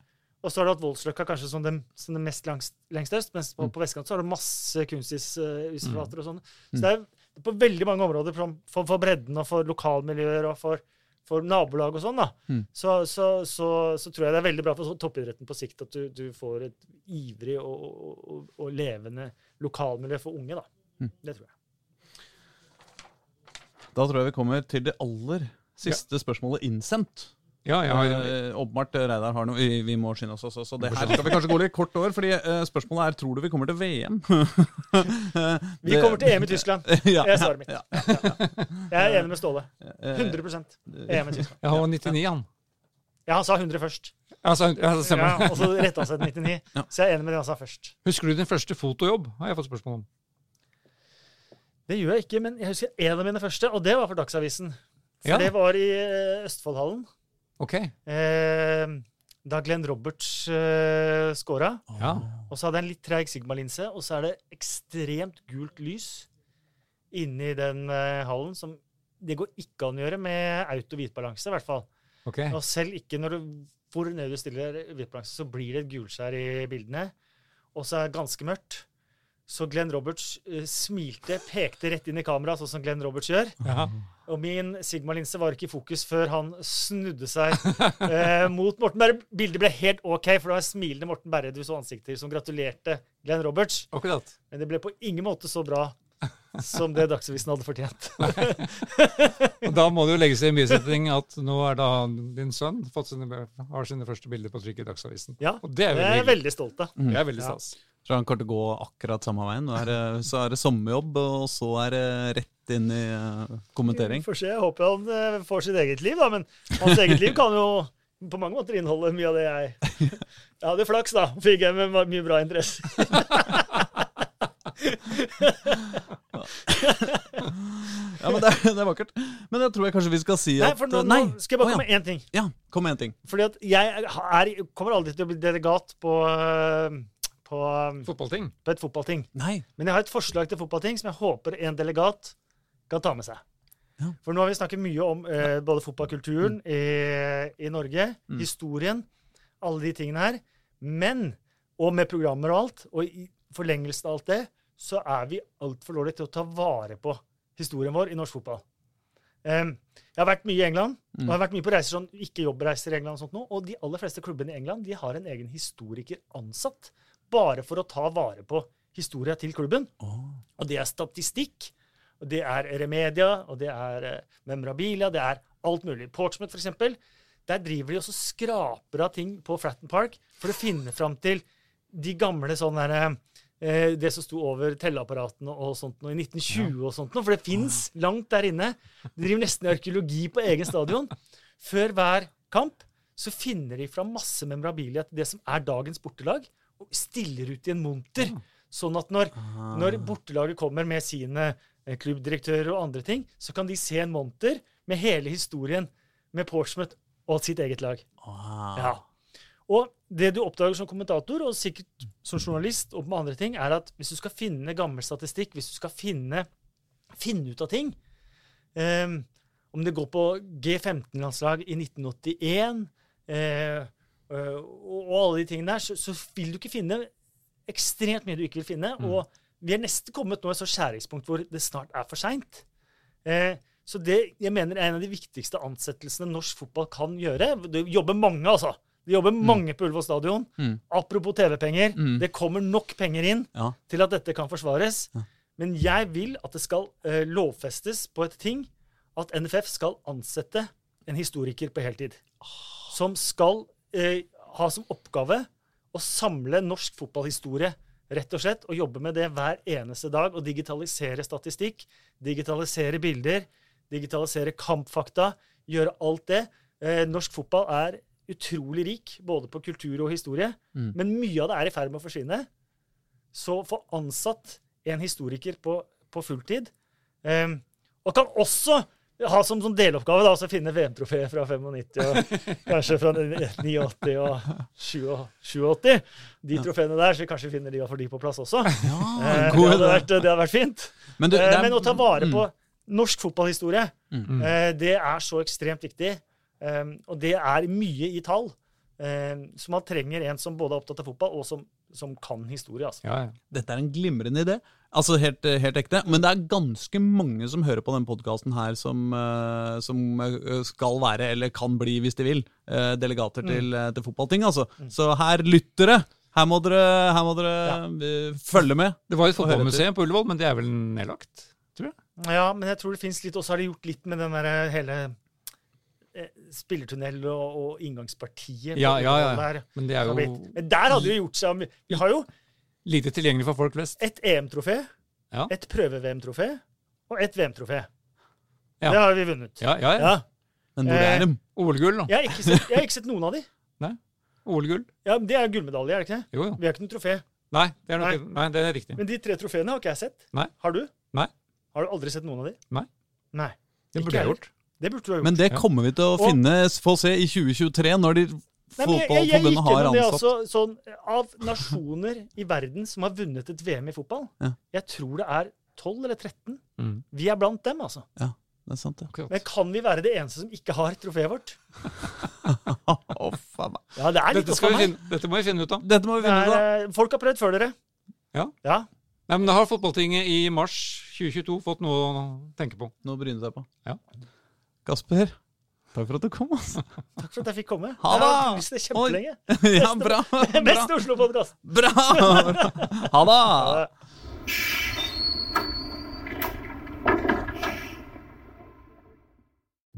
og så har du hatt Voldsløkka kanskje som den, som den mest langs, lengst øst, mens på, Mm. på vestkanten så har du masse kunstisisflater og sånn. Så Mm. det er på veldig mange områder for, for, for bredden og for lokalmiljøer og for, for nabolag og sånn, da. Mm. Så, så, så, så tror jeg det er veldig bra for toppidretten på sikt at du, du får et ivrig og, og, og, og levende lokalmiljø for unge, da. Mm. Det tror jeg. Da tror jeg vi kommer til det aller siste spørsmålet innsendt. Ja, ja, ja. Eh, Åpenbart eh, Reidar har noe vi, vi må skynde oss også, så det her skal vi kanskje gå litt kort over. fordi eh, spørsmålet er tror du vi kommer til VM. Vi kommer til EM i Tyskland. ja, Det er svaret mitt. ja, Jeg er enig med Ståle. eh, 100 EM i Tyskland. jeg har 99, han. Ja, han sa 100 først. Altså, ja, det. Ja, og så retta han seg til 99. Ja. Så jeg er enig med det han sa først. Husker du din første fotojobb? Har jeg fått spørsmål om. Det gjør jeg ikke, men jeg husker en av mine første, og det var for Dagsavisen. For Ja. det var i eh, Østfoldhallen. Ok. Eh, da Glenn Roberts eh, scora. Ja. Og så hadde jeg en litt treig Sigma-linse, og så er det ekstremt gult lys inni den eh, hallen. som Det går ikke an å gjøre med auto hvitbalanse, i hvert fall. Okay. Og selv ikke når du hvor nøye du stiller hvitbalanse, så blir det et gulskjær i bildene. Og så er det ganske mørkt. Så Glenn Roberts eh, smilte, pekte rett inn i kameraet, sånn som Glenn Roberts gjør. Ja. Og min Sigma-linse var ikke i fokus før han snudde seg eh, mot Morten Berre. Bildet ble helt OK, for det var smilende Morten Berre du så ansikter som gratulerte Glenn Roberts. Akkurat. Men det ble på ingen måte så bra som det Dagsavisen hadde fortjent. Og da må det jo legges i en bisetning at nå er da din sønn fått sine, har sine første bilder på trykk i Dagsavisen. Ja, Og det er jeg er jeg veldig stolt av. Det er veldig Ja. Tror han kommer til å gå akkurat samme veien. Er det, så er det sommerjobb, og så er det rett inn i kommentering. kommentering. Får se. Jeg håper han eh, får sitt eget liv, da. Men hans eget liv kan jo på mange måter inneholde mye av det jeg Jeg hadde flaks, da. Fikk jeg med mye bra interesse. Ja, men det er, det er vakkert. Men jeg tror jeg kanskje vi skal si Nei, at for nå, Nei. nå skal jeg bare Å, komme med én ting. ja. ja, kom med en ting. Fordi at jeg er, kommer aldri til å bli delegat på, eh, på, eh, Fotballting. på et fotballting. Nei. Men jeg har et forslag til fotballting som jeg håper en delegat kan ta med seg. Ja. For nå har vi snakket mye om eh, både fotballkulturen i, i Norge, Mm. historien, alle de tingene her. Men, og med programmer og alt, og i forlengelsen av alt det, så er vi altfor dårlige til å ta vare på historien vår i norsk fotball. Um, jeg har vært mye i England, og jeg har vært mye på reiser sånn, ikke jobbreiser i England og sånt nå, og de aller fleste klubbene i England de har en egen historiker ansatt bare for å ta vare på historia til klubben. Og det er statistikk, og det er remedia, og det er eh, memorabilia, det er alt mulig. Portsmouth, for eksempel, der driver de også skraper av ting på Fratton Park for å finne fram til de gamle sånne der, eh, Det som sto over telleapparatene og sånt noe i 1920 og sånt noe, for det fins langt der inne. De driver nesten arkeologi på egen stadion. Før hver kamp så finner de fram masse memorabilia til det som er dagens bortelag, stiller ut i en monter. Sånn at når, når bortelaget kommer med sine eh, klubbdirektører og andre ting, så kan de se en monter med hele historien med Portsmouth og sitt eget lag. Ah. Ja. Og det du oppdager som kommentator, og sikkert som journalist, og med andre ting, er at hvis du skal finne gammel statistikk, hvis du skal finne, finne ut av ting um, Om det går på G15-landslag i 1981 eh, øh, og, og alle de tingene der, så, så vil du ikke finne ekstremt mye du ikke vil finne. Og vi er nesten kommet nå et så skjæringspunkt hvor det snart er for seint. Eh, så det jeg mener er en av de viktigste ansettelsene norsk fotball kan gjøre. Det jobber mange, altså. Det jobber mange på Ullevål stadion. Mm. Apropos TV-penger. Mm. Det kommer nok penger inn Ja. til at dette kan forsvares. Ja. Men jeg vil at det skal eh, lovfestes på et ting at NFF skal ansette en historiker på heltid. Som skal eh, ha som oppgave å samle norsk fotballhistorie, rett og slett, og jobbe med det hver eneste dag. Og digitalisere statistikk, digitalisere bilder, digitalisere kampfakta, gjøre alt det. Eh, norsk fotball er utrolig rik, både på kultur og historie, Mm. men mye av det er i ferd med å forsvinne. Så få ansatt en historiker på, på fulltid, eh, og kan også ha som, som deloppgave da, å finne VM-trofeet fra 95 og kanskje fra 89 og 87. De trofeene der, så vi kanskje finner de og får de på plass også. Eh, Ja, det, god hadde vært, det hadde vært fint. Men, du, Eh, er- Men å ta vare på Mm. norsk fotballhistorie, Mm. eh, det er så ekstremt viktig. Eh, og det er mye i tall. Eh, så man trenger en som både er opptatt av fotball, og som, som kan historie. Altså. Ja, ja. Dette er en glimrende idé. Altså helt, helt ekte. Men det er ganske mange som hører på denne podkasten her, som, eh, som eh, skal være, eller kan bli hvis de vil, eh, delegater til, eh, til fotballting. Altså. Så her, lyttere, her må dere, her må dere ja. følge med. Det var et fotballmuseum på Ullevål, men det er vel nedlagt? tror jeg. Ja, men jeg tror det fins litt Og så har de gjort litt med den der hele eh, spillertunnel og, og inngangspartiet. Ja, ja, ja. Der. Men det er jo Men der hadde det gjort seg Vi har jo lite tilgjengelig for folk flest. Et EM-trofé, Ja. et prøve-VM-trofé og et VM-trofé. Ja. Det har vi vunnet. Ja, ja, ja. Ja. Men hvor Eh, er de? OL-gull, da. Jeg, har ikke sett, jeg har ikke sett noen av de. OL-gull. Ja, Det er gullmedalje, er det ikke det? Jo, jo. Vi har ikke noe trofé. Nei, det er, nok, Nei. nei, det er riktig. Men de tre trofeene har ikke jeg sett. Nei. Har du? Nei. Har du aldri sett noen av de? Nei. Nei. Det burde jeg jeg. gjort. Det burde du ha gjort. Men det kommer vi til å Og- finne, få se i 2023, når de Nei, men jeg, jeg, jeg gikk fotballforbundet har gjennom det ansatt. altså, sånn, Av nasjoner i verden som har vunnet et VM i fotball, Ja. jeg tror det er 12 eller 13. Mm. Vi er blant dem, altså. Ja, Det er sant, ja. Men kan vi være det eneste som ikke har trofeet vårt? Å, faen meg. Ja, det er litt Dette, opp skal vi finne, dette må vi finne ut av. Dette må vi finne finne ut av. er, eh, folk har prøvd før dere. Ja. Ja. Nei, men Da har fotballtinget i mars 2022 fått noe å tenke på. Noe å bryne seg på. Ja. Kasper, takk for at du kom. Altså. Takk for at jeg fikk komme. Ha Jeg har det! det kjempelenge. ja, bra. bra. Best Oslo-podkast! bra. Ha det!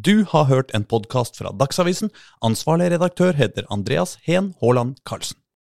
Du har hørt en podkast fra Dagsavisen. Ansvarlig redaktør heter Andreas Heen Haaland Karlsen.